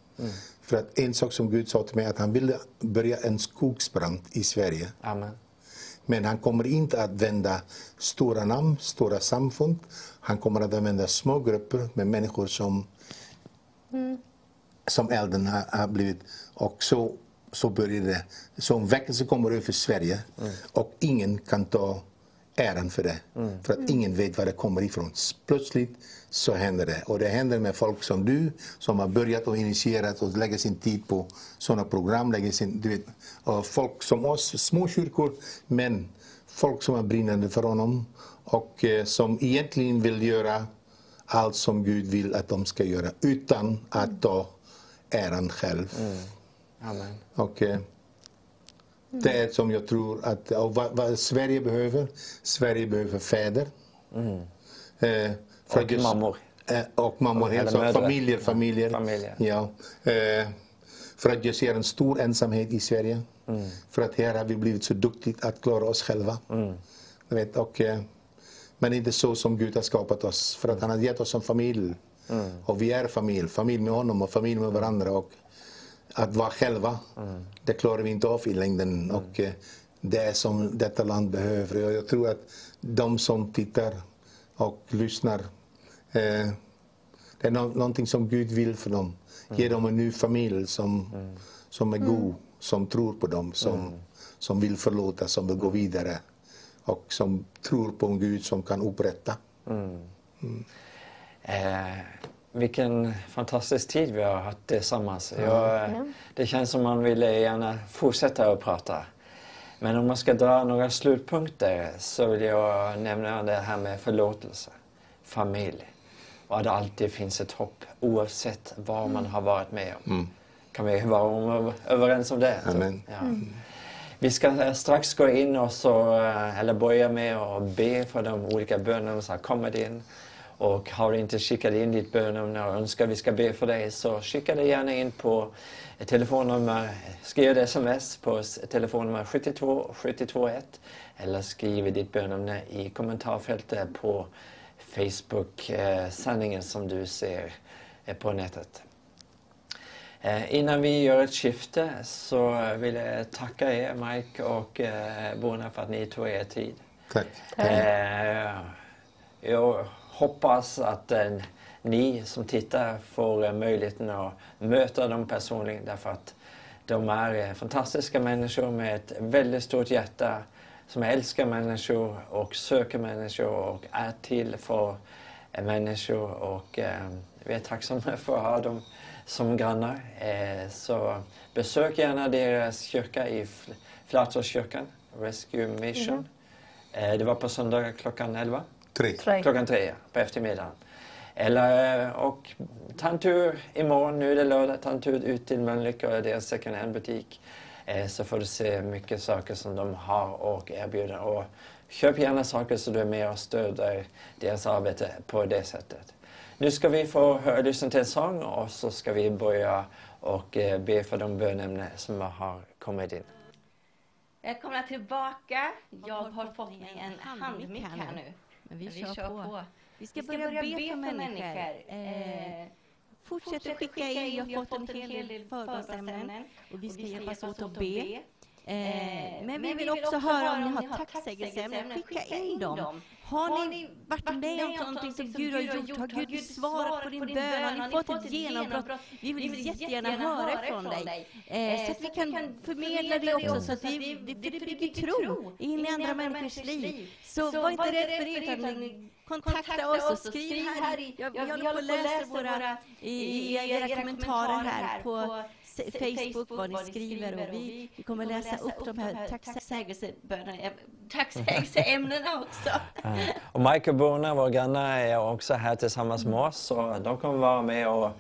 För att en sak som Gud sa till mig, att han ville börja en skogsbrand i Sverige. Amen. Men han kommer inte att vända stora namn, stora samfund. Han kommer att använda små grupper med människor som, som elden har, har blivit. Och så, så började det. Så en väckelse kommer över Sverige och ingen kan ta äran för det. För att ingen vet var det kommer ifrån. Plötsligt så händer det. Och det händer med folk som du som har börjat och initierat och lägger sin tid på sådana program. Lägger sin, du vet, och folk som oss, små kyrkor, men folk som är brinnande för honom och eh, som egentligen vill göra allt som Gud vill att de ska göra utan att ta äran själv. Amen. Och, eh, det är som jag tror att och vad, vad Sverige behöver. Sverige behöver fäder. Eh, för Och just- mammor. Eh, och mammor, Eller alltså, familjer, familjer. Familjer. Ja. Eh, för att jag ser en stor ensamhet i Sverige. För att här har vi blivit så duktigt att klara oss själva. Du vet, och, eh, men inte så som Gud har skapat oss. För att han har gett oss en familj. Och vi är familj. Familj med honom och familj med varandra. Och att vara själva, det klarar vi inte av i längden. Och eh, det är som detta land behöver. Och jag tror att de som tittar och lyssnar, eh, det är nå- någonting som Gud vill för dem. Ge dem en ny familj som, som är god, som tror på dem, som, som vill förlåta, som vill gå vidare. Och som tror på en Gud som kan upprätta. Eh, vilken fantastisk tid vi har haft tillsammans. Jag, eh, Det känns som man vill gärna fortsätta att prata. Men om man ska dra några slutpunkter så vill jag nämna det här med förlåtelse, familj och att det alltid finns ett hopp oavsett vad man har varit med om. Kan vi vara om- överens om det? Amen. Ja. Vi ska eh, strax gå in och så, eh, eller börja med att be för de olika bönerna som har kommit in. Och har du inte skickat in ditt bönämne och önskar vi ska be för dig så skicka det gärna in på eh, telefonnummer, skriv ett sms på telefonnummer 72 721 eller skriv ditt bönämne i kommentarfältet på Facebook-sändningen som du ser eh, på nätet. Eh, innan vi gör ett skifte så vill jag tacka er Mike och eh, Bona för att ni tog er tid. Tack. Eh, jag hoppas att eh, ni som tittar får möjligheten att möta dem personligen därför att De är fantastiska människor med ett väldigt stort hjärta som älskar människor och söker människor och är till för människor. Och vi är tacksamma för att ha dem som grannar. Eh, så besök gärna deras kyrka i Fl- Flatåskyrkan, Rescue Mission. Eh, det var på söndag klockan 11. Tre. Tre. Klockan tre på eftermiddagen. Eller, eh, och ta en tur imorgon, nu är det lördag, ta en tur ut till Mölnlycke och deras second hand-butik. Så får du se mycket saker som de har och erbjuder. Och köp gärna saker så du är med och stöder deras arbete på det sättet. Nu ska vi få höra, lyssna till en sång och så ska vi börja och eh, be för de bönämnen som har kommit in. Välkomna tillbaka. Jag har fått mig en handmick här nu. Men vi, Vi kör, kör på. på. Vi ska, börja, be, för människor. Eh, fortsätt att skicka in. Jag har fått en hel del förbönsämnen. Och vi ska hjälpas åt att be. Eh, men vi vill också höra om ni har tacksägelseämnen. Skicka in dem. Har ni varit med om någonting som Gud har gjort? Har Gud svarat på din bön? Har ni fått ett genombrott? Vi vill jättegärna höra från dig. Eh, så att vi kan förmedla det också. Så att vi, det, för det bygger tro in i andra människors liv. Så var inte rädd för det, utan kontakta oss och skriv här. Jag, håller på och läser våra, era kommentarer här på Facebook, vad ni skriver. Och vi, vi kommer läsa upp de här eh, tacksägelseämnena också. Och Mike och Bruna, våra grannar, är också här tillsammans med oss. Så de kommer vara med och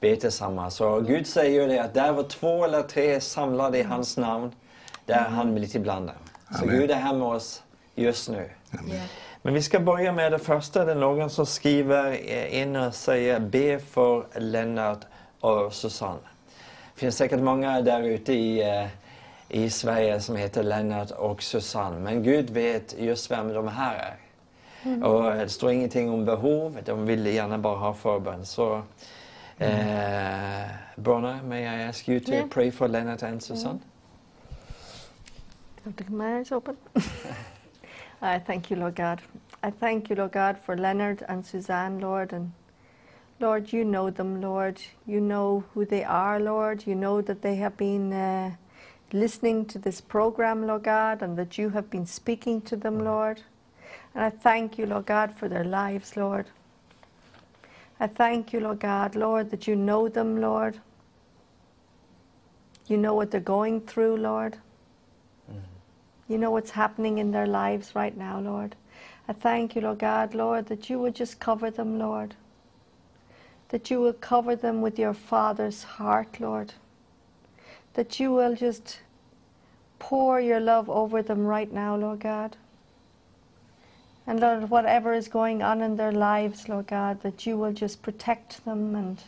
be tillsammans. Så Gud säger ju det att där var två eller tre samlade i hans namn, där är han mitt ibland dem. Så Amen. Gud är här med oss just nu. Men vi ska börja med det första. Det är någon som skriver in och säger be för Lennart och Susanne. Det finns säkert många där ute i, eh, i Sverige som heter Lennart och Susanne. Men Gud vet just vem de här är. Och det står ingenting om behov. De vill gärna bara ha förbön. Så, eh, Bronna, may I ask you to Yeah. pray for Lennart and Susanne? To keep my eyes open. I thank you, Lord God. I thank you, Lord God, for Leonard and Suzanne, Lord. And Lord, you know them, Lord. You know who they are, Lord. You know that they have been uh, listening to this program, Lord God, and that you have been speaking to them, Lord. And I thank you, Lord God, for their lives, Lord. I thank you, Lord God, Lord, that you know them, Lord. You know what they're going through, Lord. You know what's happening in their lives right now, Lord. I thank you, Lord God, Lord, that you would just cover them, Lord. That you will cover them with your Father's heart, Lord. That you will just pour your love over them right now, Lord God. And Lord, whatever is going on in their lives, Lord God, that you will just protect them and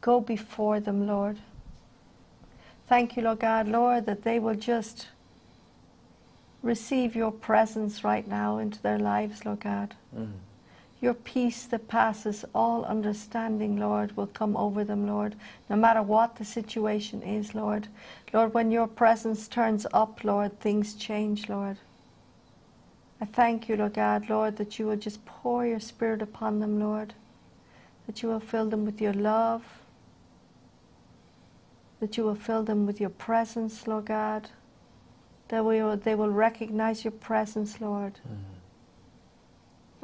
go before them, Lord. Thank you, Lord God, Lord, that they will just receive your presence right now into their lives, Lord God. Mm. Your peace that passes all understanding, Lord, will come over them, Lord, no matter what the situation is, Lord. Lord, when your presence turns up, Lord, things change, Lord. I thank you, Lord God, Lord, that you will just pour your Spirit upon them, Lord, that you will fill them with your love, that you will fill them with your presence, Lord God, that we will, they will recognize your presence, Lord. Mm.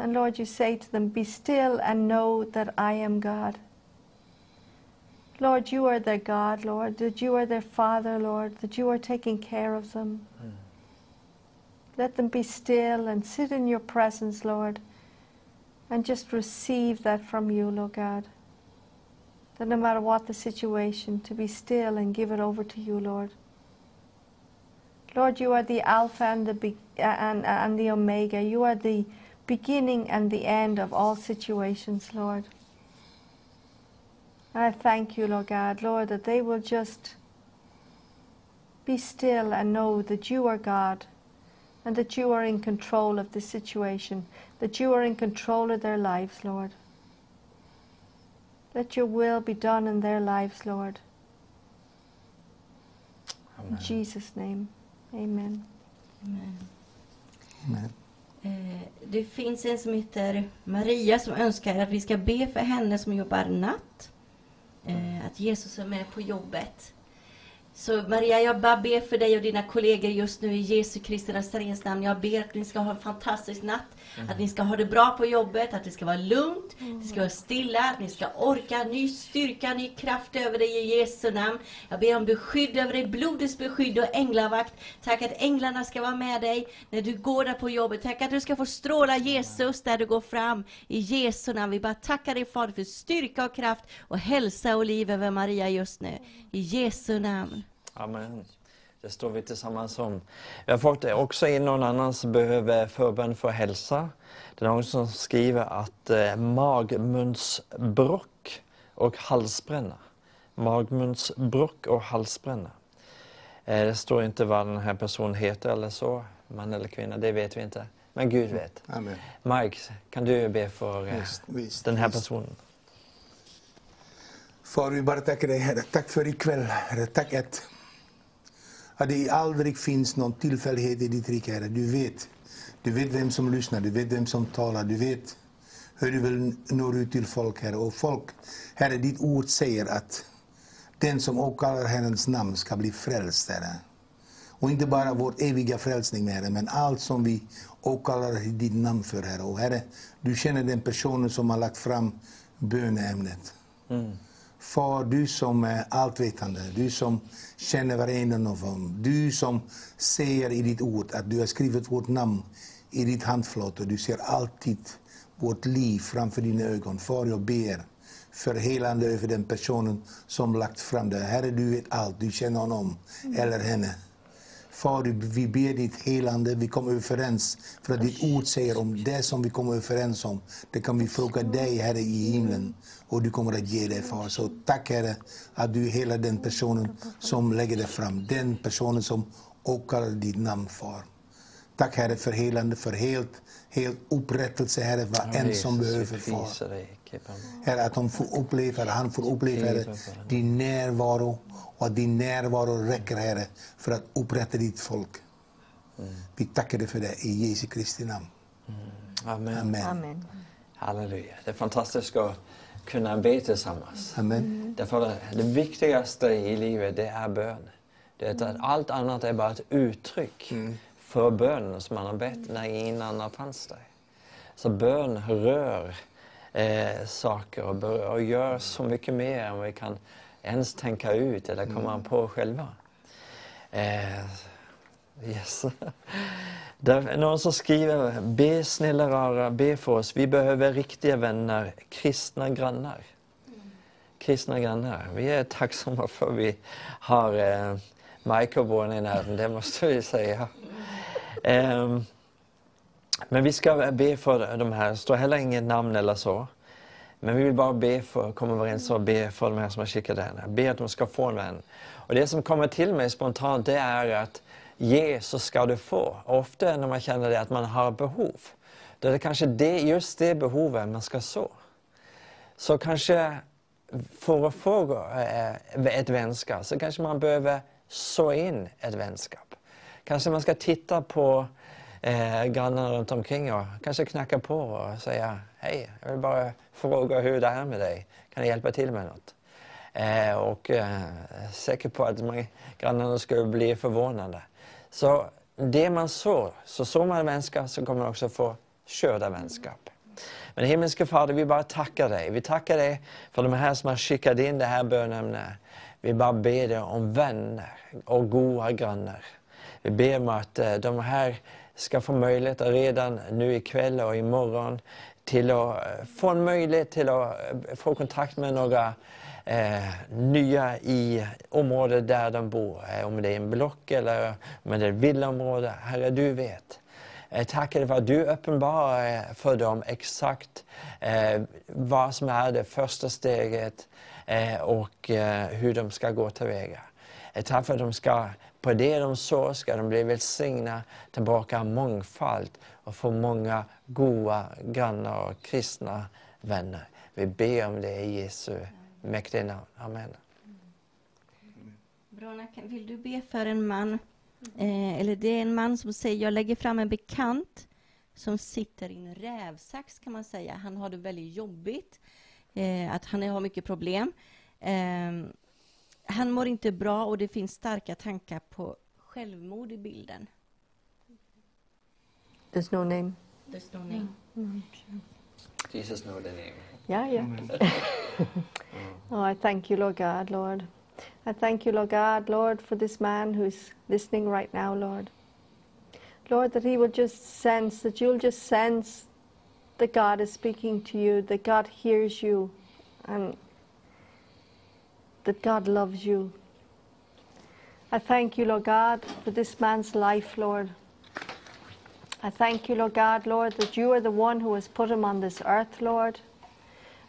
And Lord, you say to them, Be still and know that I am God. Lord, you are their God, Lord, that you are their Father, Lord, that you are taking care of them. Hmm. Let them be still and sit in your presence, Lord, and just receive that from you, Lord God. That no matter what the situation, to be still and give it over to you, Lord. Lord, you are the Alpha and the, be- and, and the Omega. You are the beginning and the end of all situations, Lord. And I thank you, Lord God, Lord, that they will just be still and know that you are God and that you are in control of the situation, that you are in control of their lives, Lord. Let your will be done in their lives, Lord. In Jesus' name, amen. Amen. Eh, Eh, det finns en som heter Maria som önskar att vi ska be för henne som jobbar natt. Eh, att Jesus är med på jobbet. Så Maria, jag bara ber för dig och dina kollegor just nu i Jesu Kristi Nazarens namn. Jag ber att ni ska ha en fantastisk natt. Att ni ska ha det bra på jobbet, att det ska vara lugnt, det ska vara stilla, att ni ska orka. Ny styrka, ny kraft över dig i Jesu namn. Jag ber om beskydd över dig, blodets beskydd och änglavakt. Tack att änglarna ska vara med dig när du går där på jobbet. Tack att du ska få stråla Jesus där du går fram. I Jesu namn. Vi bara tackar dig Fader för styrka och kraft och hälsa och liv över Maria just nu. I Jesu namn. Amen. Det står vi tillsammans om. Vi har fått också in någon annan som behöver förbön för hälsa. Det är någon som skriver att eh, magmunsbråck och halsbränna. Magmunsbråck och halsbränna. Eh, det står inte vad den här personen heter eller så, man eller kvinna, det vet vi inte. Men Gud vet. Amen. Mike, kan du be för eh, Visst, visst, den här visst. personen? Far, vi bara tackar dig Herre. Tack för ikväll Herre. Tack att, att det aldrig finns någon tillfällighet i ditt rike Herre. Du vet. Du vet vem som lyssnar, du vet vem som talar, du vet hur du vill nå ut till folk Herre. Och folk, Herre, ditt ord säger att den som åkallar Herrens namn ska bli frälst Herre. Och inte bara vår eviga frälsning Herre, men allt som vi åkallar ditt namn för Herre. Och Herre, du känner den personen som har lagt fram böneämnet. Mm. Far, du som är alltvetande, du som känner varenda av dem. Du som säger i ditt ord att du har skrivit vårt namn i ditt handflata. Du ser alltid vårt liv framför dina ögon. Far, jag ber för helande över den personen som lagt fram det. Herre, du vet allt. Du känner honom eller henne. Far, vi ber ditt helande, vi kommer överens. För att ditt ord säger om det som vi kommer överens om, det kan vi fråga dig, Herre, i himlen. Och du kommer att ge det, Far. Så tack, Herre, att du helar den personen som lägger det fram. Den personen som åkallar ditt namn, Far. Tack, Herre, för helande, för helt, helt upprättelse, Herre, vad än som behöver, Far. Herre, att de får uppleva, Herre, han får uppleva Herre, din närvaro och att din närvaro räcker Herre för att upprätta ditt folk. Vi tackar dig för det i Jesu Kristi namn. Amen. Amen. Amen. Halleluja. Det är fantastiskt att kunna be tillsammans. Amen. Därför att det viktigaste i livet det är bön. Det är att allt annat är bara ett uttryck för bönen som man har bett när ingen annan fanns där. Så bön rör eh, saker och, berör, och gör så mycket mer än vi kan ens tänka ut eller komma på själva. Eh, yes. Det är någon som skriver, be snälla rara, be för oss. Vi behöver riktiga vänner, kristna grannar. Kristna grannar. Vi är tacksamma för att vi har eh, Born i närheten, det måste vi säga. Ehm, men vi ska be för de här, det står heller inget namn eller så. Men vi vill bara be för, komma överens och be för de här som har skickat det. Be att de ska få en vän. Och det som kommer till mig spontant det är att ge så ska du få. Ofta när man känner det att man har behov. Då är det kanske det, just det behovet man ska så. Så kanske för att få eh, ett vänskap så kanske man behöver så in ett vänskap. Kanske man ska titta på eh, grannarna runt omkring och kanske knacka på och säga Hej, jag vill bara fråga hur det är med dig. Kan jag hjälpa till med något? Eh, och eh, säker på att man, grannarna skulle bli förvånade. Så det man sår, så sår man vänskap så kommer man också få skörda vänskap. Men himmelske Fader, vi bara tackar dig. Vi tackar dig för de här som har skickat in det här bönämnet. Vi bara ber dig om vänner och goda grannar. Vi ber om att eh, de här ska få möjlighet redan nu ikväll och imorgon till att eh, få en möjlighet till att eh, få kontakt med några eh, nya i området där de bor. Om det är en block eller om det är ett villaområde. Herre, du vet. Tack för att du uppenbarar för dem exakt eh, vad som är det första steget eh, och eh, hur de ska gå tillväga. Tack för att de ska, på det de sår ska de bli välsigna tillbaka mångfald och få många goda grannar och kristna vänner. Vi ber om det i Jesu mäktiga namn. Amen. Brona, vill du be för en man? Eh, eller det är en man som säger, jag lägger fram en bekant som sitter i en rävsax kan man säga. Han har det väldigt jobbigt, eh, att han har mycket problem. Eh, han mår inte bra och det finns starka tankar på självmord i bilden. There's no name. There's no name. Jesus know the name. Yeah, yeah. oh, I thank you, Lord God, Lord. I thank you, Lord God, Lord, for this man who's listening right now, Lord. Lord, that he will just sense, that you'll just sense that God is speaking to you, that God hears you, and that God loves you. I thank you, Lord God, for this man's life, Lord. I thank you, Lord God, Lord, that you are the one who has put him on this earth, Lord,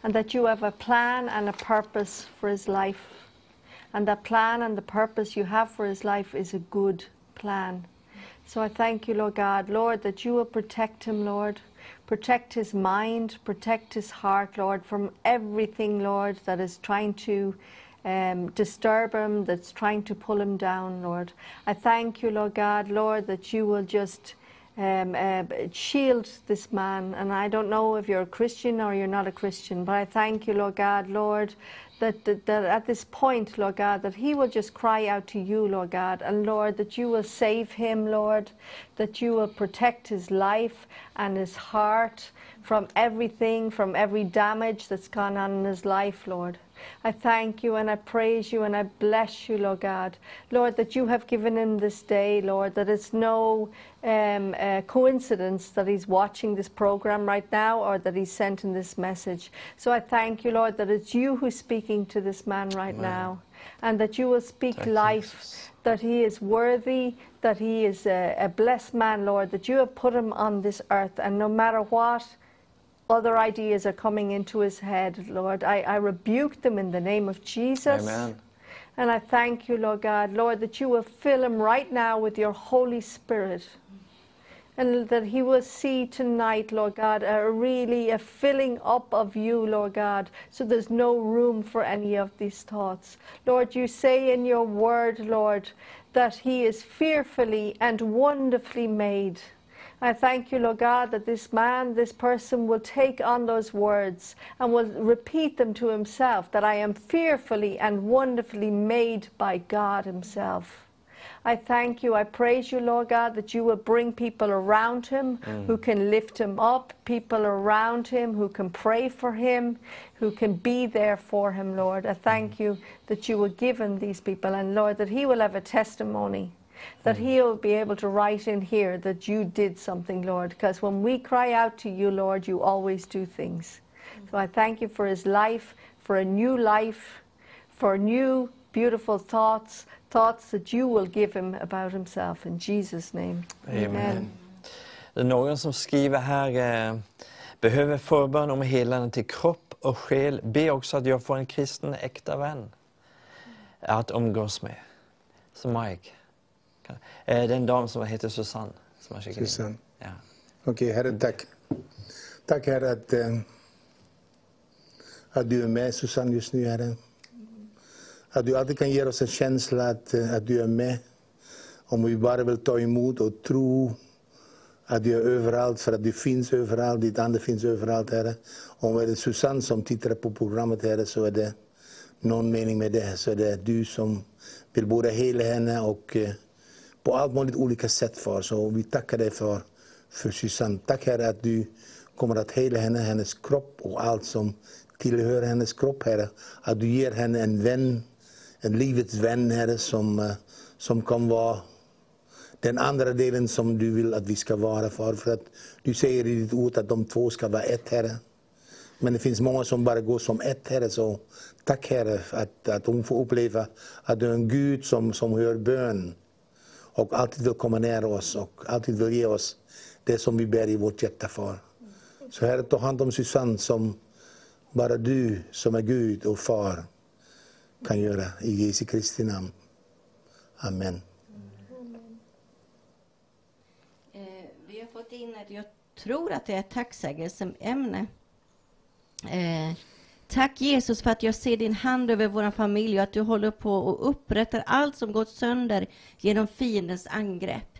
and that you have a plan and a purpose for his life. And that plan and the purpose you have for his life is a good plan. So I thank you, Lord God, Lord, that you will protect him, Lord. Protect his mind, protect his heart, Lord, from everything, Lord, that is trying to um, disturb him, that's trying to pull him down, Lord. I thank you, Lord God, Lord, that you will just um, uh, shield this man. And I don't know if you're a Christian or you're not a Christian, but I thank you, Lord God, Lord, that, that, that at this point, Lord God, that he will just cry out to you, Lord God, and Lord, that you will save him, Lord, that you will protect his life and his heart from everything, from every damage that's gone on in his life, Lord. I thank you and I praise you and I bless you, Lord God. Lord, that you have given him this day, Lord, that it's no um, uh, coincidence that he's watching this program right now or that he's sent in this message. So I thank you, Lord, that it's you who's speaking to this man right Amen. now and that you will speak Thank life, Jesus. that he is worthy, that he is a, a blessed man, Lord, that you have put him on this earth and no matter what other ideas are coming into his head, Lord. I, I rebuke them in the name of Jesus. Amen. And I thank you, Lord God, Lord, that you will fill him right now with your Holy Spirit. And that he will see tonight, Lord God, a really a filling up of you, Lord God, so there's no room for any of these thoughts. Lord, you say in your word, Lord, that he is fearfully and wonderfully made. I thank you, Lord God, that this man, this person will take on those words and will repeat them to himself that I am fearfully and wonderfully made by God Himself. I thank you. I praise you, Lord God, that you will bring people around him mm. who can lift him up, people around him who can pray for him, who can be there for him, Lord. I thank mm. you that you will give him these people, and Lord, that he will have a testimony. That he'll be able to write in here that you did something, Lord. Because when we cry out to you, Lord, you always do things. So I thank you for his life, for a new life, for new beautiful thoughts, thoughts that you will give him about himself. In Jesus' name. Amen. Det är någon som skriver här, eh, behöver förbön om helande till kropp och själ. Be också att jag får en kristen äkta vän att umgås med. Så Mike. Eh, det är en dam som heter Susanne. Som har. Susanne. Ja. Okej, Herre, tack. Tack Herre att, eh, att du är med Susanne just nu, Herre. Att du alltid kan ge oss en känsla att, eh, att du är med. Om vi bara vill ta emot och tro att du är överallt, för att du finns överallt, ditt ande finns överallt, Herre. Om det är Susanne som tittar på programmet, Herre, så är det någon mening med det. Så är det du som vill både hela henne och på allt möjligt olika sätt, för. Så vi tackar dig för, för Susanne. Tack, Herre, att du kommer att hela henne, hennes kropp och allt som tillhör hennes kropp, Herre. Att du ger henne en vän, en livets vän, Herre, som, eh, som kan vara den andra delen som du vill att vi ska vara, för. För att du säger i ditt ord att de två ska vara ett, Herre. Men det finns många som bara går som ett, Herre. Så tack, Herre, att, att hon får uppleva att du är en Gud som, som hör bön och alltid vill komma nära oss och alltid vill ge oss det som vi bär i vårt hjärta, för. Så Herre, ta hand om Susanne som bara du som är Gud och far kan göra. I Jesu Kristi namn. Amen. Eh, vi har fått in ett, jag tror att det är ett tacksägelseämne. Eh, Tack Jesus för att jag ser din hand över vår familj och att du håller på och upprättar allt som gått sönder genom fiendens angrepp.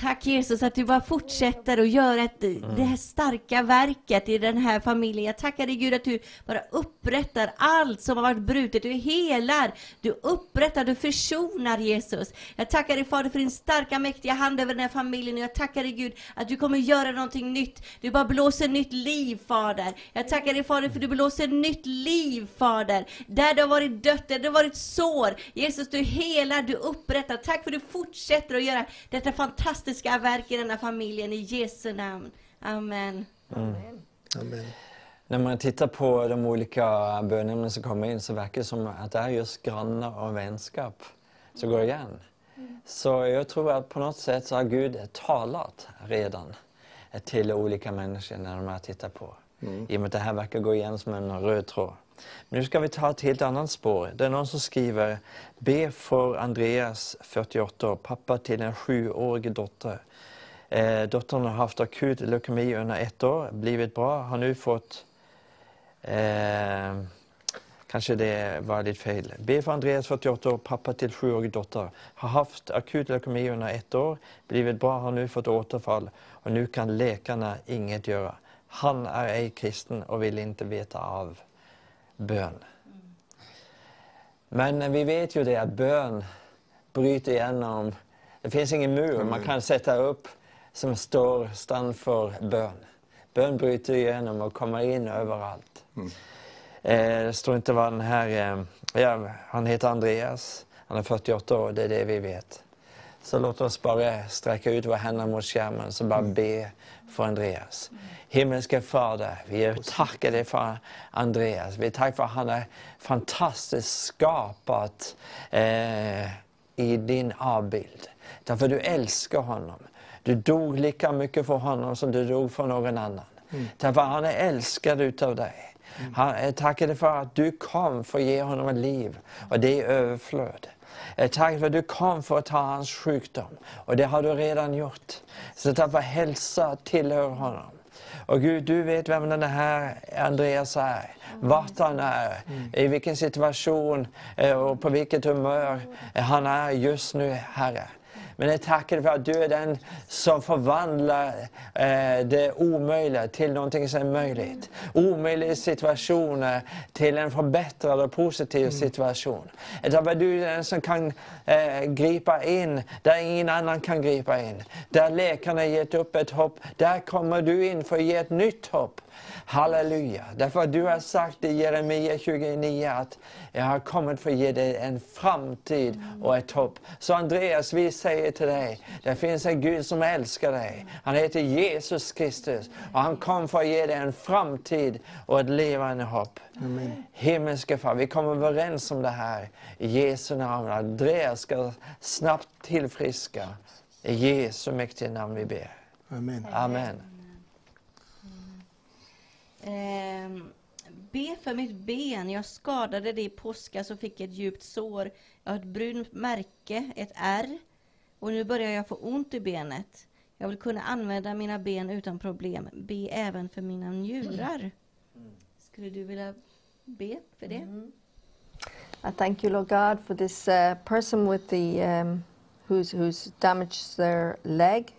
Tack Jesus att du bara fortsätter att göra ett, det här starka verket i den här familjen. Jag tackar dig Gud att du bara upprättar allt som har varit brutet. Du helar, du upprättar, du försonar Jesus. Jag tackar dig Fader för din starka mäktiga hand över den här familjen. Och jag tackar dig Gud att du kommer göra någonting nytt. Du bara blåser nytt liv Fader. Jag tackar dig Fader för du blåser nytt liv Fader. Där det har varit dött, där det har varit sår. Jesus du helar, du upprättar. Tack för att du fortsätter att göra detta fantastiska verk i denna familjen i Jesu namn. Amen. Amen. När man tittar på de olika bönämnen som kommer in så verkar det som att det är just grannar och vänskap som går igen. Så jag tror att på något sätt så har Gud talat redan till olika människor när de här tittar på. I och med att det här verkar gå igen som en röd tråd. Men nu ska vi ta ett helt annat spår. Det är någon som skriver Be för Andreas, 48 år, pappa till en sjuårig dotter. Eh, dottern har haft akut leukemi under ett år, blivit bra, har nu fått Eh, kanske det var lite fel. Be för Andreas, 48 år, pappa till sjuårig dotter. Har haft akut leukemi under ett år, blivit bra, har nu fått återfall och nu kan läkarna inget göra. Han är ej kristen och vill inte veta av bön. Men vi vet ju det att bön bryter igenom. Det finns ingen mur man kan sätta upp som står stand för bön. Bön bryter igenom och kommer in överallt. Eh, det står inte vad den här... Eh, ja, han heter Andreas. Han är 48 år, det är det vi vet. Så låt oss bara sträcka ut våra händer mot skärmen så bara be för Andreas. Himmelske Fader, vi tackar dig för Andreas. Vi tackar för att han är fantastiskt skapat eh, i din avbild. Därför du älskar honom. Du dog lika mycket för honom som du dog för någon annan. Därför han är älskad utav dig. Han, jag tackar dig för att du kom för att ge honom ett liv och det är överflöd. Jag tackar för att du kom för att ta hans sjukdom och det har du redan gjort. Så därför hälsa tillhör honom. Och Gud, du vet vem den här Andreas är, vart han är, i vilken situation eh, och på vilket humör han är just nu, Herre. Men jag tackar för att du är den som förvandlar eh, det omöjliga till någonting som är möjligt. Omöjliga situationer till en förbättrad och positiv situation. Därför du är den som kan eh, gripa in där ingen annan kan gripa in. Där läkarna gett upp ett hopp, där kommer du in för att ge ett nytt hopp. Halleluja. Därför att du har sagt i Jeremia 29 att jag har kommit för att ge dig en framtid och ett hopp. Så Andreas, vi säger till dig, det finns en Gud som älskar dig. Han heter Jesus Kristus och han kom för att ge dig en framtid och ett levande hopp. Himmelske Far, vi kommer överens om det här i Jesu namn. Andreas ska snabbt tillfriska. I Jesu mäktiga namn vi ber. Amen. Amen. Ehm, be för mitt ben. Jag skadade det i påskas och fick ett djupt sår. Jag har ett brunt märke, ett ärr. Och nu börjar jag få ont i benet. Jag vill kunna använda mina ben utan problem. Be även för mina njurar. Skulle du vilja be för det? Mm-hmm. I thank you, Lord God, for this uh, person with the um, who's who's damaged their leg.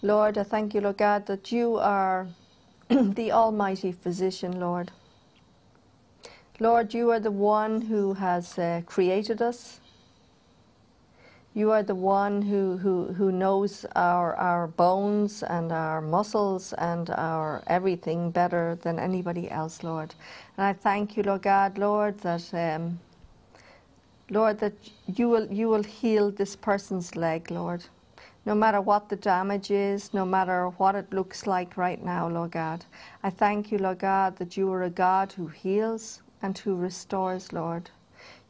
Lord, I thank you, Lord God, that you are the Almighty Physician, Lord. Lord, you are the one who has uh, created us. You are the one who, who, who knows our, our bones and our muscles and our everything better than anybody else, Lord. And I thank you, Lord God, Lord, that um, Lord, that you will you will heal this person's leg, Lord. No matter what the damage is, no matter what it looks like right now, Lord God. I thank you, Lord God, that you are a God who heals and who restores, Lord.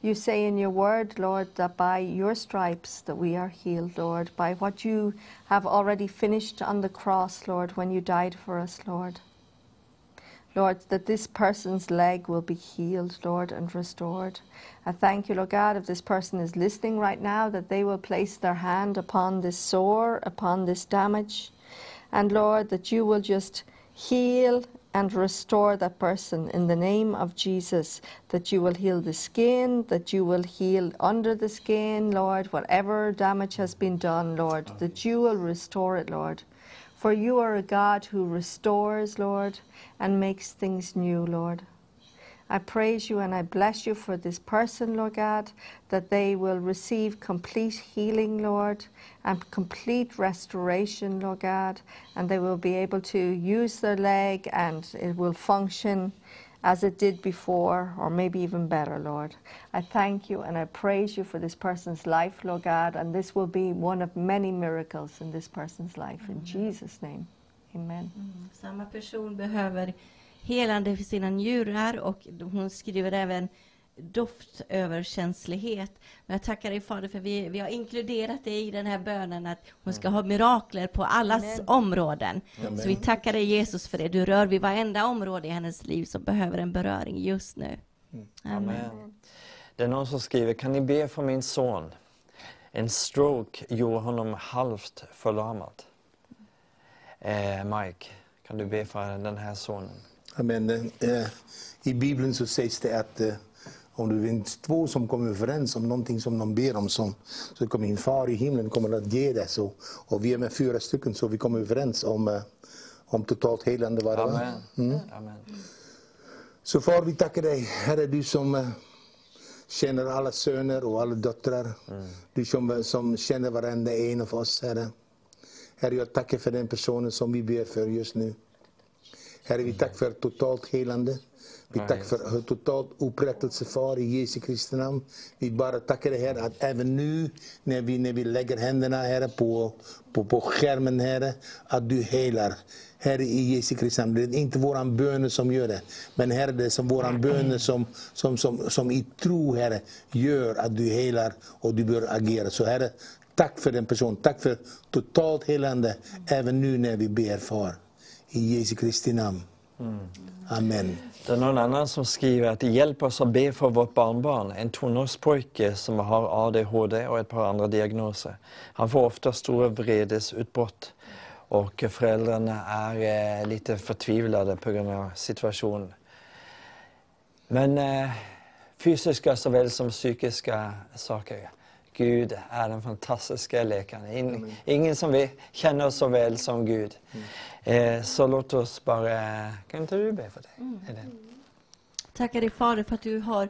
You say in your word, Lord, that by your stripes that we are healed, Lord, by what you have already finished on the cross, Lord, when you died for us, Lord. Lord, that this person's leg will be healed, Lord, and restored. I thank you, Lord God, if this person is listening right now, that they will place their hand upon this sore, upon this damage. And Lord, that you will just heal and restore that person in the name of Jesus. That you will heal the skin, that you will heal under the skin, Lord, whatever damage has been done, Lord, that you will restore it, Lord. For you are a God who restores, Lord, and makes things new, Lord. I praise you and I bless you for this person, Lord God, that they will receive complete healing, Lord, and complete restoration, Lord God, and they will be able to use their leg and it will function as it did before, or maybe even better, Lord. I thank you and I praise you for this person's life, Lord God, and this will be one of many miracles in this person's life. In mm-hmm. Jesus' name, amen. Mm-hmm. Samma person behöver helande för sina njurar och hon skriver även doftöverkänslighet. Men jag tackar dig Fader för vi, vi har inkluderat dig i den här bönen att hon ska ha mirakler på allas Amen. områden. Så vi tackar dig Jesus för det. Du rör vid varenda område i hennes liv som behöver en beröring just nu. Amen. Amen. Det är någon som skriver, kan ni be för min son? En stroke gjorde honom halvt förlamad. Eh, Mike, kan du be för den här sonen? Men eh, I Bibeln så sägs det att eh, om det finns två som kommer överens om någonting som de ber om som, så kommer min far i himlen kommer att ge det. Så, och vi är med fyra stycken så vi kommer överens om, eh, om totalt helande var det va? Amen. Amen. Så far vi tackar dig, Herre du som eh, känner alla söner och alla döttrar. Du som, som känner varenda en av oss, Herre. Herre, jag tackar för den personen som vi ber för just nu. Herre, vi tackar för totalt helande. Vi tackar för totalt upprättelse, Far, i Jesu Kristi namn. Vi bara tackar dig, Herre, att även nu när vi, när vi lägger händerna, Herre, på, på, på skärmen, Herre, att du helar. Herre, i Jesu Kristi namn. Det är inte våran böner som gör det. Men Herre, det är som våran böner som, som, som, som i tro, Herre, gör att du helar och du bör agera. Så Herre, tack för den personen. Tack för totalt helande, även nu när vi ber, Far. I Jesu Kristi namn. Amen. Det är någon annan som skriver att hjälp oss att be för vårt barnbarn, en tonårspojke som har ADHD och ett par andra diagnoser. Han får ofta stora vredesutbrott och föräldrarna är eh, lite förtvivlade på grund av situationen. Men eh, fysiska såväl som psykiska saker. Gud är den fantastiska läkaren. In, ingen som vi känner så väl som Gud. Eh, så låt oss bara... Kan inte du be för det? Helene? Tackar dig Fader för att du har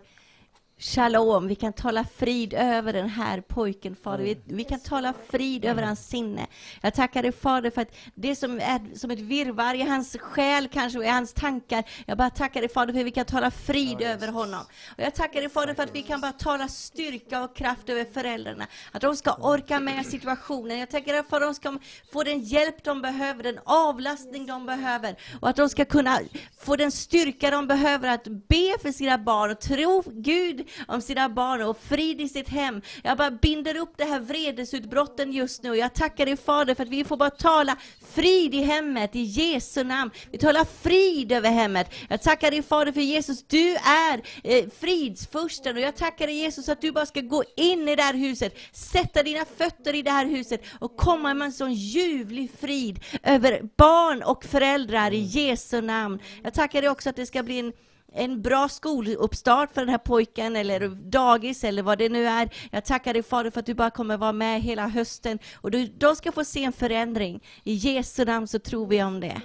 Shalom, vi kan tala frid över den här pojken, Fader. Vi, vi kan tala frid över hans sinne. Jag tackar dig Fader för att det som är som ett virrvarr i hans själ kanske och i hans tankar, jag bara tackar dig Fader för att vi kan tala frid över honom. Och jag tackar dig Fader för att vi kan bara tala styrka och kraft över föräldrarna. Att de ska orka med situationen. Jag tackar dig för att de ska få den hjälp de behöver, den avlastning de behöver. Och att de ska kunna få den styrka de behöver att be för sina barn och tro Gud om sina barn och frid i sitt hem. Jag bara binder upp det här vredesutbrotten just nu. Jag tackar dig Fader för att vi får bara tala frid i hemmet i Jesu namn. Vi talar frid över hemmet. Jag tackar dig Fader för Jesus, du är eh, fridsfursten och jag tackar dig Jesus att du bara ska gå in i det här huset, sätta dina fötter i det här huset och komma med en sån ljuvlig frid över barn och föräldrar i Jesu namn. Jag tackar dig också att det ska bli en en bra skoluppstart för den här pojken, eller dagis, eller vad det nu är. Jag tackar dig Fader för att du bara kommer vara med hela hösten. Och du, de ska få se en förändring. I Jesu namn så tror vi om det.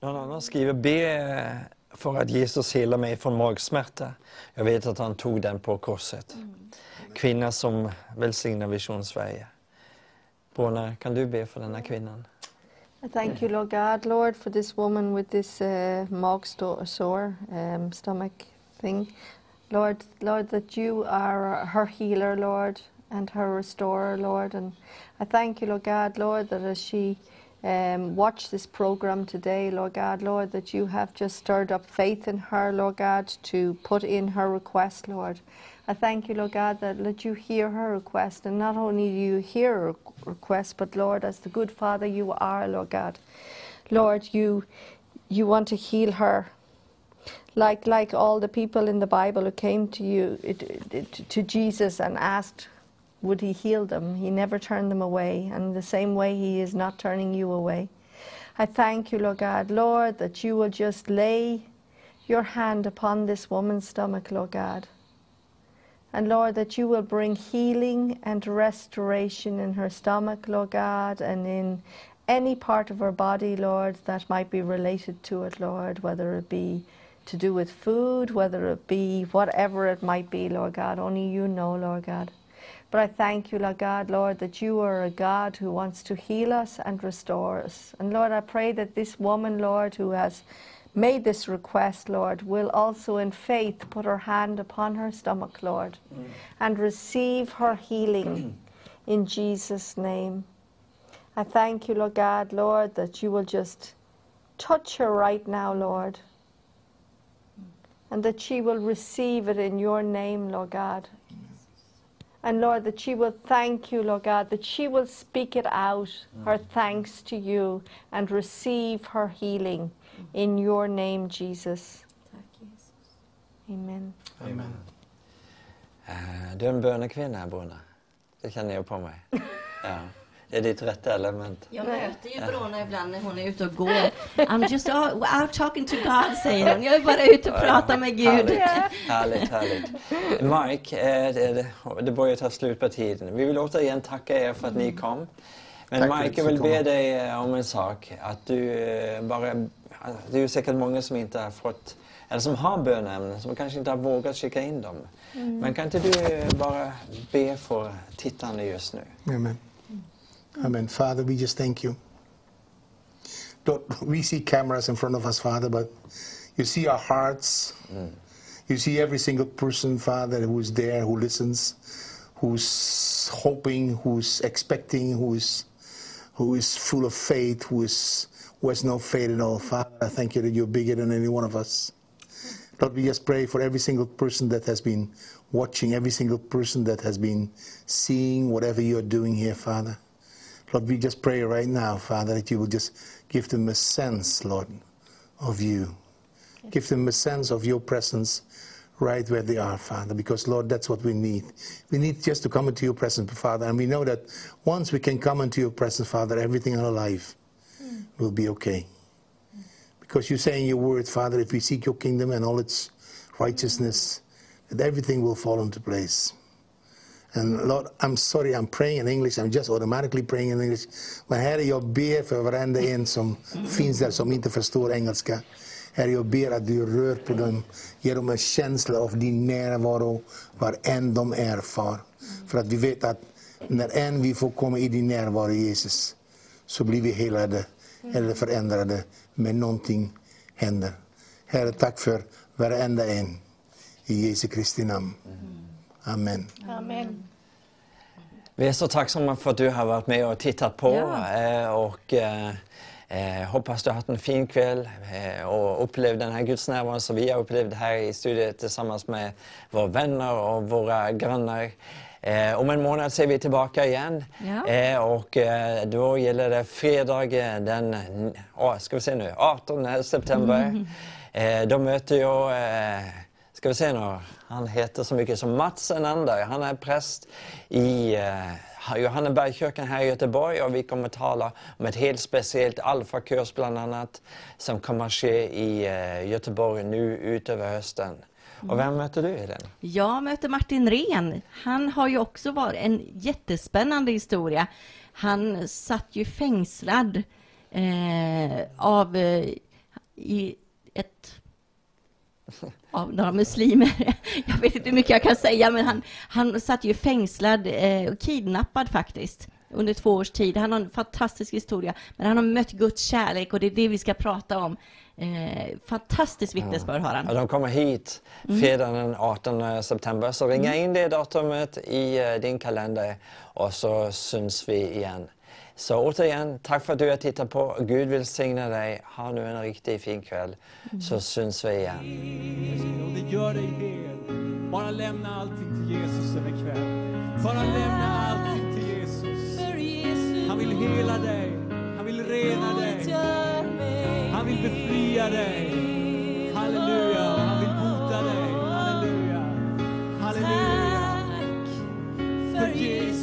Någon annan skriver, be för att Jesus helar mig från magsmärta. Jag vet att han tog den på korset. Kvinna som välsignar Vision Sverige. Bruna, kan du be för den här kvinnan? I thank you, Lord God, Lord, for this woman with this uh, sore um, stomach thing. Lord, Lord, that you are her healer, Lord, and her restorer, Lord. And I thank you, Lord God, Lord, that as she um, watched this program today, Lord God, Lord, that you have just stirred up faith in her, Lord God, to put in her request, Lord. I thank you, Lord God, that let you hear her request, and not only do you hear her request, but Lord, as the good Father you are, Lord God, Lord, you you want to heal her, like like all the people in the Bible who came to you to Jesus and asked, would He heal them? He never turned them away, and the same way He is not turning you away. I thank you, Lord God, Lord, that you will just lay your hand upon this woman's stomach, Lord God. And Lord, that you will bring healing and restoration in her stomach, Lord God, and in any part of her body, Lord, that might be related to it, Lord, whether it be to do with food, whether it be whatever it might be, Lord God. Only you know, Lord God. But I thank you, Lord God, Lord, that you are a God who wants to heal us and restore us. And Lord, I pray that this woman, Lord, who has made this request, Lord, will also in faith put her hand upon her stomach, Lord, mm. and receive her healing mm. in Jesus' name. I thank you, Lord God, Lord, that you will just touch her right now, Lord, and that she will receive it in your name, Lord God. And Lord, that she will thank you, Lord God, that she will speak it out, her mm. thanks to you, and receive her healing in your name, Jesus. Amen. Amen. Eh, Du är en bönekvinna, Bruna. Det känner jag på mig. Ja. Det är ditt rätta element. Jag möter ju Bruna ibland när hon är ute och går. I'm just out, out talking to God, säger hon. Jag är bara ute och pratar med Gud. Härligt, härligt. härligt. Mike, eh, det, börjar ta slut på tiden. Vi vill återigen tacka er för att ni kom. Men Tack Mike, jag du vill be dig eh, om en sak. Att du eh, bara... Det är ju säkert många som inte har fått, eller som har bönämnen, som kanske inte har vågat skicka in dem. Men kan inte du bara be för tittarna just nu? Amen. Amen. Father, we just thank you. Lord, we see cameras in front of us, Father, but you see our hearts. You see every single person, Father, who's there, who listens, who's hoping, who's expecting, who is, who is full of faith, who is who has no faith at all. Father, thank you that you're bigger than any one of us. Lord, we just pray for every single person that has been watching, every single person that has been seeing whatever you're doing here, Father. Lord, we just pray right now, Father, that you will just give them a sense, Lord, of you. Give them a sense of your presence right where they are, Father, because, Lord, that's what we need. We need just to come into your presence, Father, and we know that once we can come into your presence, Father, everything in our life will be okay. Because you say in your word, Father, if we seek your kingdom and all its righteousness, that everything will fall into place. And Lord, I'm sorry, I'm praying in English. I'm just automatically praying in English. Men Herre, jag ber för varenda en som finns där som inte förstår engelska. Herre, jag ber att du rör på dem. Ge dem en känsla av din närvaro var än de är, far. För att vi vet att när än vi får komma i din närvaro, Jesus, så blir vi helade eller förändrade, men någonting händer. Herre, tack för varenda en. I Jesu Kristi namn. Amen. Amen. Vi är så tacksamma för att du har varit med och tittat på. Ja. Eh, och eh, eh, hoppas du har haft en fin kväll eh, och upplevt den här Guds närvaron som vi har upplevt här i studion tillsammans med våra vänner och våra grannar. Eh, om en månad så är vi tillbaka igen. Ja. Eh, och eh, då gäller det fredag eh, den oh, ska vi se nu, 18 september. Eh, då möter jag eh, Ska vi se nu. Han heter så mycket som Mats Enander. Han är präst i Johannebergskyrkan här i Göteborg och vi kommer tala om ett helt speciellt alfakurs bland annat som kommer att ske i Göteborg nu utöver hösten. Och vem möter du Helene? Jag möter Martin Ren. Han har ju också varit en jättespännande historia. Han satt ju fängslad eh, av eh, i ett av några muslimer. Jag vet inte hur mycket jag kan säga, men han, han satt ju fängslad eh, och kidnappad faktiskt under två års tid. Han har en fantastisk historia, men han har mött Guds kärlek och det är det vi ska prata om. Eh, fantastiskt vittnesbörd har han. Ja, de kommer hit fredagen den 18 september. Så ringa in det datumet i eh, din kalender och så syns vi igen. Så återigen, tack för att du har tittat på. Gud välsigna dig. Ha nu en riktigt fin kväll. Så syns vi igen. Och det gör dig hel. Bara lämna allting till Jesus en ikväll. Bara lämna allting till Jesus. Han vill hela dig. Han vill rena dig vill befria dig. Halleluja. Han vill bota dig. Halleluja. Halleluja. Tack för Jesus.